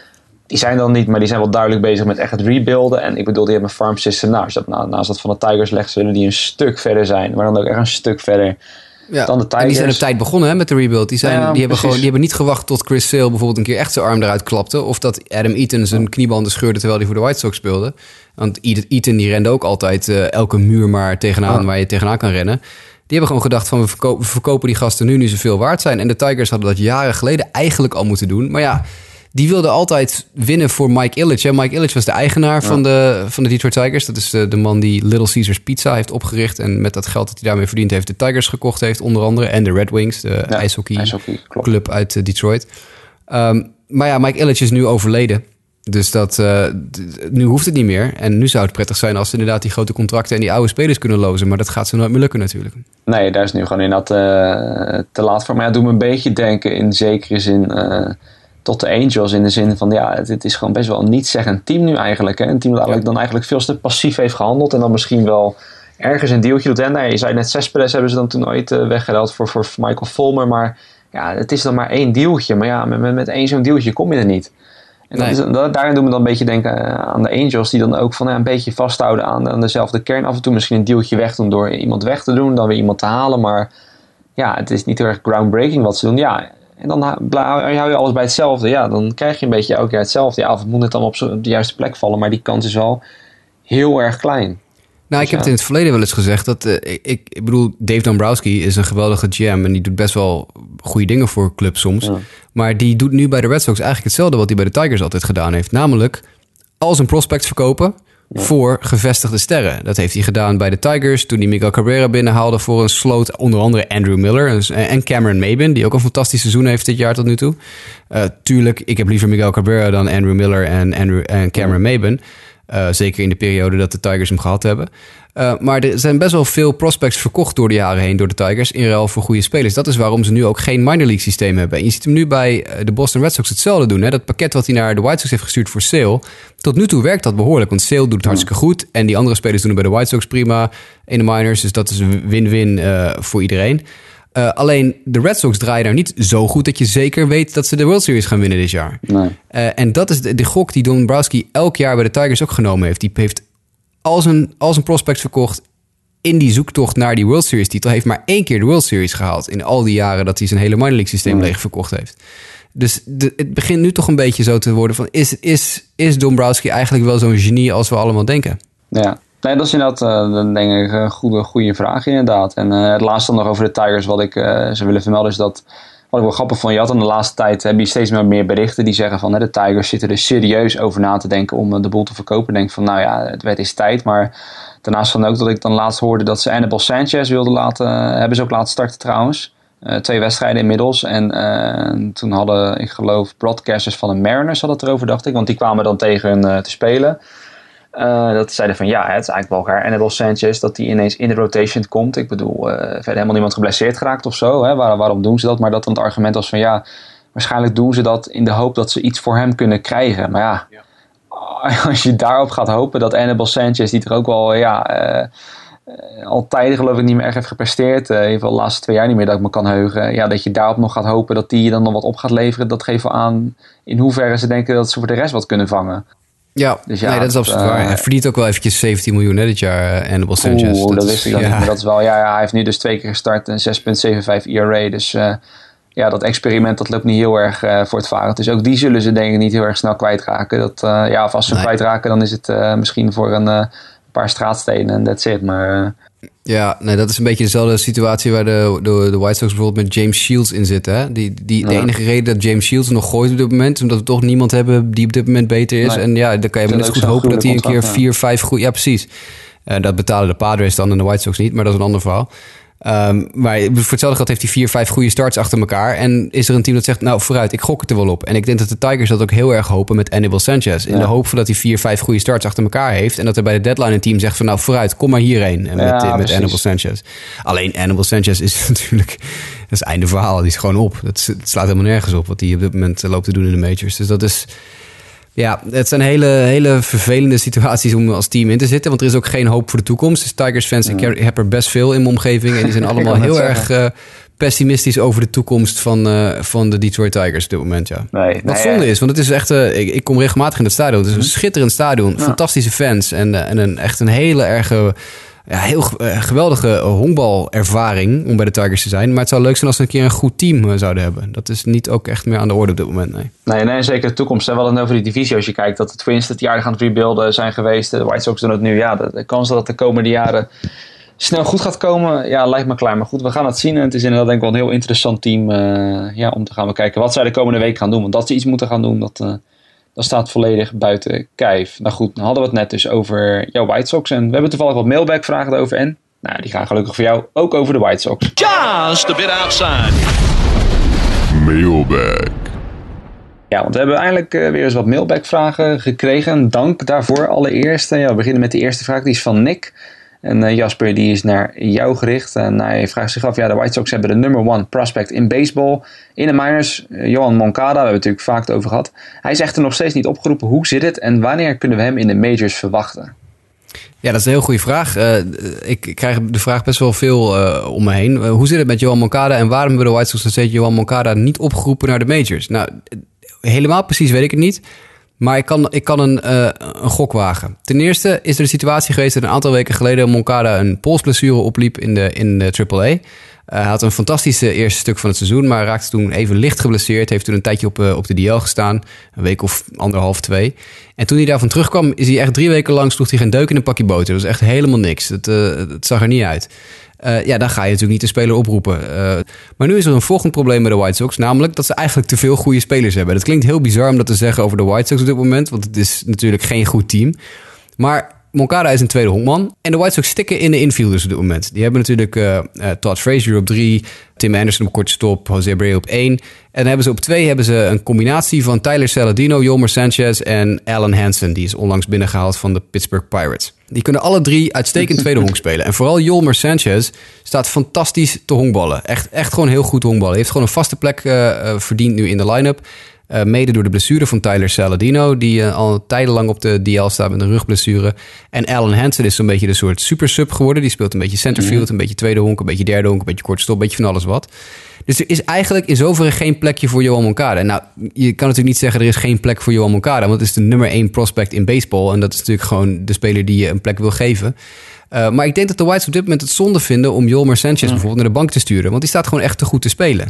die zijn dan niet, maar die zijn wel duidelijk bezig met echt het rebuilden. En ik bedoel, die hebben een farm system. Nou, als dat naast dat van de Tigers legt, zullen die een stuk verder zijn. Maar dan ook echt een stuk verder. Ja, dan de Tigers. en die zijn op tijd begonnen hè, met de rebuild. Die, zijn, Ja, die, hebben gewoon, die hebben niet gewacht tot Chris Sale bijvoorbeeld een keer echt zijn arm eruit klapte. Of dat Adam Eaton zijn kniebanden scheurde terwijl hij voor de White Sox speelde. Want Eaton die rende ook altijd eh, elke muur maar tegenaan Ja. waar je tegenaan kan rennen. Die hebben gewoon gedacht van we verko- we verkopen die gasten nu nu ze veel waard zijn. En de Tigers hadden dat jaren geleden eigenlijk al moeten doen. Maar ja, die wilden altijd winnen voor Mike Ilitch. Hè. Mike Ilitch was de eigenaar van, de, van de Detroit Tigers. Dat is de, de man die Little Caesars Pizza heeft opgericht. En met dat geld dat hij daarmee verdiend heeft, de Tigers gekocht heeft onder andere. En de Red Wings, de Ja, ijshockey, club uit eh, Detroit. Ehm, maar ja, Mike Ilitch is nu overleden. Dus dat, eh, nu hoeft het niet meer. En nu zou het prettig zijn als ze inderdaad die grote contracten en die oude spelers kunnen lozen. Maar dat gaat ze nooit meer lukken natuurlijk. Nee, daar is nu gewoon inderdaad eh, te laat voor. Maar ja, doet me een beetje denken in zekere zin tot de Angels. In de zin van, ja, het, het is gewoon best wel een niet-zeggend team nu eigenlijk. Hè? Een team dat eigenlijk dan eigenlijk veel te passief heeft gehandeld. En dan misschien wel ergens een deeltje doet. En nou ja, je zei net, Cespedes hebben ze dan toen ooit eh, weggeruild voor, voor Michael Fulmer. Maar ja, het is dan maar één deeltje. Maar ja, met, met, met één zo'n deeltje kom je er niet. En dat Nee. is, dat, daarin doen we dan een beetje denken eh, aan de Angels, die dan ook van ja, een beetje vasthouden aan, aan dezelfde kern. Af en toe misschien een deeltje weg doen door iemand weg te doen, dan weer iemand te halen. Maar ja, het is niet heel erg groundbreaking wat ze doen. Ja, en dan hou je alles bij hetzelfde. Ja, dan krijg je een beetje elke keer hetzelfde. Ja, of het moet net dan op, de juiste plek vallen, maar die kans is wel heel erg klein. Nou, ik heb ja. het in het verleden wel eens gezegd dat eh, ik, ik, ik bedoel, Dave Dombrowski is een geweldige GM en die doet best wel goede dingen voor clubs soms. Ja. Maar die doet nu bij de Red Sox eigenlijk hetzelfde wat hij bij de Tigers altijd gedaan heeft. Namelijk als een prospect verkopen voor gevestigde sterren. Dat heeft hij gedaan bij de Tigers toen hij Miguel Cabrera binnenhaalde voor een sloot. Onder andere Andrew Miller en- en Cameron Maben, die ook een fantastisch seizoen heeft dit jaar tot nu toe. Eh, tuurlijk, ik heb liever Miguel Cabrera dan Andrew Miller en, Andrew, en Cameron Maben. Eh, zeker in de periode dat de Tigers hem gehad hebben. Eh, maar er zijn best wel veel prospects verkocht door de jaren heen door de Tigers in ruil voor goede spelers. Dat is waarom ze nu ook geen minor league systeem hebben. En je ziet hem nu bij eh, de Boston Red Sox hetzelfde doen. Hè? Dat pakket wat hij naar de White Sox heeft gestuurd voor Sale. Tot nu toe werkt dat behoorlijk, want Sale doet het hartstikke goed. En die andere spelers doen het bij de White Sox prima in de minors. Dus dat is een win-win voor iedereen. Eh, alleen de Red Sox draaien daar niet zo goed dat je zeker weet dat ze de World Series gaan winnen dit jaar. Nee. Eh, en dat is de, de gok die Dombrowski elk jaar bij de Tigers ook genomen heeft. Die heeft als een, als een prospect verkocht in die zoektocht naar die World Series titel. Heeft maar één keer de World Series gehaald in al die jaren dat hij zijn hele minor league systeem leeg verkocht heeft. Dus de, het begint nu toch een beetje zo te worden van... is, is, is Dombrowski eigenlijk wel zo'n genie als we allemaal denken? Ja, nee, dat is inderdaad dan denk ik een goede, goede vraag inderdaad. En eh, het laatste dan nog over de Tigers wat ik eh, zou willen vermelden is dat... Wat ik wel grappig vond, je had in de laatste tijd heb je steeds meer, berichten die zeggen van hè, de Tigers zitten er serieus over na te denken om de boel te verkopen. Denk van nou ja, het werd is tijd. Maar daarnaast van ook dat ik dan laatst hoorde dat ze Annabel Sanchez wilden laten, hebben ze ook laten starten trouwens. Twee wedstrijden inmiddels. En toen hadden, ik geloof, broadcasters van de Mariners hadden het erover, dacht ik. Want die kwamen dan tegen hun te spelen. Dat zeiden van ja, het is eigenlijk wel raar. Annabelle Sanchez, dat die ineens in de rotation komt. Ik bedoel, verder helemaal niemand geblesseerd geraakt of zo. Hè? Waar, waarom doen ze dat? Maar dat dan het argument was van ja, waarschijnlijk doen ze dat in de hoop dat ze iets voor hem kunnen krijgen. Maar ja, ja. [LAUGHS] als je daarop gaat hopen dat Annabelle Sanchez, die er ook wel ja, uh, al tijden geloof ik niet meer echt heeft gepresteerd. Uh, in ieder geval de laatste twee jaar niet meer dat ik me kan heugen. Ja, dat je daarop nog gaat hopen dat die je dan nog wat op gaat leveren. Dat geeft wel aan in hoeverre ze denken dat ze voor de rest wat kunnen vangen. Ja, dus ja nee, dat is absoluut uh, waar. Hij verdient ook wel eventjes 17 miljoen hè, dit jaar, uh, Annabelle Sanchez. Oeh, dat, dat wist ik dan ja. niet. Maar dat is wel, ja, ja, hij heeft nu dus twee keer gestart en 6,75 ERA. Dus ja, dat experiment dat loopt niet heel erg voor het varen. Dus ook die zullen ze denk ik niet heel erg snel kwijtraken. Dat, ja, of als ze nee. kwijtraken, dan is het misschien voor een paar straatstenen en that's it. Maar. Ja, nee, dat is een beetje dezelfde situatie waar de, de, de White Sox bijvoorbeeld met James Shields in zitten. Hè? Die, die, De enige reden dat James Shields nog gooit op dit moment... omdat we toch niemand hebben die op dit moment beter is. En ja, dan kan je net goed hopen dat hij een keer vier, vijf goed... Ja, precies. Uh, dat betalen de Padres dan en de White Sox niet, maar dat is een ander verhaal. Um, maar voor hetzelfde geld heeft hij vier, vijf goede starts achter elkaar. En is er een team dat zegt, nou vooruit, ik gok het er wel op. En ik denk dat de Tigers dat ook heel erg hopen met Anibal Sanchez. In de hoop van dat hij vier, vijf goede starts achter elkaar heeft. En dat er bij de deadline een team zegt van, nou vooruit, kom maar hierheen. En met, ja, met Anibal Sanchez. Alleen Anibal Sanchez is [LAUGHS] natuurlijk, dat is einde verhaal. Die is gewoon op. Dat, slaat helemaal nergens op wat hij op dit moment loopt te doen in de majors. Dus dat is... Ja, het zijn hele, hele vervelende situaties om als team in te zitten. Want er is ook geen hoop voor de toekomst. Dus Tigers fans, ik heb er best veel in mijn omgeving. En die zijn [LAUGHS] allemaal heel erg uh, pessimistisch over de toekomst van, uh, van de Detroit Tigers op dit moment. Ja. Nee, Wat zonde is, want het is echt... Uh, ik, ik, kom regelmatig in het stadion. Het is een mhm. schitterend stadion. Fantastische fans. En, en een, echt een hele erge ja, heel uh, geweldige honkbalervaring om bij de Tigers te zijn. Maar het zou leuk zijn als ze een keer een goed team uh, zouden hebben. Dat is niet ook echt meer aan de orde op dit moment, nee. Nee, nee zeker de toekomst. We hadden het over die divisie als je kijkt. Dat de Twins het jaar gaan rebuilden zijn geweest. De White Sox doen het nu. Ja, de, kans dat het de komende jaren snel goed gaat komen, ja, lijkt me klaar. Maar goed, we gaan het zien. En het is inderdaad denk ik wel een heel interessant team ja, om te gaan bekijken wat zij de komende week gaan doen. Want dat ze iets moeten gaan doen, dat dat staat volledig buiten kijf. Nou goed, dan hadden we het net dus over jouw White Sox. En we hebben toevallig wat mailback-vragen over. En nou, die gaan gelukkig voor jou ook over de White Sox. Just a bit outside. Mailback. Ja, want we hebben eindelijk uh, weer eens wat mailback-vragen gekregen. Dank daarvoor allereerst. ja, we beginnen met de eerste vraag. Die is van Nick. En uh, Jasper, die is naar jou gericht. En hij vraagt zich af, ja, de White Sox hebben de number one prospect in baseball. In de minors, uh, Johan Moncada, we hebben het natuurlijk vaak over gehad. Hij is echter nog steeds niet opgeroepen. Hoe zit het en wanneer kunnen we hem in de majors verwachten? Ja, dat is een heel goede vraag. Uh, ik krijg de vraag best wel veel om me heen. hoe zit het met Johan Moncada en waarom hebben de White Sox steeds Johan Moncada niet opgeroepen naar de majors? Nou, helemaal precies weet ik het niet. Maar ik kan, ik kan een, uh, een gok wagen. Ten eerste is er een situatie geweest dat een aantal weken geleden Moncada een polsblessure opliep in de, in de AAA. Uh, hij had een fantastische eerste stuk van het seizoen, maar raakte toen even licht geblesseerd. Heeft toen een tijdje op, uh, op de DL gestaan, een week of anderhalf, twee. En toen hij daarvan terugkwam, is hij echt drie weken lang sloeg hij geen deuk in een pakje boter. Dat was echt helemaal niks. Het, het zag er niet uit. Uh, ja, dan ga je natuurlijk niet de speler oproepen. Uh, maar nu is er een volgend probleem met de White Sox. Namelijk dat ze eigenlijk te veel goede spelers hebben. Dat klinkt heel bizar om dat te zeggen over de White Sox op dit moment. Want het is natuurlijk geen goed team. Maar Moncada is een tweede honkman. En de White Sox stikken in de infielders op dit moment. Die hebben natuurlijk uh, Todd Frazier op drie, Tim Anderson op korte stop, Jose Abreu op één. En dan hebben ze op twee hebben ze een combinatie van Tyler Saladino, Jomer Sanchez en Alan Hansen. Die is onlangs binnengehaald van de Pittsburgh Pirates. Die kunnen alle drie uitstekend tweede honk spelen. En vooral Jomer Sanchez staat fantastisch te honkballen. Echt, echt gewoon heel goed honkballen. Heeft gewoon een vaste plek uh, verdiend nu in de line-up. Uh, mede door de blessure van Tyler Saladino, die uh, al tijdenlang op de DL staat met een rugblessure. En Alan Hansen is zo'n beetje de soort super sub geworden. Die speelt een beetje centerfield, mm. een beetje tweede honk, een beetje derde honk, een beetje korte stop, een beetje van alles wat. Dus er is eigenlijk in zoverre geen plekje voor Johan Moncada. Nou, je kan natuurlijk niet zeggen er is geen plek voor Johan Moncada, want het is de nummer één prospect in baseball. En dat is natuurlijk gewoon de speler die je een plek wil geven. Uh, maar ik denk dat de Whites op dit moment het zonde vinden om Jolmer Sanchez bijvoorbeeld naar de bank te sturen. Want die staat gewoon echt te goed te spelen.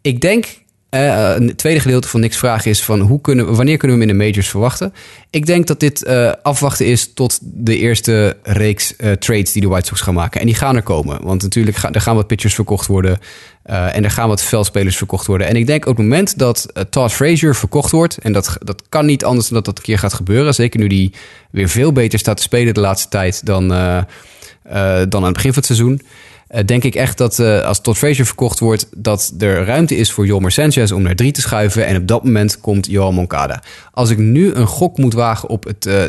Ik denk uh, een tweede gedeelte van niks vragen is van hoe kunnen, wanneer kunnen we hem in de majors verwachten? Ik denk dat dit uh, afwachten is tot de eerste reeks trades die de White Sox gaan maken. En die gaan er komen. Want natuurlijk gaan er gaan wat pitchers verkocht worden. en er gaan wat veldspelers verkocht worden. En ik denk op het moment dat Todd Frazier verkocht wordt. En dat, dat kan niet anders dan dat dat een keer gaat gebeuren. Zeker nu die weer veel beter staat te spelen de laatste tijd dan, dan aan het begin van het seizoen. Eh, denk ik echt dat uh, als Todd Frazier verkocht wordt, dat er ruimte is voor Jolmer Sanchez om naar drie te schuiven. En op dat moment komt Johan Moncada. Als ik nu een gok moet wagen op het, uh,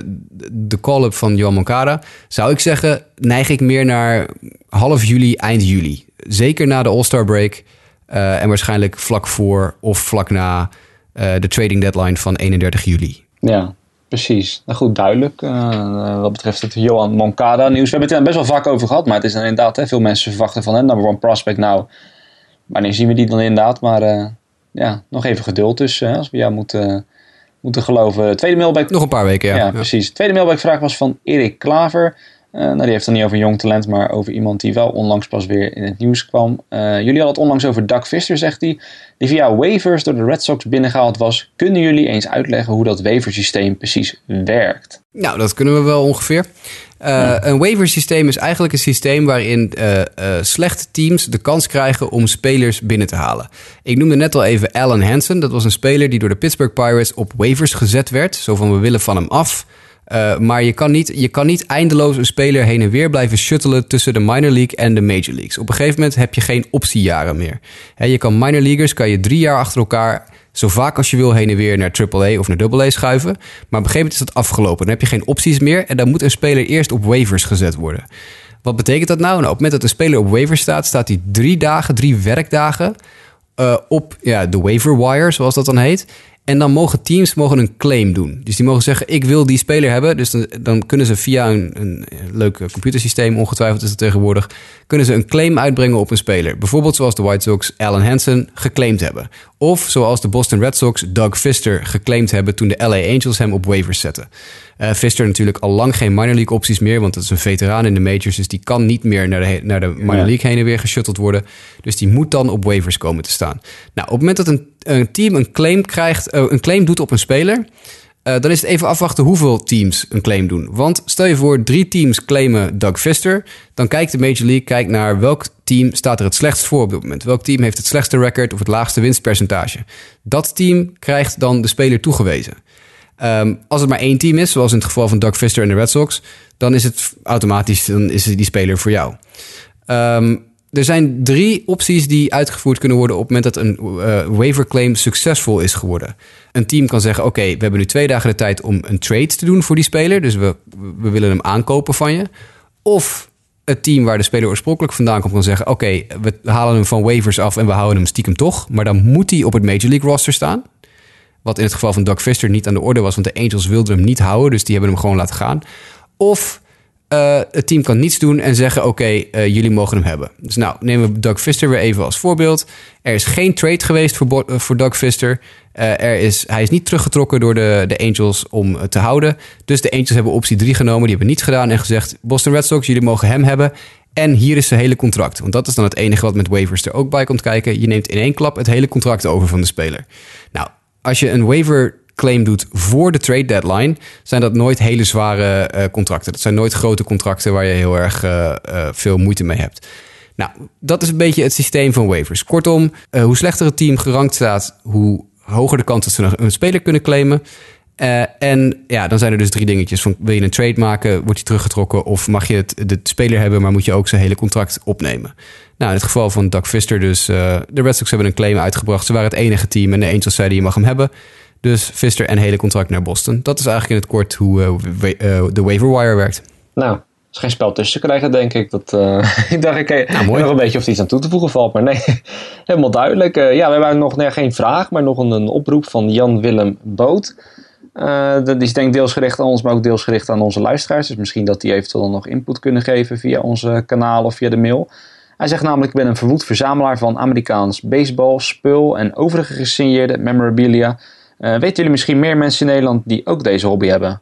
de call-up van Johan Moncada, zou ik zeggen, neig ik meer naar half juli, eind juli. Zeker na de All-Star break. en waarschijnlijk vlak voor of vlak na de trading deadline van 31 juli. Ja, Precies. Nou goed, duidelijk. Uh, wat betreft het Johan Moncada nieuws. We hebben het er best wel vaak over gehad, maar het is inderdaad, hè, veel mensen verwachten van hem number one prospect. Nou, wanneer zien we die dan inderdaad? Maar uh, ja, nog even geduld dus, als we jou moeten, moeten geloven. Tweede mailback. Nog een paar weken, ja. Ja, ja. precies. Tweede mailback vraag was van Erik Klaver. Uh, nou, die heeft het niet over jong talent, maar over iemand die wel onlangs pas weer in het nieuws kwam. Uh, jullie hadden het onlangs over Doug Fister, zegt hij, die via waivers door de Red Sox binnengehaald was. Kunnen jullie eens uitleggen hoe dat waiversysteem precies werkt? Nou, dat kunnen we wel ongeveer. Uh, ja. Een waiversysteem is eigenlijk een systeem waarin slechte teams de kans krijgen om spelers binnen te halen. Ik noemde net al even Alan Hansen. Dat was een speler die door de Pittsburgh Pirates op waivers gezet werd. Zo van we willen van hem af. Uh, maar je kan, niet, je kan niet eindeloos een speler heen en weer blijven shuttelen tussen de minor league en de major leagues. Op een gegeven moment heb je geen optiejaren meer. Je kan minor leaguers kan je drie jaar achter elkaar zo vaak als je wil heen en weer naar AAA of naar AA schuiven. Maar op een gegeven moment is dat afgelopen. Dan heb je geen opties meer en dan moet een speler eerst op waivers gezet worden. Wat betekent dat nou? nou op het moment dat een speler op waivers staat, staat hij drie dagen, drie werkdagen uh, op ja, de waiver wire, zoals dat dan heet. En dan mogen teams mogen een claim doen. Dus die mogen zeggen: Ik wil die speler hebben. Dus dan, dan kunnen ze via een, een leuk computersysteem, ongetwijfeld is het tegenwoordig, kunnen ze een claim uitbrengen op een speler. Bijvoorbeeld zoals de White Sox Alan Hansen geclaimd hebben. Of zoals de Boston Red Sox Doug Fister geclaimd hebben toen de LA Angels hem op waivers zetten. Uh, Fister natuurlijk al lang geen minor league opties meer, want dat is een veteraan in de majors, dus die kan niet meer naar de, naar de minor league heen en weer geshutteld worden. Dus die moet dan op waivers komen te staan. Nou, op het moment dat een, een team een claim krijgt, uh, een claim doet op een speler, uh, dan is het even afwachten hoeveel teams een claim doen. Want stel je voor, drie teams claimen Doug Fister. Dan kijkt de Major League kijkt naar welk team staat er het slechtst voor op dit moment. Welk team heeft het slechtste record of het laagste winstpercentage. Dat team krijgt dan de speler toegewezen. Um, als het maar één team is, zoals in het geval van Doug Fister en de Red Sox, dan is het automatisch dan is die speler voor jou. Um, er zijn drie opties die uitgevoerd kunnen worden op het moment dat een uh, waiver claim succesvol is geworden. Een team kan zeggen: Oké, we hebben nu twee dagen de tijd om een trade te doen voor die speler, dus we, we willen hem aankopen van je. Of het team waar de speler oorspronkelijk vandaan komt kan zeggen: Oké, we halen hem van waivers af en we houden hem stiekem toch, maar dan moet hij op het Major League roster staan. Wat in het geval van Doug Fister niet aan de orde was, want de Angels wilden hem niet houden, dus die hebben hem gewoon laten gaan. Of uh, het team kan niets doen en zeggen: Oké, uh, jullie mogen hem hebben. Dus nou, nemen we Doug Fister weer even als voorbeeld. Er is geen trade geweest voor, uh, voor Doug Fister. er is, hij is niet teruggetrokken door de, de Angels om te houden. Dus de Angels hebben optie 3 genomen. Die hebben niets gedaan en gezegd: Boston Red Sox, jullie mogen hem hebben. En hier is zijn hele contract. Want dat is dan het enige wat met waivers er ook bij komt kijken. Je neemt in één klap het hele contract over van de speler. Nou, als je een waiver claim doet voor de trade deadline, zijn dat nooit hele zware uh, contracten. Dat zijn nooit grote contracten waar je heel erg uh, uh, veel moeite mee hebt. Nou, dat is een beetje het systeem van waivers. Kortom, hoe slechter het team gerankt staat, hoe hoger de kans dat ze een speler kunnen claimen. en ja, dan zijn er dus drie dingetjes. Van, wil je een trade maken, wordt hij teruggetrokken? Of mag je het, de speler hebben, maar moet je ook zijn hele contract opnemen? Nou, in het geval van Doug Fister dus, de Red Sox hebben een claim uitgebracht. Ze waren het enige team en de Angels zeiden je mag hem hebben. Dus Fister en hele contract naar Boston. Dat is eigenlijk in het kort hoe uh, uh, de waiver wire werkt. Nou, er is geen spel tussen krijgen, denk ik. Dat, uh, [LAUGHS] ik dacht, ik nou, nog een beetje of er iets aan toe te voegen valt. Maar nee, [LAUGHS] helemaal duidelijk. Uh, ja, we hebben nog nee, geen vraag, maar nog een, een oproep van Jan-Willem Boot. Uh, dat is denk ik deels gericht aan ons, maar ook deels gericht aan onze luisteraars. Dus misschien dat die eventueel nog input kunnen geven via onze kanaal of via de mail. Hij zegt namelijk, ik ben een verwoed verzamelaar van Amerikaans baseball, spul en overige gesigneerde memorabilia... Uh, weten jullie misschien meer mensen in Nederland die ook deze hobby hebben?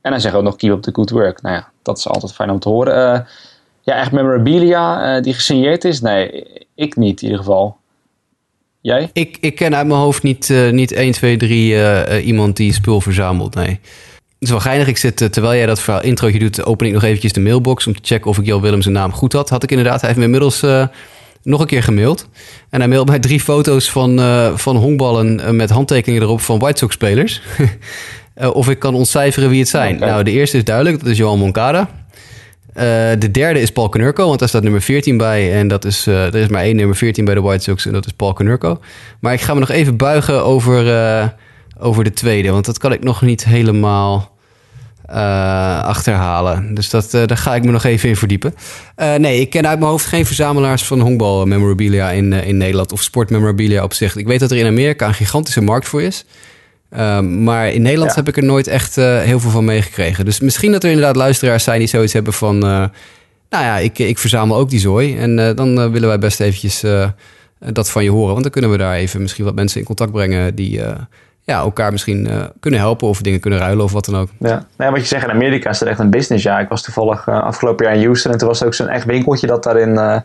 En dan zeggen we ook nog keep up the good work. Nou ja, dat is altijd fijn om te horen. Uh, ja, echt memorabilia uh, die gesigneerd is? Nee, ik niet in ieder geval. Jij? Ik, ik ken uit mijn hoofd niet, niet 1, 2, 3 iemand die spul verzamelt, nee. Het is wel geinig. Ik zit, terwijl jij dat verhaal introotje doet, open ik nog eventjes de mailbox om te checken of ik Jo zijn naam goed had. Had ik inderdaad. Hij heeft inmiddels nog een keer gemaild. En hij mailt mij drie foto's van, uh, van honkballen uh, met handtekeningen erop van White Sox spelers. uh, [LAUGHS] of ik kan ontcijferen wie het zijn. Okay. Nou, de eerste is duidelijk, dat is Johan Moncada. de derde is Paul Konurko, want daar staat nummer 14 bij. En dat is, er is maar één nummer 14 bij de White Sox en dat is Paul Konurko. Maar ik ga me nog even buigen over, over de tweede, want dat kan ik nog niet helemaal uh, achterhalen. Dus dat, uh, daar ga ik me nog even in verdiepen. Uh, nee, ik ken uit mijn hoofd geen verzamelaars van honkbal memorabilia in, in Nederland of sportmemorabilia op zich. Ik weet dat er in Amerika een gigantische markt voor is. maar in Nederland heb ik er nooit echt heel veel van meegekregen. Dus misschien dat er inderdaad luisteraars zijn die zoiets hebben van... nou ja, ik, ik verzamel ook die zooi. En dan willen wij best eventjes dat van je horen. Want dan kunnen we daar even misschien wat mensen in contact brengen... die ja, elkaar misschien uh, kunnen helpen of dingen kunnen ruilen of wat dan ook. Ja, nou, wat je zegt, in Amerika is er echt een business. Ja, ik was toevallig uh, afgelopen jaar in Houston en toen was er ook zo'n echt winkeltje dat daarin, uh,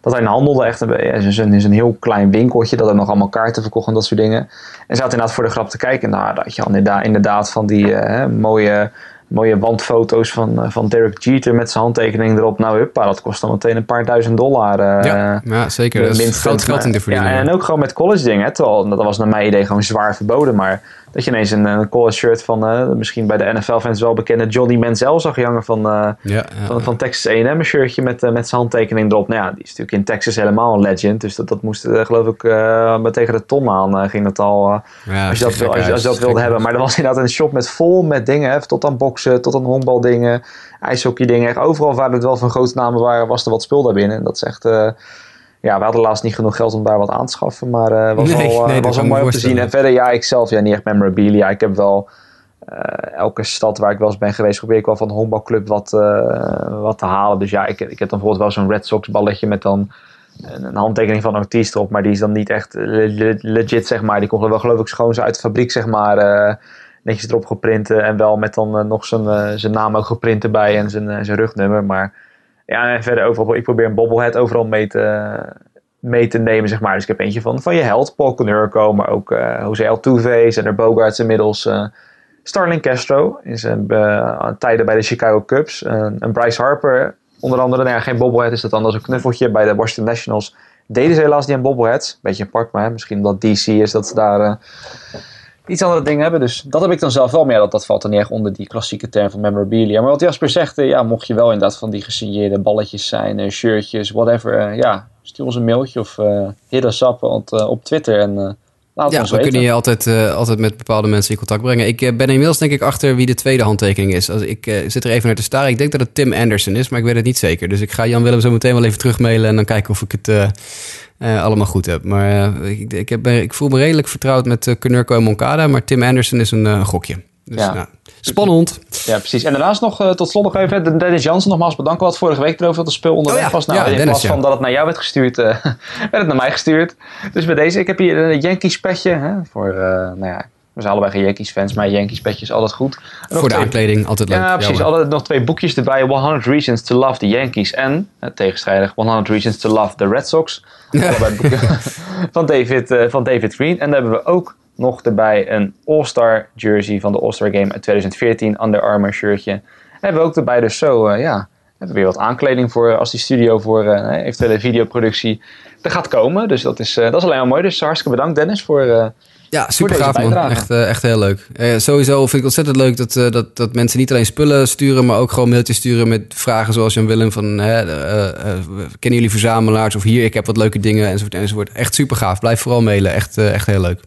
dat daarin handelde. Echt een, is een, heel klein winkeltje dat er nog allemaal kaarten verkocht en dat soort dingen. En zat inderdaad voor de grap te kijken. Nou, dat je inderdaad, inderdaad van die mooie mooie wandfoto's van, eh, van Derek Jeter met zijn handtekening erop. Nou, huppa, dat kost dan meteen een paar duizend dollar. Uh, ja, ja, zeker. Dat is groot geld in de Ja, en ook gewoon met college dingen. Terwijl, dat was naar mijn idee gewoon zwaar verboden. Maar dat je ineens een, een college shirt van uh, misschien bij de NFL-fans wel bekende Johnny Manziel zag hangen van, uh, ja, van, van, Texas A&M. Een shirtje met, uh, met zijn handtekening erop. Nou ja, die is natuurlijk in Texas helemaal een legend. Dus dat, dat moest geloof ik maar tegen de ton aan ging dat al. Ja, als je dat, wil, als, je, als je dat wilde hebben. Maar er was inderdaad een shop met vol met dingen. Hè, tot aan boksen, tot aan honkbaldingen, ijshockey dingen. Overal waar het wel van grote namen waren, was er wat spul daarbinnen. En dat is echt ja, we hadden laatst niet genoeg geld om daar wat aan te schaffen. Maar uh, was nee, wel, uh, was mooi om te zien. En verder, ja, ik zelf, ja, niet echt memorabilia. Ik heb wel uh, elke stad waar ik wel eens ben geweest, probeer ik wel van de honkbalclub wat, wat te halen. Dus ja, ik, ik heb dan bijvoorbeeld wel zo'n Red Sox balletje met dan een, handtekening van een artiest erop. Maar die is dan niet echt legit, zeg maar. Die kon wel geloof ik schoon uit de fabriek, zeg maar netjes erop geprint en wel met dan nog zijn, zijn naam ook geprint erbij en zijn, zijn rugnummer. Maar ja, en verder overal, ik probeer een bobblehead overal mee te, mee te nemen, zeg maar. Dus ik heb eentje van, van je held, Paul Conurco, maar ook uh, Jose Altuve, en er Bogarts inmiddels. Uh, Starling Castro in zijn uh, tijden bij de Chicago Cubs. en Bryce Harper, onder andere. Nou geen bobblehead is dat als een knuffeltje. Bij de Washington Nationals deden ze helaas niet aan bobbleheads. Beetje apart, maar misschien omdat DC is dat ze daar iets andere dingen hebben. Dus dat heb ik dan zelf wel meer. Dat, dat valt dan niet echt onder die klassieke term van memorabilia. Maar wat Jasper zegt, ja, mocht je wel inderdaad van die gesigneerde balletjes zijn, uh, shirtjes, whatever. Uh, ja, stuur ons een mailtje of uh, hit us up op, op Twitter en laat ja, we kunnen je altijd, altijd met bepaalde mensen in contact brengen. Ik ben inmiddels denk ik achter wie de tweede handtekening is. Als ik zit er even naar te staren. Ik denk dat het Tim Anderson is, maar ik weet het niet zeker. Dus ik ga Jan Willem zo meteen wel even terugmailen en dan kijken of ik het allemaal goed heb. Maar uh, ik, ik, heb, ik, voel me redelijk vertrouwd met uh, en Moncada. Maar Tim Anderson is een gokje. Dus, ja. Nou, spannend. Ja, precies. En daarnaast nog tot slot nog even Dennis Jansen nogmaals bedankt. Wat vorige week erover dat de speel onderweg oh, ja. was. Nou, ja, in plaats van dat het naar jou werd gestuurd, [LAUGHS] werd het naar mij gestuurd. Dus bij deze, ik heb hier een Yankees petje. Hè, voor, nou ja, we zijn allebei geen Yankees fans, maar Yankees petjes altijd goed. Voor de aankleding altijd leuk. Ja, precies. Altijd nog twee boekjes erbij. 100 Reasons to Love the Yankees en, tegenstrijdig, 100 Reasons to Love the Red Sox. [LAUGHS] Allebei boeken [LAUGHS] van David, uh, van David Green. En dan hebben we ook nog erbij een All-Star jersey van de All-Star Game uit 2014. Under Armour shirtje. En hebben we ook erbij dus zo, uh, ja, hebben we weer wat aankleding voor als die studio voor uh, eventuele videoproductie er gaat komen. Dus dat is, dat is alleen maar mooi. Dus hartstikke bedankt Dennis voor ja, super gaaf man. Echt, uh, echt heel leuk. Uh, sowieso vind ik ontzettend leuk dat, uh, dat, dat mensen niet alleen spullen sturen, maar ook gewoon mailtjes sturen met vragen zoals Jan Willem van kennen jullie verzamelaars of hier, ik heb wat leuke dingen enzovoort enzovoort. Echt super gaaf. Blijf vooral mailen. Echt, echt heel leuk.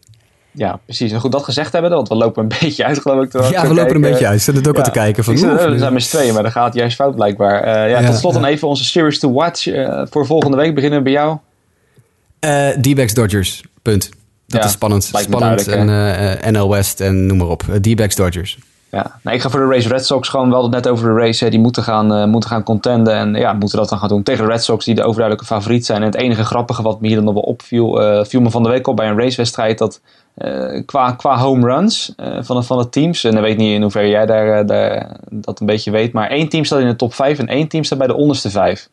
Ja, precies. En goed dat gezegd hebben, want we lopen een [LAUGHS] beetje uit geloof ik. Ja, we lopen een beetje uit. Zit het ook ja, al te kijken. Van, we zijn met z'n tweeën, maar dan gaat het juist fout blijkbaar. ja, tot slot dan even onze series to watch. voor volgende week beginnen we bij jou. D-backs Dodgers, punt. Dat is spannend. Spannend en eh, NL West en noem maar op. Uh, D-backs Dodgers. Ja, nou, ik ga voor de race Red Sox gewoon wel net over de race. die moeten gaan, uh, moeten gaan contenden. En ja, moeten dat dan gaan doen tegen de Red Sox, die de overduidelijke favoriet zijn. En het enige grappige wat me hier dan nog wel opviel, uh, viel me van de week op bij een racewedstrijd. Dat uh, qua, qua home runs van, de, van de teams, en ik weet niet in hoeverre jij daar, daar, dat een beetje weet, maar één team staat in de top 5 en één team staat bij de onderste vijf.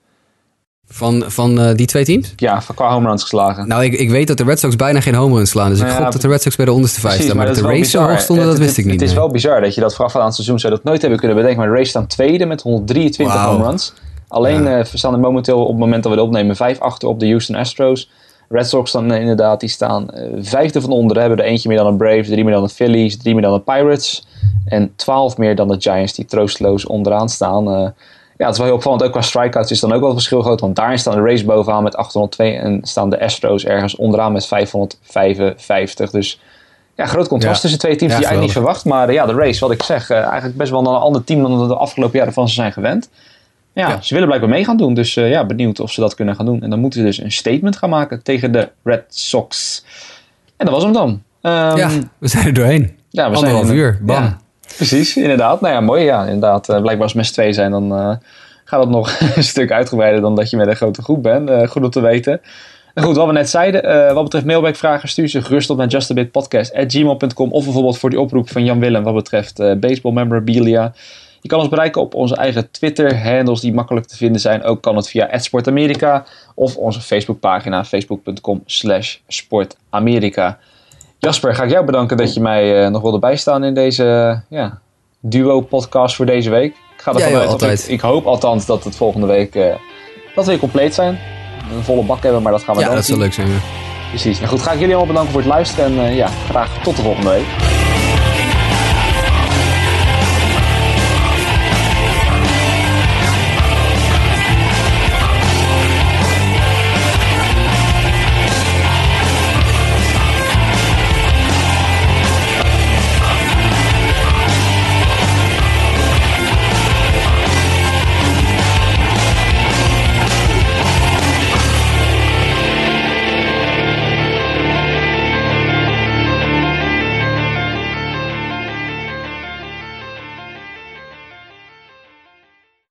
Van, van uh, die twee teams? Ja, van qua home runs geslagen. Nou, ik, ik weet dat de Red Sox bijna geen home runs slaan. Dus ik nou ja, gok dat de Red Sox bij de onderste vijf staan. Maar, dat de Race zo hoog stonden, dat wist ik niet. Het is wel bizar dat je dat vooraf aan het seizoen zou dat nooit hebben kunnen bedenken. Maar de Race staan tweede met 123 wow. home runs. Alleen ja. uh, staan er momenteel op het moment dat we het opnemen vijf achter op de Houston Astros. Red Sox dan uh, inderdaad, die staan vijfde van onder. Hebben er eentje meer dan de Braves, drie meer dan de Phillies, drie meer dan de Pirates. En twaalf meer dan de Giants die troosteloos onderaan staan ja, het is wel heel opvallend. Ook qua strikeouts is dan ook wel het verschil groot. Want daarin staan de Rays bovenaan met 802 en staan de Astros ergens onderaan met 555. Dus ja, groot contrast Ja. tussen twee teams Ja, die je eigenlijk niet verwacht. Maar eh, ja, de Rays, wat ik zeg, eh, eigenlijk best wel een ander team dan we de afgelopen jaren van ze zijn gewend. Ja, Ja. ze willen blijkbaar mee gaan doen. Dus eh, ja, benieuwd of ze dat kunnen gaan doen. En dan moeten ze dus een statement gaan maken tegen de Red Sox. En dat was hem dan. Ehm, Ja, we zijn er doorheen. ja, we Anderhalf zijn- uur, bam. Precies, inderdaad. Nou ja, mooi. Ja, inderdaad. Eh, blijkbaar als z'n twee zijn, dan eh, gaat het nog [LAUGHS] een stuk uitgebreider dan dat je met een grote groep bent. Eh, goed om te weten. En goed, wat we net zeiden, wat betreft mailbackvragen, stuur ze gerust op naar justabitpodcast.gmail.com of bijvoorbeeld voor die oproep van Jan Willem wat betreft baseball memorabilia. Je kan ons bereiken op onze eigen Twitter-handles die makkelijk te vinden zijn. Ook kan het via @sportamerika of onze Facebookpagina facebook.com slash sportamerika. Jasper, ga ik jou bedanken dat je mij eh, nog wilde bijstaan in deze eh, ja, duo-podcast voor deze week. Ik ga Ja, ervan uit. Ik, ik hoop althans dat het volgende week eh, dat we weer compleet zijn. Een volle bak hebben, maar dat gaan we Ja, dan dat zien. zou leuk zijn. ja. Precies. Nou goed, ga ik jullie allemaal bedanken voor het luisteren en ja, graag tot de volgende week.